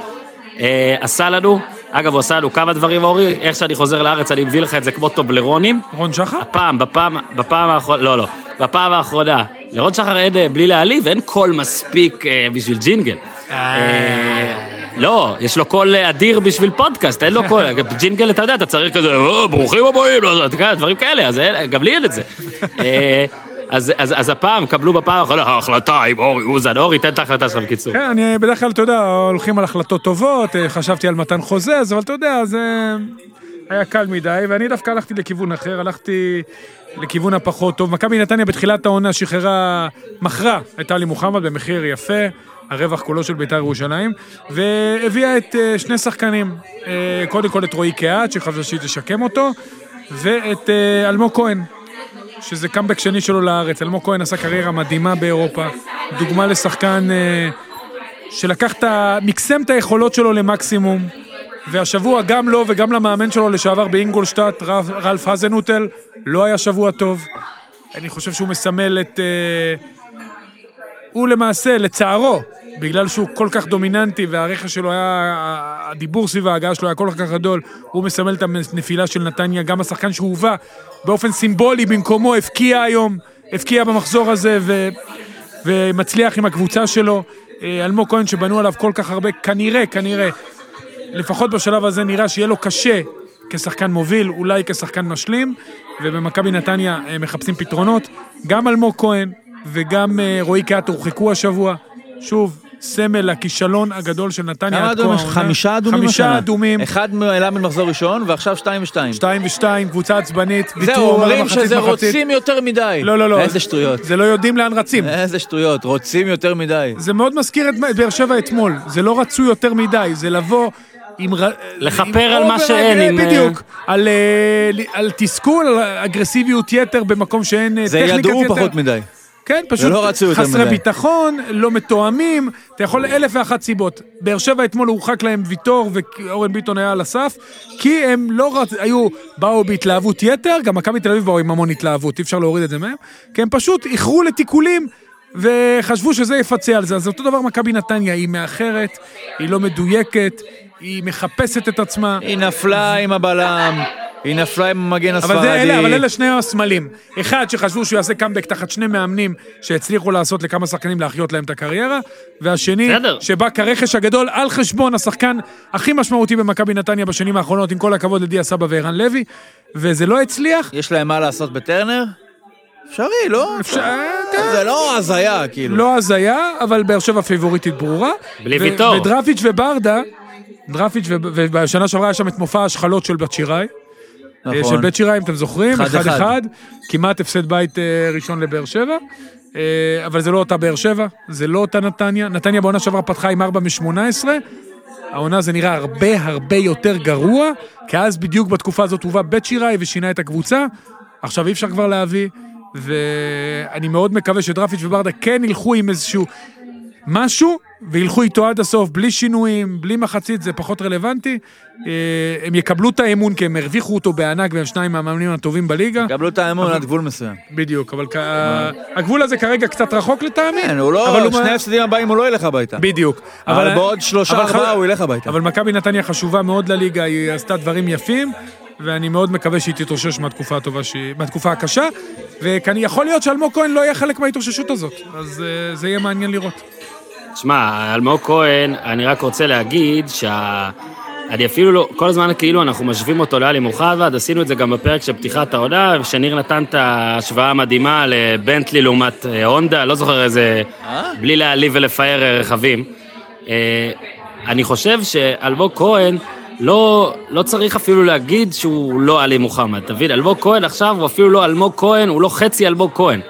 Speaker 1: אה, עשה לנו, אגב, הוא עשה לנו כמה דברים, אורי, איך שאני חוזר לארץ, אני מביא לך את זה כמו טובלרונים.
Speaker 3: רון שחר?
Speaker 1: הפעם, בפעם, בפעם האחרונה, לא, לא, בפעם האחרונה, לרון שחר אין, אה, בלי להעליב, אין קול מספיק אה, בשביל ג'ינגל. אה, לא, יש לו קול אה, אדיר בשביל פודקאסט, אין לו קול, ג'ינגל אתה יודע, אתה צריך כזה, "אה, ברוכים הבאים, לא, יודע, דברים כאלה, אז גם לי אין את זה. <laughs> אה, אז, אז, אז הפעם, קבלו בפעם האחרונה, ההחלטה עם אורי אוזן, אורי, תן את ההחלטה שלך בקיצור.
Speaker 3: כן, אני בדרך כלל, אתה יודע, הולכים על החלטות טובות, חשבתי על מתן חוזז, אבל אתה יודע, זה היה קל מדי, ואני דווקא הלכתי לכיוון אחר, הלכתי לכיוון הפחות טוב. מכבי נתניה בתחילת העונה שחררה, מכרה את עלי מוחמד במחיר יפה, הרווח כולו של בית"ר ירושלים, והביאה את אה, שני שחקנים, אה, קודם כל את רועי קהת, שחשבתי שהיא תשקם אותו, ואת אה, אלמוג כהן. שזה קאמבק שני שלו לארץ. אלמוג כהן עשה קריירה מדהימה באירופה. דוגמה לשחקן שלקח את ה... מקסם את היכולות שלו למקסימום. והשבוע גם לו וגם למאמן שלו לשעבר באינגולשטאט, רלף האזנוטל, לא היה שבוע טוב. אני חושב שהוא מסמל את... אה, הוא למעשה, לצערו, בגלל שהוא כל כך דומיננטי והרכש שלו היה, הדיבור סביב ההגעה שלו היה כל כך גדול, הוא מסמל את הנפילה של נתניה, גם השחקן שהובא באופן סימבולי במקומו, הבקיע היום, הבקיע במחזור הזה ו, ומצליח עם הקבוצה שלו. אה, אלמוג כהן שבנו עליו כל כך הרבה, כנראה, כנראה, לפחות בשלב הזה נראה שיהיה לו קשה כשחקן מוביל, אולי כשחקן משלים, ובמכבי נתניה אה, מחפשים פתרונות. גם אלמוג כהן וגם אה, רועי קהת הורחקו השבוע. שוב, סמל הכישלון הגדול של נתניה
Speaker 2: כמה
Speaker 3: עד כה
Speaker 2: אדומים?
Speaker 3: העונה.
Speaker 2: חמישה אדומים?
Speaker 3: חמישה? אדומים,
Speaker 2: אחד העלה ממחזור ראשון, ועכשיו שתיים ושתיים.
Speaker 3: שתיים ושתיים, קבוצה עצבנית,
Speaker 2: זהו, אומרים שזה
Speaker 3: מחצית.
Speaker 2: רוצים יותר מדי.
Speaker 3: לא, לא, לא.
Speaker 2: איזה שטויות.
Speaker 3: זה לא יודעים לאן רצים.
Speaker 2: איזה שטויות, רוצים יותר מדי.
Speaker 3: זה מאוד מזכיר את באר שבע אתמול. זה לא רצו יותר מדי, זה לבוא עם... ר-
Speaker 1: לכפר
Speaker 3: עם
Speaker 1: על מה שאין, עם, אה,
Speaker 3: בדיוק. על, אה, על תסכול, על אגרסיביות יתר במקום שאין אה,
Speaker 2: זה
Speaker 3: טכניקת
Speaker 2: ידעו
Speaker 3: יתר.
Speaker 2: פחות מדי.
Speaker 3: כן, פשוט
Speaker 2: ולא רצו יותר
Speaker 3: חסרי
Speaker 2: מדי.
Speaker 3: ביטחון, לא מתואמים, אתה יכול אלף ואחת סיבות. באר שבע אתמול הורחק להם ויטור ואורן ביטון היה על הסף, כי הם לא רצ... היו, באו בהתלהבות יתר, גם מכבי תל אביב באו עם המון התלהבות, אי אפשר להוריד את זה מהם, כי הם פשוט איחרו לתיקולים. וחשבו שזה יפצה על זה, אז אותו דבר מכבי נתניה, היא מאחרת, היא לא מדויקת, היא מחפשת את עצמה.
Speaker 2: היא נפלה עם הבלם, היא נפלה עם המגן
Speaker 3: אבל, זה, אלה, אבל
Speaker 2: הספרדי.
Speaker 3: אלה שני הסמלים. אחד, שחשבו שהוא יעשה קאמבק תחת שני מאמנים שהצליחו לעשות לכמה שחקנים להחיות להם את הקריירה, והשני,
Speaker 1: בסדר.
Speaker 3: שבא כרכש הגדול על חשבון השחקן הכי משמעותי במכבי נתניה בשנים האחרונות, עם כל הכבוד לדיה סבא וערן לוי, וזה לא הצליח.
Speaker 2: יש להם מה לעשות בטרנר? אפשרי, לא?
Speaker 3: אפשר- כן.
Speaker 2: זה לא הזיה, כאילו.
Speaker 3: לא הזיה, אבל באר שבע פייבוריטית ברורה.
Speaker 1: בלי ויטור.
Speaker 3: ודרפיץ' וברדה, דרפיץ' ובשנה שעברה היה שם את מופע ההשחלות של בת שיראי. אה, של
Speaker 2: נכון.
Speaker 3: בית שיראי, אם אתם זוכרים,
Speaker 2: אחד,
Speaker 3: אחד
Speaker 2: אחד.
Speaker 3: אחד, כמעט הפסד בית אה, ראשון לבאר שבע, אה, אבל זה לא אותה באר שבע, זה לא אותה נתניה, נתניה בעונה שעברה פתחה עם 4 מ-18, העונה זה נראה הרבה הרבה יותר גרוע, כי אז בדיוק בתקופה הזאת הובא בית שיראי ושינה את הקבוצה, עכשיו אי אפשר כבר להביא, ואני מאוד מקווה שדרפיץ' וברדה כן ילכו עם איזשהו משהו, וילכו איתו עד הסוף, בלי שינויים, בלי מחצית, זה פחות רלוונטי. אה, הם יקבלו את האמון, כי הם הרוויחו אותו בענק, והם שניים מהמאמנים הטובים בליגה.
Speaker 2: קבלו את האמון עד גבול מסוים.
Speaker 3: בדיוק, אבל הגבול הזה כרגע קצת רחוק לטעמי.
Speaker 2: כן, הוא לא, שני ההפסדים הבאים הוא לא ילך הביתה.
Speaker 3: בדיוק.
Speaker 2: אבל בעוד שלושה, ארבעה הוא ילך הביתה.
Speaker 3: אבל מכבי נתניה חשובה מאוד לליגה, היא עשתה דברים יפים, ואני מאוד מקווה שהיא תתאושש מהתקופה הטובה, שהיא- מהתקופה הקשה, ויכול להיות שאלמוג כהן לא יהיה חלק מההתאוששות הזאת, אז אה, זה יהיה מעניין לראות.
Speaker 1: תשמע, אלמוג כהן, אני רק רוצה להגיד שה... אני אפילו לא, כל הזמן כאילו אנחנו משווים אותו לאלי מוחמד, עשינו את זה גם בפרק של פתיחת העונה, ושניר נתן את ההשוואה המדהימה לבנטלי לעומת אה, הונדה, לא זוכר איזה, בלי להעליב ולפאר אה, רכבים. אה, אני חושב שאלמוג כהן, לא, לא צריך אפילו להגיד שהוא לא עלי מוחמד, תבין? אלמוג כהן עכשיו הוא אפילו לא אלמוג כהן, הוא לא חצי אלמוג כהן.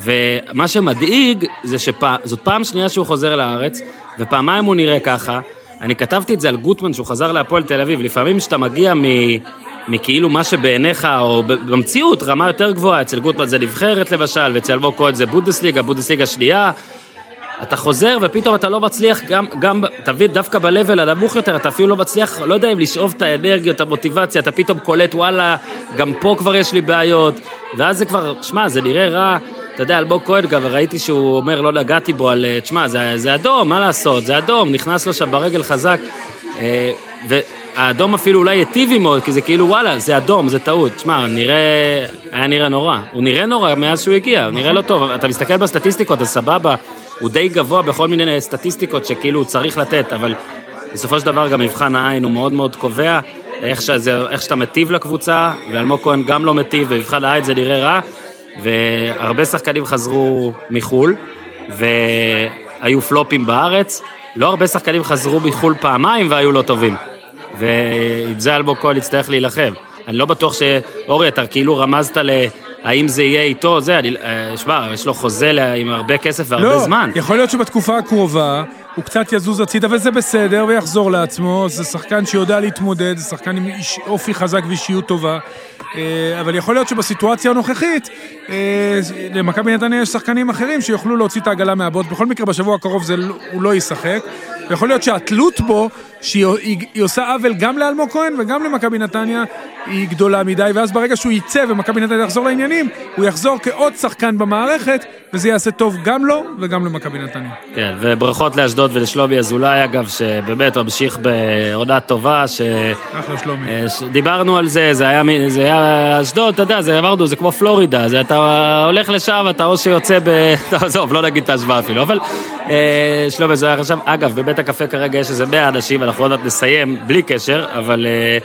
Speaker 1: ומה שמדאיג זה שזאת פעם שנייה שהוא חוזר לארץ, ופעמיים הוא נראה ככה. אני כתבתי את זה על גוטמן שהוא חזר להפועל תל אביב. לפעמים כשאתה מגיע מ... מכאילו מה שבעיניך, או במציאות, רמה יותר גבוהה, אצל גוטמן זה נבחרת למשל, ואצל אלמוג כהן זה בונדסליגה, בונדסליגה שנייה. אתה חוזר ופתאום אתה לא מצליח גם, גם, תבין, דווקא ב-level הנמוך יותר, אתה אפילו לא מצליח, לא יודע אם לשאוב את האנרגיות, המוטיבציה, אתה פתאום קולט, וואלה, גם פה כבר יש לי בעיות, ואז זה כבר, שמע, זה נראה רע. אתה יודע, אלמוג כהן גם, ראיתי שהוא אומר, לא נגעתי בו על, אה, תשמע, זה, זה אדום, מה לעשות, זה אדום, נכנס לו שם ברגל חזק. אה, והאדום אפילו אולי היטיב עמו, כי זה כאילו, וואלה, זה אדום, זה טעות. תשמע, נראה, היה נראה נורא. הוא נראה נורא מאז שהוא הגיע, הוא נראה לא טוב. אתה מסתכל בסטטיסטיקות, אז סבבה, הוא די גבוה בכל מיני סטטיסטיקות שכאילו הוא צריך לתת, אבל בסופו של דבר גם מבחן העין הוא מאוד מאוד קובע. איך, שזה, איך שאתה מטיב לקבוצה, ואלמוג כהן גם לא מטיב, במבחן העין זה נראה רע, והרבה שחקנים חזרו מחו"ל, והיו פלופים בארץ. לא הרבה שחקנים חזרו מחו"ל פעמיים והיו לא טובים. ועם זה אלמוג כהן יצטרך להילחם. אני לא בטוח ש... אורי, אתה כאילו רמזת ל... האם זה יהיה איתו, זה, אני... אה, שמע, יש לו חוזה עם הרבה כסף והרבה
Speaker 3: לא,
Speaker 1: זמן.
Speaker 3: יכול להיות שבתקופה הקרובה הוא קצת יזוז הצידה וזה בסדר ויחזור לעצמו, זה שחקן שיודע להתמודד, זה שחקן עם איש, אופי חזק ואישיות טובה. אה, אבל יכול להיות שבסיטואציה הנוכחית, אה, למכבי נתניה יש שחקנים אחרים שיוכלו להוציא את העגלה מהבוט. בכל מקרה, בשבוע הקרוב זה, לא- הוא לא ישחק. ויכול להיות שהתלות בו, שהיא היא, היא עושה עוול גם לאלמוג כהן וגם למכבי נתניה, היא גדולה מדי, ואז ברגע שהוא יצא ומכבי נתניה יחזור לעניינים, הוא יחזור כעוד שחקן במערכת, וזה יעשה טוב גם לו וגם למכבי נתניה.
Speaker 1: כן, וברכות לאשדוד ולשלומי אזולאי, אגב, שבאמת ממשיך בעונה טובה, ש...
Speaker 3: אחלה שלומי.
Speaker 1: אה, דיברנו על זה, זה היה, זה היה אשדוד, אתה יודע, זה אמרנו, זה כמו פלורידה, זה אתה הולך לשם, אתה או שיוצא ב... <laughs> עזוב, לא נגיד את ההשוואה אפילו, אבל אה, שלומי היה עכשיו, אגב, בבית הקפה כרגע יש איזה 100 אנשים, אנחנו עוד מעט נסיים, בלי קשר, אבל אה,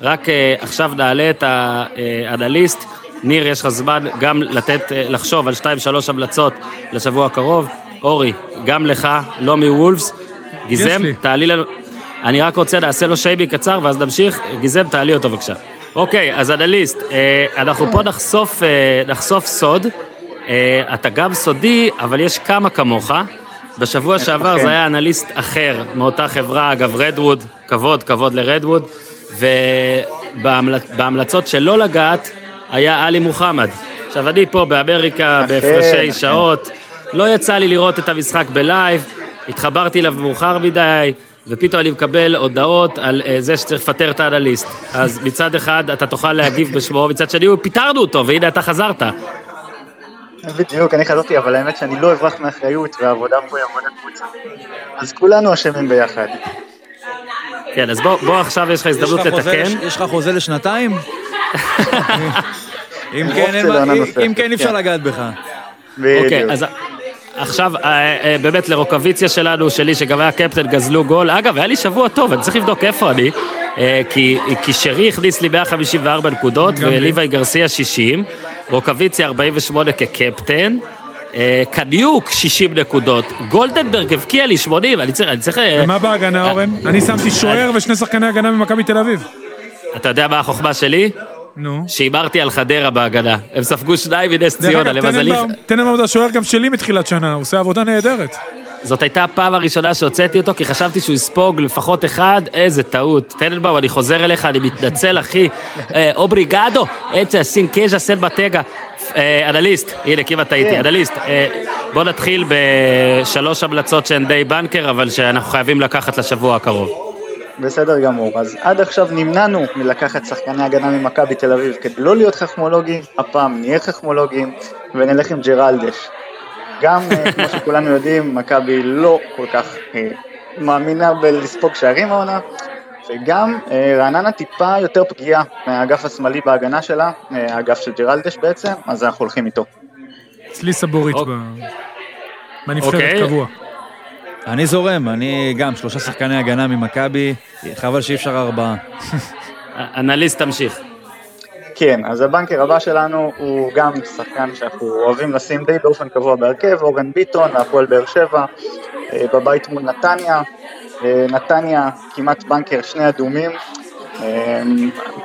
Speaker 1: רק אה, עכשיו נעלה את האנליסט. ניר, יש לך זמן גם לתת, אה, לחשוב על 2-3 המלצות לשבוע הקרוב. אורי, גם לך, לא מוולפס. גיזם,
Speaker 3: לי.
Speaker 1: תעלי לנו... אני רק רוצה, נעשה לו שייבי קצר ואז נמשיך. גיזם, תעלי אותו בבקשה. אוקיי, אז אנליסט, אנחנו פה נחשוף, נחשוף סוד. אתה גם סודי, אבל יש כמה כמוך. בשבוע שעבר זה היה אנליסט אחר מאותה חברה, אגב, רדווד, כבוד, כבוד לרדווד, ובהמלצות של לא לגעת היה עלי מוחמד. עכשיו, אני פה באמריקה, בהפרשי שעות, לא יצא לי לראות את המשחק בלייב, התחברתי אליו מאוחר מדי, ופתאום אני מקבל הודעות על אה, זה שצריך לפטר את האנליסט. אז מצד אחד אתה תוכל להגיב בשמו, מצד שני פיטרנו אותו, והנה אתה חזרת.
Speaker 5: בדיוק, אני חזרתי, אבל האמת שאני לא אברח מאחריות, והעבודה פה היא עבודה קבוצה. אז כולנו אשמים ביחד.
Speaker 1: כן, אז בוא, בוא עכשיו יש לך הזדמנות לתקן.
Speaker 2: יש לך חוזה לשנתיים? <laughs> אם כן, אם- כן, אי אפשר
Speaker 5: כן.
Speaker 2: לגעת בך.
Speaker 1: אוקיי,
Speaker 5: בדיוק.
Speaker 1: אז עכשיו, אה, אה, באמת לרוקוויציה שלנו, שלי, שגם היה קפטן, גזלו גול. אגב, היה לי שבוע טוב, אני צריך לבדוק איפה אני. אה, כי, כי שרי הכניס לי 154 נקודות. וליוואי גרסיה 60, רוקוויציה 48 כקפטן. אה, קניוק 60 נקודות, גולדנברג הבקיע לי 80, אני צריך, אני צריך... אה,
Speaker 3: ומה בהגנה, אורן? אני שמתי שוער ושני שחקני הגנה ממכבי תל אביב.
Speaker 1: אתה יודע מה החוכמה שלי?
Speaker 3: נו.
Speaker 1: שהימרתי על חדרה בהגנה. הם ספגו שניים מנס ציונה,
Speaker 3: אגב,
Speaker 1: למזלי.
Speaker 3: טננבאום- טננבאום זה השוער גם שלי מתחילת שנה, הוא עושה עבודה נהדרת.
Speaker 1: זאת הייתה הפעם הראשונה שהוצאתי אותו, כי חשבתי שהוא יספוג לפחות אחד, איזה טעות. טננבאום, אני חוזר אליך, אני מתנצל, אחי. אה, אובריגדו, אצה, סינקז'ה, סן בטגה. אה, אנליסט, הנה, כמעט טעיתי, אנליסט. אה, בוא נתחיל בשלוש המלצות שהן די בנקר, אבל שאנחנו חייבים לקחת לשבוע הקרוב.
Speaker 5: בסדר גמור. אז עד עכשיו נמנענו מלקחת שחקני הגנה ממכבי תל אביב כדי לא להיות חכמולוגים, הפעם נהיה חכמולוגים ונלך עם ג'רלדש. גם, אה, כמו שכולנו יודעים, מכבי לא כל כך אה, מאמינה בלספוג שערים העונה, וגם אה, רעננה טיפה יותר פגיעה מהאגף השמאלי בהגנה שלה, האגף של ג'רלדש בעצם, אז אנחנו הולכים איתו.
Speaker 3: אצלי סבורית
Speaker 1: אוק-
Speaker 3: ב- בנבחרת
Speaker 1: אוקיי.
Speaker 3: קבוע.
Speaker 2: אני זורם, אני גם שלושה שחקני הגנה ממכבי, חבל שאי אפשר ארבעה.
Speaker 1: אנליסט, תמשיך.
Speaker 5: כן, אז הבנקר הבא שלנו הוא גם שחקן שאנחנו אוהבים לשים די באופן קבוע בהרכב, אורן ביטון, מהפועל באר שבע, אה, בבית מול נתניה. אה, נתניה כמעט בנקר שני אדומים. אה,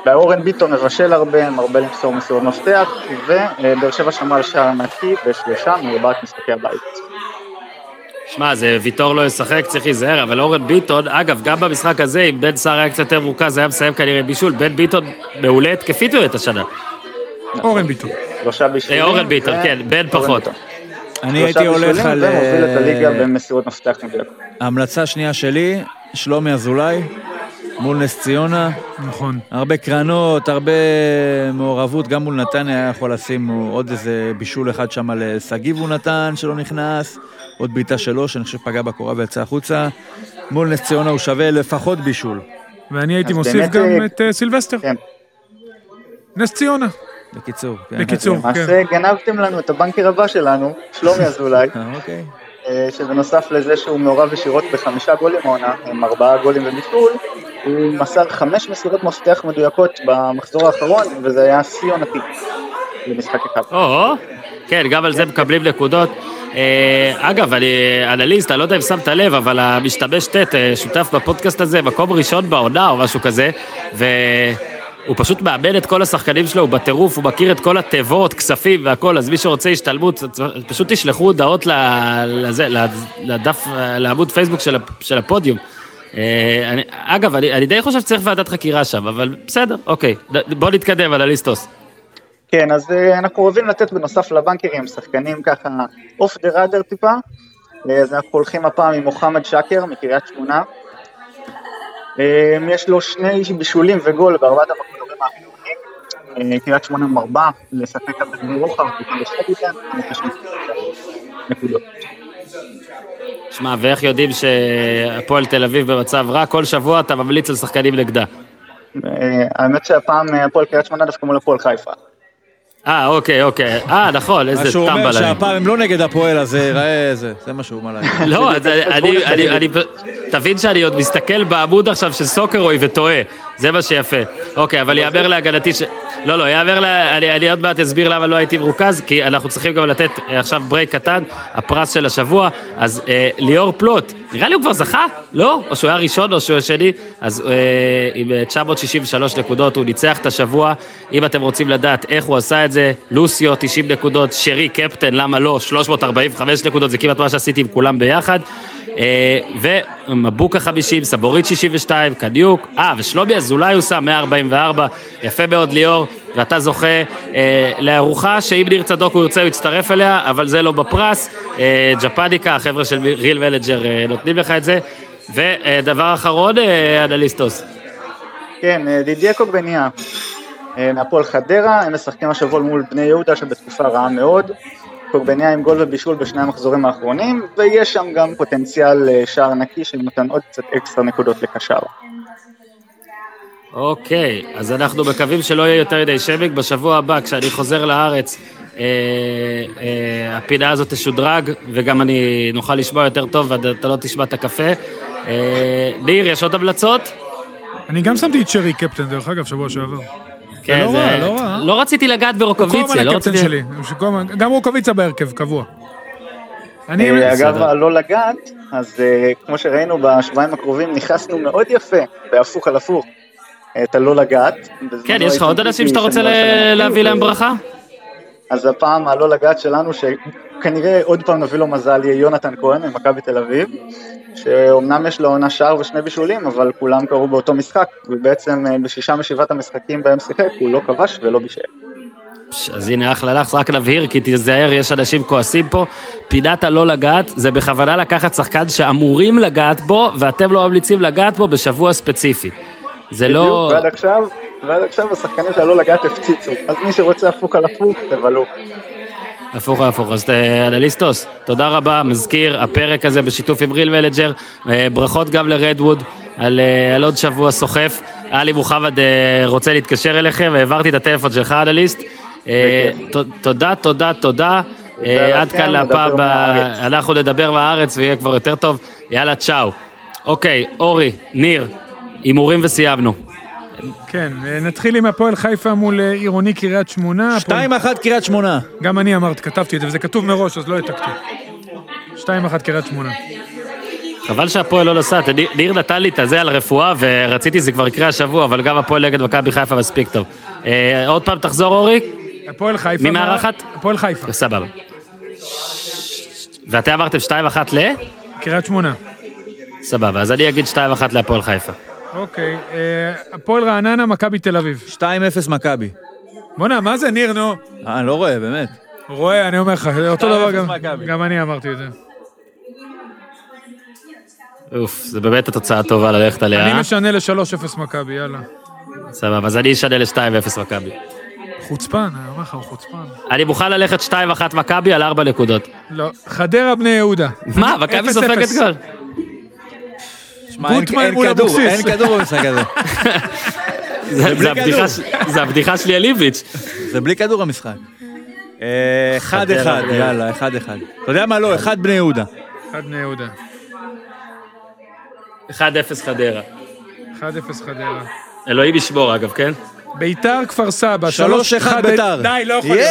Speaker 5: ואורן ביטון מבשל הרבה, מרבה למסור מסירות מפתח, ובאר שבע שמרה על שער נקי בשלושה מארבעת משחקי הבית.
Speaker 1: שמע, זה ויטור לא ישחק, צריך להיזהר, אבל אורן ביטון, אגב, גם במשחק הזה, אם בן סער היה קצת יותר מורכז, היה מסיים כנראה בישול. בן ביטון מעולה התקפית באמת השנה.
Speaker 3: אורן ביטון.
Speaker 5: שלושה בישולים.
Speaker 1: אה, אורן ביטון, כן, בן פחות.
Speaker 2: אני
Speaker 5: שלושה
Speaker 2: הייתי הולך על...
Speaker 5: ומוביל את הליגה
Speaker 2: אה,
Speaker 5: במסירות מפתח מדויקות.
Speaker 2: המלצה שנייה שלי, שלומי אזולאי, מול נס ציונה.
Speaker 3: נכון.
Speaker 2: הרבה קרנות, הרבה מעורבות, גם מול נתניה היה יכול לשים עוד איזה בישול אחד שם לשגיב הוא נתן, שלא נכנס, עוד בעיטה שלו, שאני חושב פגע בקורה ויצא החוצה. מול נס ציונה הוא שווה לפחות בישול,
Speaker 3: ואני הייתי מוסיף גם
Speaker 5: אה,
Speaker 3: את אה, סילבסטר.
Speaker 5: כן.
Speaker 3: נס ציונה.
Speaker 2: בקיצור. כן.
Speaker 3: בקיצור.
Speaker 5: למעשה גנבתם לנו את הבנקר הבא שלנו, שלומי <laughs> אזולאי,
Speaker 2: אה, אוקיי.
Speaker 5: שבנוסף לזה שהוא מעורב ישירות בחמישה גולים העונה, עם ארבעה גולים ובישול, הוא מסר חמש מסירות מפתח מדויקות במחזור האחרון, וזה היה שיא עונתי למשחק אחד.
Speaker 1: או, כן, גם על זה מקבלים נקודות. אה, אגב, אני אנליסט, אני לא יודע אם שמת לב, אבל המשתמש ט' אה, שותף בפודקאסט הזה, מקום ראשון בעונה או משהו כזה, והוא פשוט מאמן את כל השחקנים שלו, הוא בטירוף, הוא מכיר את כל התיבות, כספים והכל, אז מי שרוצה השתלמות, פשוט תשלחו הודעות לזה, לדף, לעמוד פייסבוק של הפודיום. אה, אני, אגב, אני, אני די חושב שצריך ועדת חקירה שם, אבל בסדר, אוקיי, בוא נתקדם, אנליסטוס.
Speaker 5: כן, אז אה, אנחנו אוהבים לתת בנוסף לבנקרים שחקנים ככה אוף דה ראדר טיפה, אה, אז אנחנו הולכים הפעם עם מוחמד שקר מקריית שמונה. יש לו שני בישולים וגול בארבעת המחזורים האחרונים. קריית שמונה מרבה לשחק על תגבור רוחב, וגם לשחק איתן, אני חושב נקודות.
Speaker 1: שמע, ואיך יודעים שהפועל תל אביב במצב רע? כל שבוע אתה ממליץ על שחקנים נגדה.
Speaker 5: אה, האמת שהפעם אה, הפועל קריית שמונה דווקא מול הפועל חיפה.
Speaker 1: אה, אוקיי, אוקיי. אה, נכון, איזה
Speaker 2: מה שהוא אומר
Speaker 1: טמבל.
Speaker 2: שהפעם הם לא נגד הפועל, אז זה ייראה זה, זה מה שהוא אומר להם. <laughs>
Speaker 1: לא, אז <laughs> אני, אני, אני, אני, תבין שאני עוד מסתכל בעמוד עכשיו של Soccerway וטועה, זה מה שיפה. אוקיי, אבל יאמר להגנתי ש... לא, לא, יאמר לה... אני, אני עוד מעט אסביר למה לא הייתי מרוכז, כי אנחנו צריכים גם לתת אה, עכשיו break קטן, הפרס של השבוע. אז אה, ליאור פלוט, נראה לי הוא כבר זכה? לא? או שהוא היה ראשון או שהוא היה שני? אז אה, עם אה, 963 נקודות הוא ניצח את השבוע. אם אתם רוצים לדעת איך הוא עשה את זה, לוסיו 90 נקודות, שרי קפטן, למה לא? 345 נקודות, זה כמעט מה שעשיתי עם כולם ביחד. אה, ומבוקה 50, סבורית 62, קדיוק, אה, ושלומי אזולאי הוא שם 144, יפה מאוד ליאור, ואתה זוכה אה, לארוחה שאם ניר צדוק הוא ירצה הוא יצטרף אליה, אבל זה לא בפרס, אה, ג'פניקה, החבר'ה של ריל ולג'ר אה, נותנים לך את זה, ודבר אחרון, אה, אנליסטוס.
Speaker 5: כן, אה, דידיה קוגבניה אה, מהפועל חדרה, הם משחקים השבוע מול בני יהודה שבתקופה רעה מאוד. קוגבניה עם גול ובישול בשני המחזורים האחרונים, ויש שם גם פוטנציאל אה, שער נקי שנותן עוד קצת אקסטרה נקודות לקשר.
Speaker 1: אוקיי, אז אנחנו מקווים שלא יהיה יותר מדי שמק. בשבוע הבא, כשאני חוזר לארץ, אה, אה, הפינה הזאת תשודרג, וגם אני נוכל לשמוע יותר טוב, ואתה לא תשמע את הקפה. אה, ניר, יש עוד המלצות?
Speaker 3: אני גם שמתי את שרי קפטן, דרך אגב, שבוע שעבר.
Speaker 1: כן,
Speaker 3: לא רע, לא רע.
Speaker 1: לא רציתי לגעת ברוקוויציה, לא רציתי...
Speaker 3: שלי. גם רוקוויצה בהרכב, קבוע. אני...
Speaker 5: אה, אגב. הלא לגעת, אז אה, כמו שראינו בשבועיים הקרובים, נכנסנו מאוד יפה, בהפוך על הפוך, את הלא לגעת.
Speaker 1: כן, יש לך עוד אנשים שאתה רוצה ל- להביא להם ברכה?
Speaker 5: אז הפעם הלא לגעת שלנו, שכנראה עוד פעם נביא לו מזל, יהיה יונתן כהן ממכבי תל אביב, שאומנם יש לו עונה שער ושני בישולים, אבל כולם קרו באותו משחק, ובעצם אה, בשישה משבעת המשחקים בהם שיחק, הוא לא כבש ולא בישל.
Speaker 1: אז הנה אחלה לחץ, רק נבהיר, כי תיזהר, יש אנשים כועסים פה. פינת הלא לגעת, זה בכוונה לקחת שחקן שאמורים לגעת בו, ואתם לא ממליצים לגעת בו בשבוע ספציפי. זה לא...
Speaker 5: בדיוק, ועד עכשיו, ועד עכשיו השחקנים של הלא לגעת הפציצו, אז מי שרוצה הפוך על הפוך, תבלו.
Speaker 1: הפוך הפוך, אז אה, אנליסטוס, תודה רבה, מזכיר, הפרק הזה בשיתוף עם ריל ולג'ר, אה, ברכות גם לרדווד על, אה, על עוד שבוע סוחף. עלי מוחמד רוצה להתקשר אליכם, העברתי את הטלפון שלך, אנליסט. תודה, תודה, תודה. עד כאן להפעם. אנחנו נדבר מהארץ ויהיה כבר יותר טוב. יאללה, צ'או. אוקיי, אורי, ניר, הימורים וסיימנו.
Speaker 3: כן, אה, נתחיל עם הפועל חיפה מול אה, עירוני קריית שמונה. הפועל-
Speaker 2: 2-1 קריית שמונה.
Speaker 3: גם אני אמרתי, כתבתי את זה, וזה כתוב מראש, אז לא העתקתי. 2-1 קריית שמונה.
Speaker 1: חבל שהפועל לא נסעת, ניר- נתן לי את הזה על רפואה ורציתי שזה כבר יקרה השבוע, אבל גם הפועל נגד מכבי חיפה מספיק טוב. אה, עוד פעם תחזור אורי?
Speaker 3: הפועל חיפה...
Speaker 1: מי מארחת?
Speaker 3: הפועל חיפה.
Speaker 1: סבבה. ואתם אמרתם 2-1 ל?
Speaker 3: קריית שמונה.
Speaker 1: סבבה, אז אני אגיד 2-1 להפועל חיפה.
Speaker 3: אוקיי, אה, הפועל רעננה, מכבי תל אביב.
Speaker 2: 2-0 מכבי.
Speaker 3: בואנה, מה זה ניר, נו?
Speaker 2: אה, אני לא רואה, באמת.
Speaker 3: רואה, אני אומר לך, זה אותו
Speaker 2: 2-0
Speaker 3: דבר גם... גם אני אמרתי את זה.
Speaker 1: אוף, זה באמת התוצאה טובה ללכת
Speaker 3: אני
Speaker 1: עליה.
Speaker 3: משנה ל-3-0 מכבי, יאללה.
Speaker 1: סבבה, אז אני אשנה ל-2-0 מכבי.
Speaker 3: חוצפן, אני אומר לך, הוא חוצפן.
Speaker 1: אני מוכן ללכת 2-1 מכבי על 4 נקודות.
Speaker 3: לא, חדרה בני יהודה.
Speaker 1: מה, מכבי סופגת. גול.
Speaker 2: שמע, אין-
Speaker 3: גוטמן
Speaker 2: אין
Speaker 3: מול
Speaker 2: כדור,
Speaker 3: אבוקסיס.
Speaker 2: אין כדור במשחק הזה.
Speaker 1: זה- זה
Speaker 2: בלי
Speaker 1: הבדיחה
Speaker 2: כדור.
Speaker 1: ש- זה הבדיחה שלי על איביץ'.
Speaker 2: זה בלי כדור המשחק. אה, 1-1,
Speaker 1: חדרה, בני
Speaker 2: יאללה, 1-1. אתה יודע מה? לא, 1 בני יהודה.
Speaker 3: אחד בני יהודה.
Speaker 1: 1-0 חדרה.
Speaker 3: 1-0 חדרה.
Speaker 1: אלוהים ישמור אגב, כן?
Speaker 3: ביתר כפר סבא.
Speaker 2: 3-1
Speaker 3: אחד-
Speaker 2: ביתר.
Speaker 3: די, לא יכול להיות.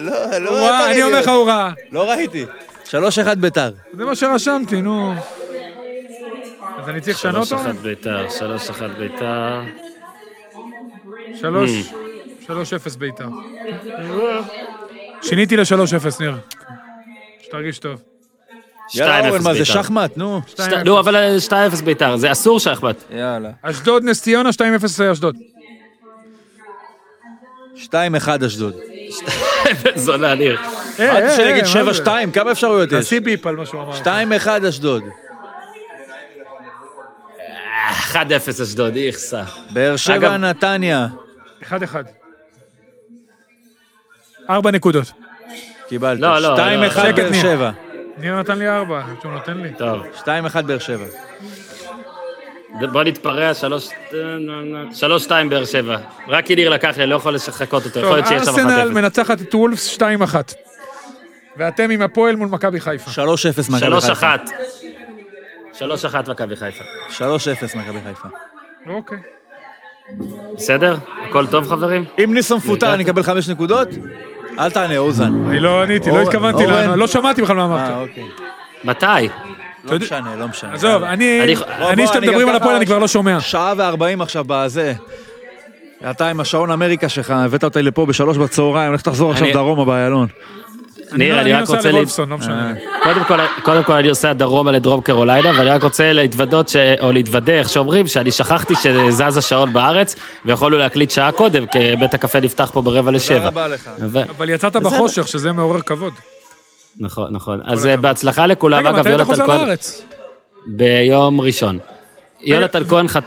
Speaker 2: לא, לא
Speaker 3: הוא רע,
Speaker 2: ראיתי.
Speaker 3: אני אומר לך, הוא רע.
Speaker 2: לא ראיתי. 3-1 ביתר.
Speaker 3: זה מה שרשמתי, נו. אז אני צריך לשנות
Speaker 1: 3-1
Speaker 3: אותו?
Speaker 1: ביתר, 3-1 ביתר.
Speaker 3: שלוש, שלוש אפס ביתר. שיניתי ל-3-0, ניר. שתרגיש טוב.
Speaker 2: יאללה,
Speaker 1: 2-0
Speaker 2: אורן, מה זה
Speaker 1: ביתר.
Speaker 2: שחמט? נו.
Speaker 1: נו, אבל 2-0 ביתר, זה אסור שחמט.
Speaker 2: יאללה.
Speaker 3: אשדוד, נס ציונה, 2-0 אשדוד.
Speaker 2: 2-1 אשדוד. <laughs>
Speaker 1: זונה, ניר.
Speaker 3: אה,
Speaker 2: אמרתי
Speaker 3: אה,
Speaker 2: שנגיד
Speaker 3: אה, מה זה?
Speaker 2: 7-2, כמה אפשרויות יש?
Speaker 3: תעשי ביפ על מה שהוא אמר.
Speaker 2: 2-1 אשדוד.
Speaker 1: 1-0 אשדוד, איכסה.
Speaker 2: באר שבע נתניה.
Speaker 3: אחד אחד. ארבע נקודות.
Speaker 2: קיבלת.
Speaker 1: לא, לא,
Speaker 2: 2-1
Speaker 1: לא,
Speaker 2: באר. שבע.
Speaker 3: ניר נתן לי ארבע, שהוא נותן לי.
Speaker 1: טוב.
Speaker 2: 2-1 באר שבע.
Speaker 1: בוא נתפרע, שלוש... שלוש-שתיים באר שבע. רק כי ניר לקח לי, אני לא יכול לחכות אותו, יכול להיות שיש שם 1-0.
Speaker 3: ארסנל מנצחת את וולפס 2-1. ואתם עם הפועל מול מכבי חיפה.
Speaker 2: 3-0 מכבי חיפה.
Speaker 1: שלוש אחת. שלוש אחת מכבי חיפה.
Speaker 2: 3-0 מכבי חיפה.
Speaker 3: אוקיי.
Speaker 1: בסדר? הכל טוב חברים?
Speaker 2: אם ניסו מפוטר? אני אקבל 5 נקודות? אל תענה, אוזן.
Speaker 3: אני לא עניתי, לא התכוונתי, לא שמעתי בכלל מה
Speaker 2: אה,
Speaker 3: אמרת.
Speaker 2: אוקיי.
Speaker 1: מתי?
Speaker 2: לא משנה, לא משנה.
Speaker 3: עזוב, אני, שאתם מדברים על הפועל אני כבר לא שומע.
Speaker 2: שעה וארבעים עכשיו בזה. אתה עם השעון אמריקה שלך, הבאת אותי לפה בשלוש בצהריים, הולך לחזור עכשיו דרומה באיילון.
Speaker 1: ניר,
Speaker 3: לא-
Speaker 1: אני רק
Speaker 3: נוסע
Speaker 1: רוצה... ל-
Speaker 3: לוולפסון, לא משנה.
Speaker 1: קודם כל, קודם כל אני עושה דרומה לדרום קרוליינה, ואני רק רוצה להתוודות, ש... או להתוודה, איך שאומרים, שאני שכחתי שזז השעון בארץ, ויכולנו להקליט שעה קודם, כי בית הקפה נפתח פה ברבע לשבע.
Speaker 2: תודה רבה לך.
Speaker 3: אבל יצאת בחושך, שזה מעורר כבוד.
Speaker 1: נכון, נכון. אז אה, בהצלחה לכולם,
Speaker 3: רגע, מתי אתה חוזר לארץ?
Speaker 1: ביום ראשון. יונתן כהן חת...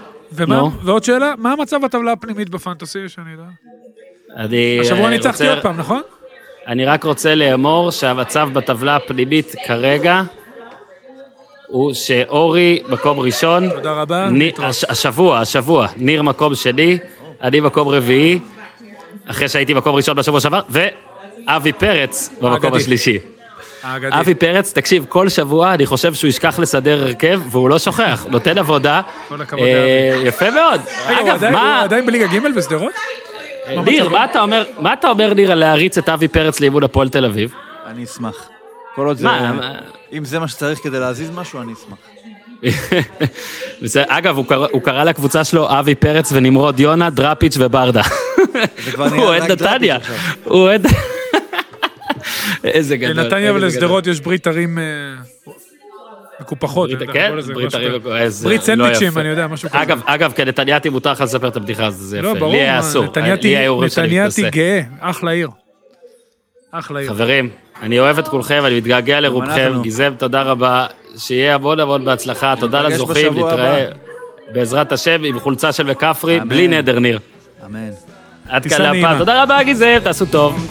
Speaker 3: ועוד שאלה, מה המצב בטבלה הפנימית בפנטסי, שאני יודע?
Speaker 1: אני
Speaker 3: השבוע
Speaker 1: אה,
Speaker 3: ניצחתי עוד פעם, נכון?
Speaker 1: אני רק רוצה לאמור שהמצב בטבלה הפנימית כרגע הוא שאורי מקום ראשון,
Speaker 3: תודה רבה. להתראות.
Speaker 1: הש- השבוע, השבוע, ניר מקום שני, אני מקום רביעי, אחרי שהייתי מקום ראשון בשבוע שעבר, ואבי פרץ במקום
Speaker 3: האגדי.
Speaker 1: השלישי.
Speaker 3: האגדי.
Speaker 1: אבי פרץ, תקשיב, כל שבוע אני חושב שהוא ישכח לסדר הרכב, והוא לא שוכח, נותן עבודה.
Speaker 3: כל הכבוד
Speaker 1: אה. יפה מאוד.
Speaker 3: רגע, הוא
Speaker 1: אגב,
Speaker 3: עדיין- הוא
Speaker 1: מה...
Speaker 3: עדיין בליגה ג' בשדרות?
Speaker 1: ניר,
Speaker 3: מצבו?
Speaker 1: מה אתה אומר, מה אתה אומר, ניר, על להריץ את אבי פרץ לאימון הפועל תל אביב?
Speaker 2: אני אשמח. כל עוד זה... אם זה מה שצריך כדי להזיז משהו, אני אשמח. <laughs>
Speaker 1: אגב, הוא קרא, לקבוצה שלו אבי פרץ ונמרוד יונה, דראפיץ' וברדה. הוא אוהד נתניה. הוא אוהד... <laughs> איזה גדול.
Speaker 3: לנתניה ולשדרות יש ברית ערים אה, מקופחות.
Speaker 1: כן, ברית.
Speaker 3: ברית
Speaker 1: לא
Speaker 3: סנדוויצ'ים. אני יודע, משהו כזה.
Speaker 1: אגב, אגב, כנתניאתי מותר לך לספר את הבדיחה הזאת, זה יפה.
Speaker 3: לא, ברור,
Speaker 1: לי היה אסור.
Speaker 3: נתניאתי-
Speaker 1: לי היה הורים שאני
Speaker 3: נתניאתי
Speaker 1: מתנשא.
Speaker 3: גאה, אחלה עיר. אחלה עיר.
Speaker 1: חברים, אני אוהב את כולכם, אני מתגעגע לרובכם. גיזם, תודה רבה. שיהיה המון המון בהצלחה. תודה לזוכים, נתראה. בעזרת השם, עם חולצה של מקפרי,
Speaker 2: אמן.
Speaker 1: בלי נדר, ניר.
Speaker 2: אמן.
Speaker 1: עד כאן. להפעם. תודה רבה, גיזם, תעשו טוב.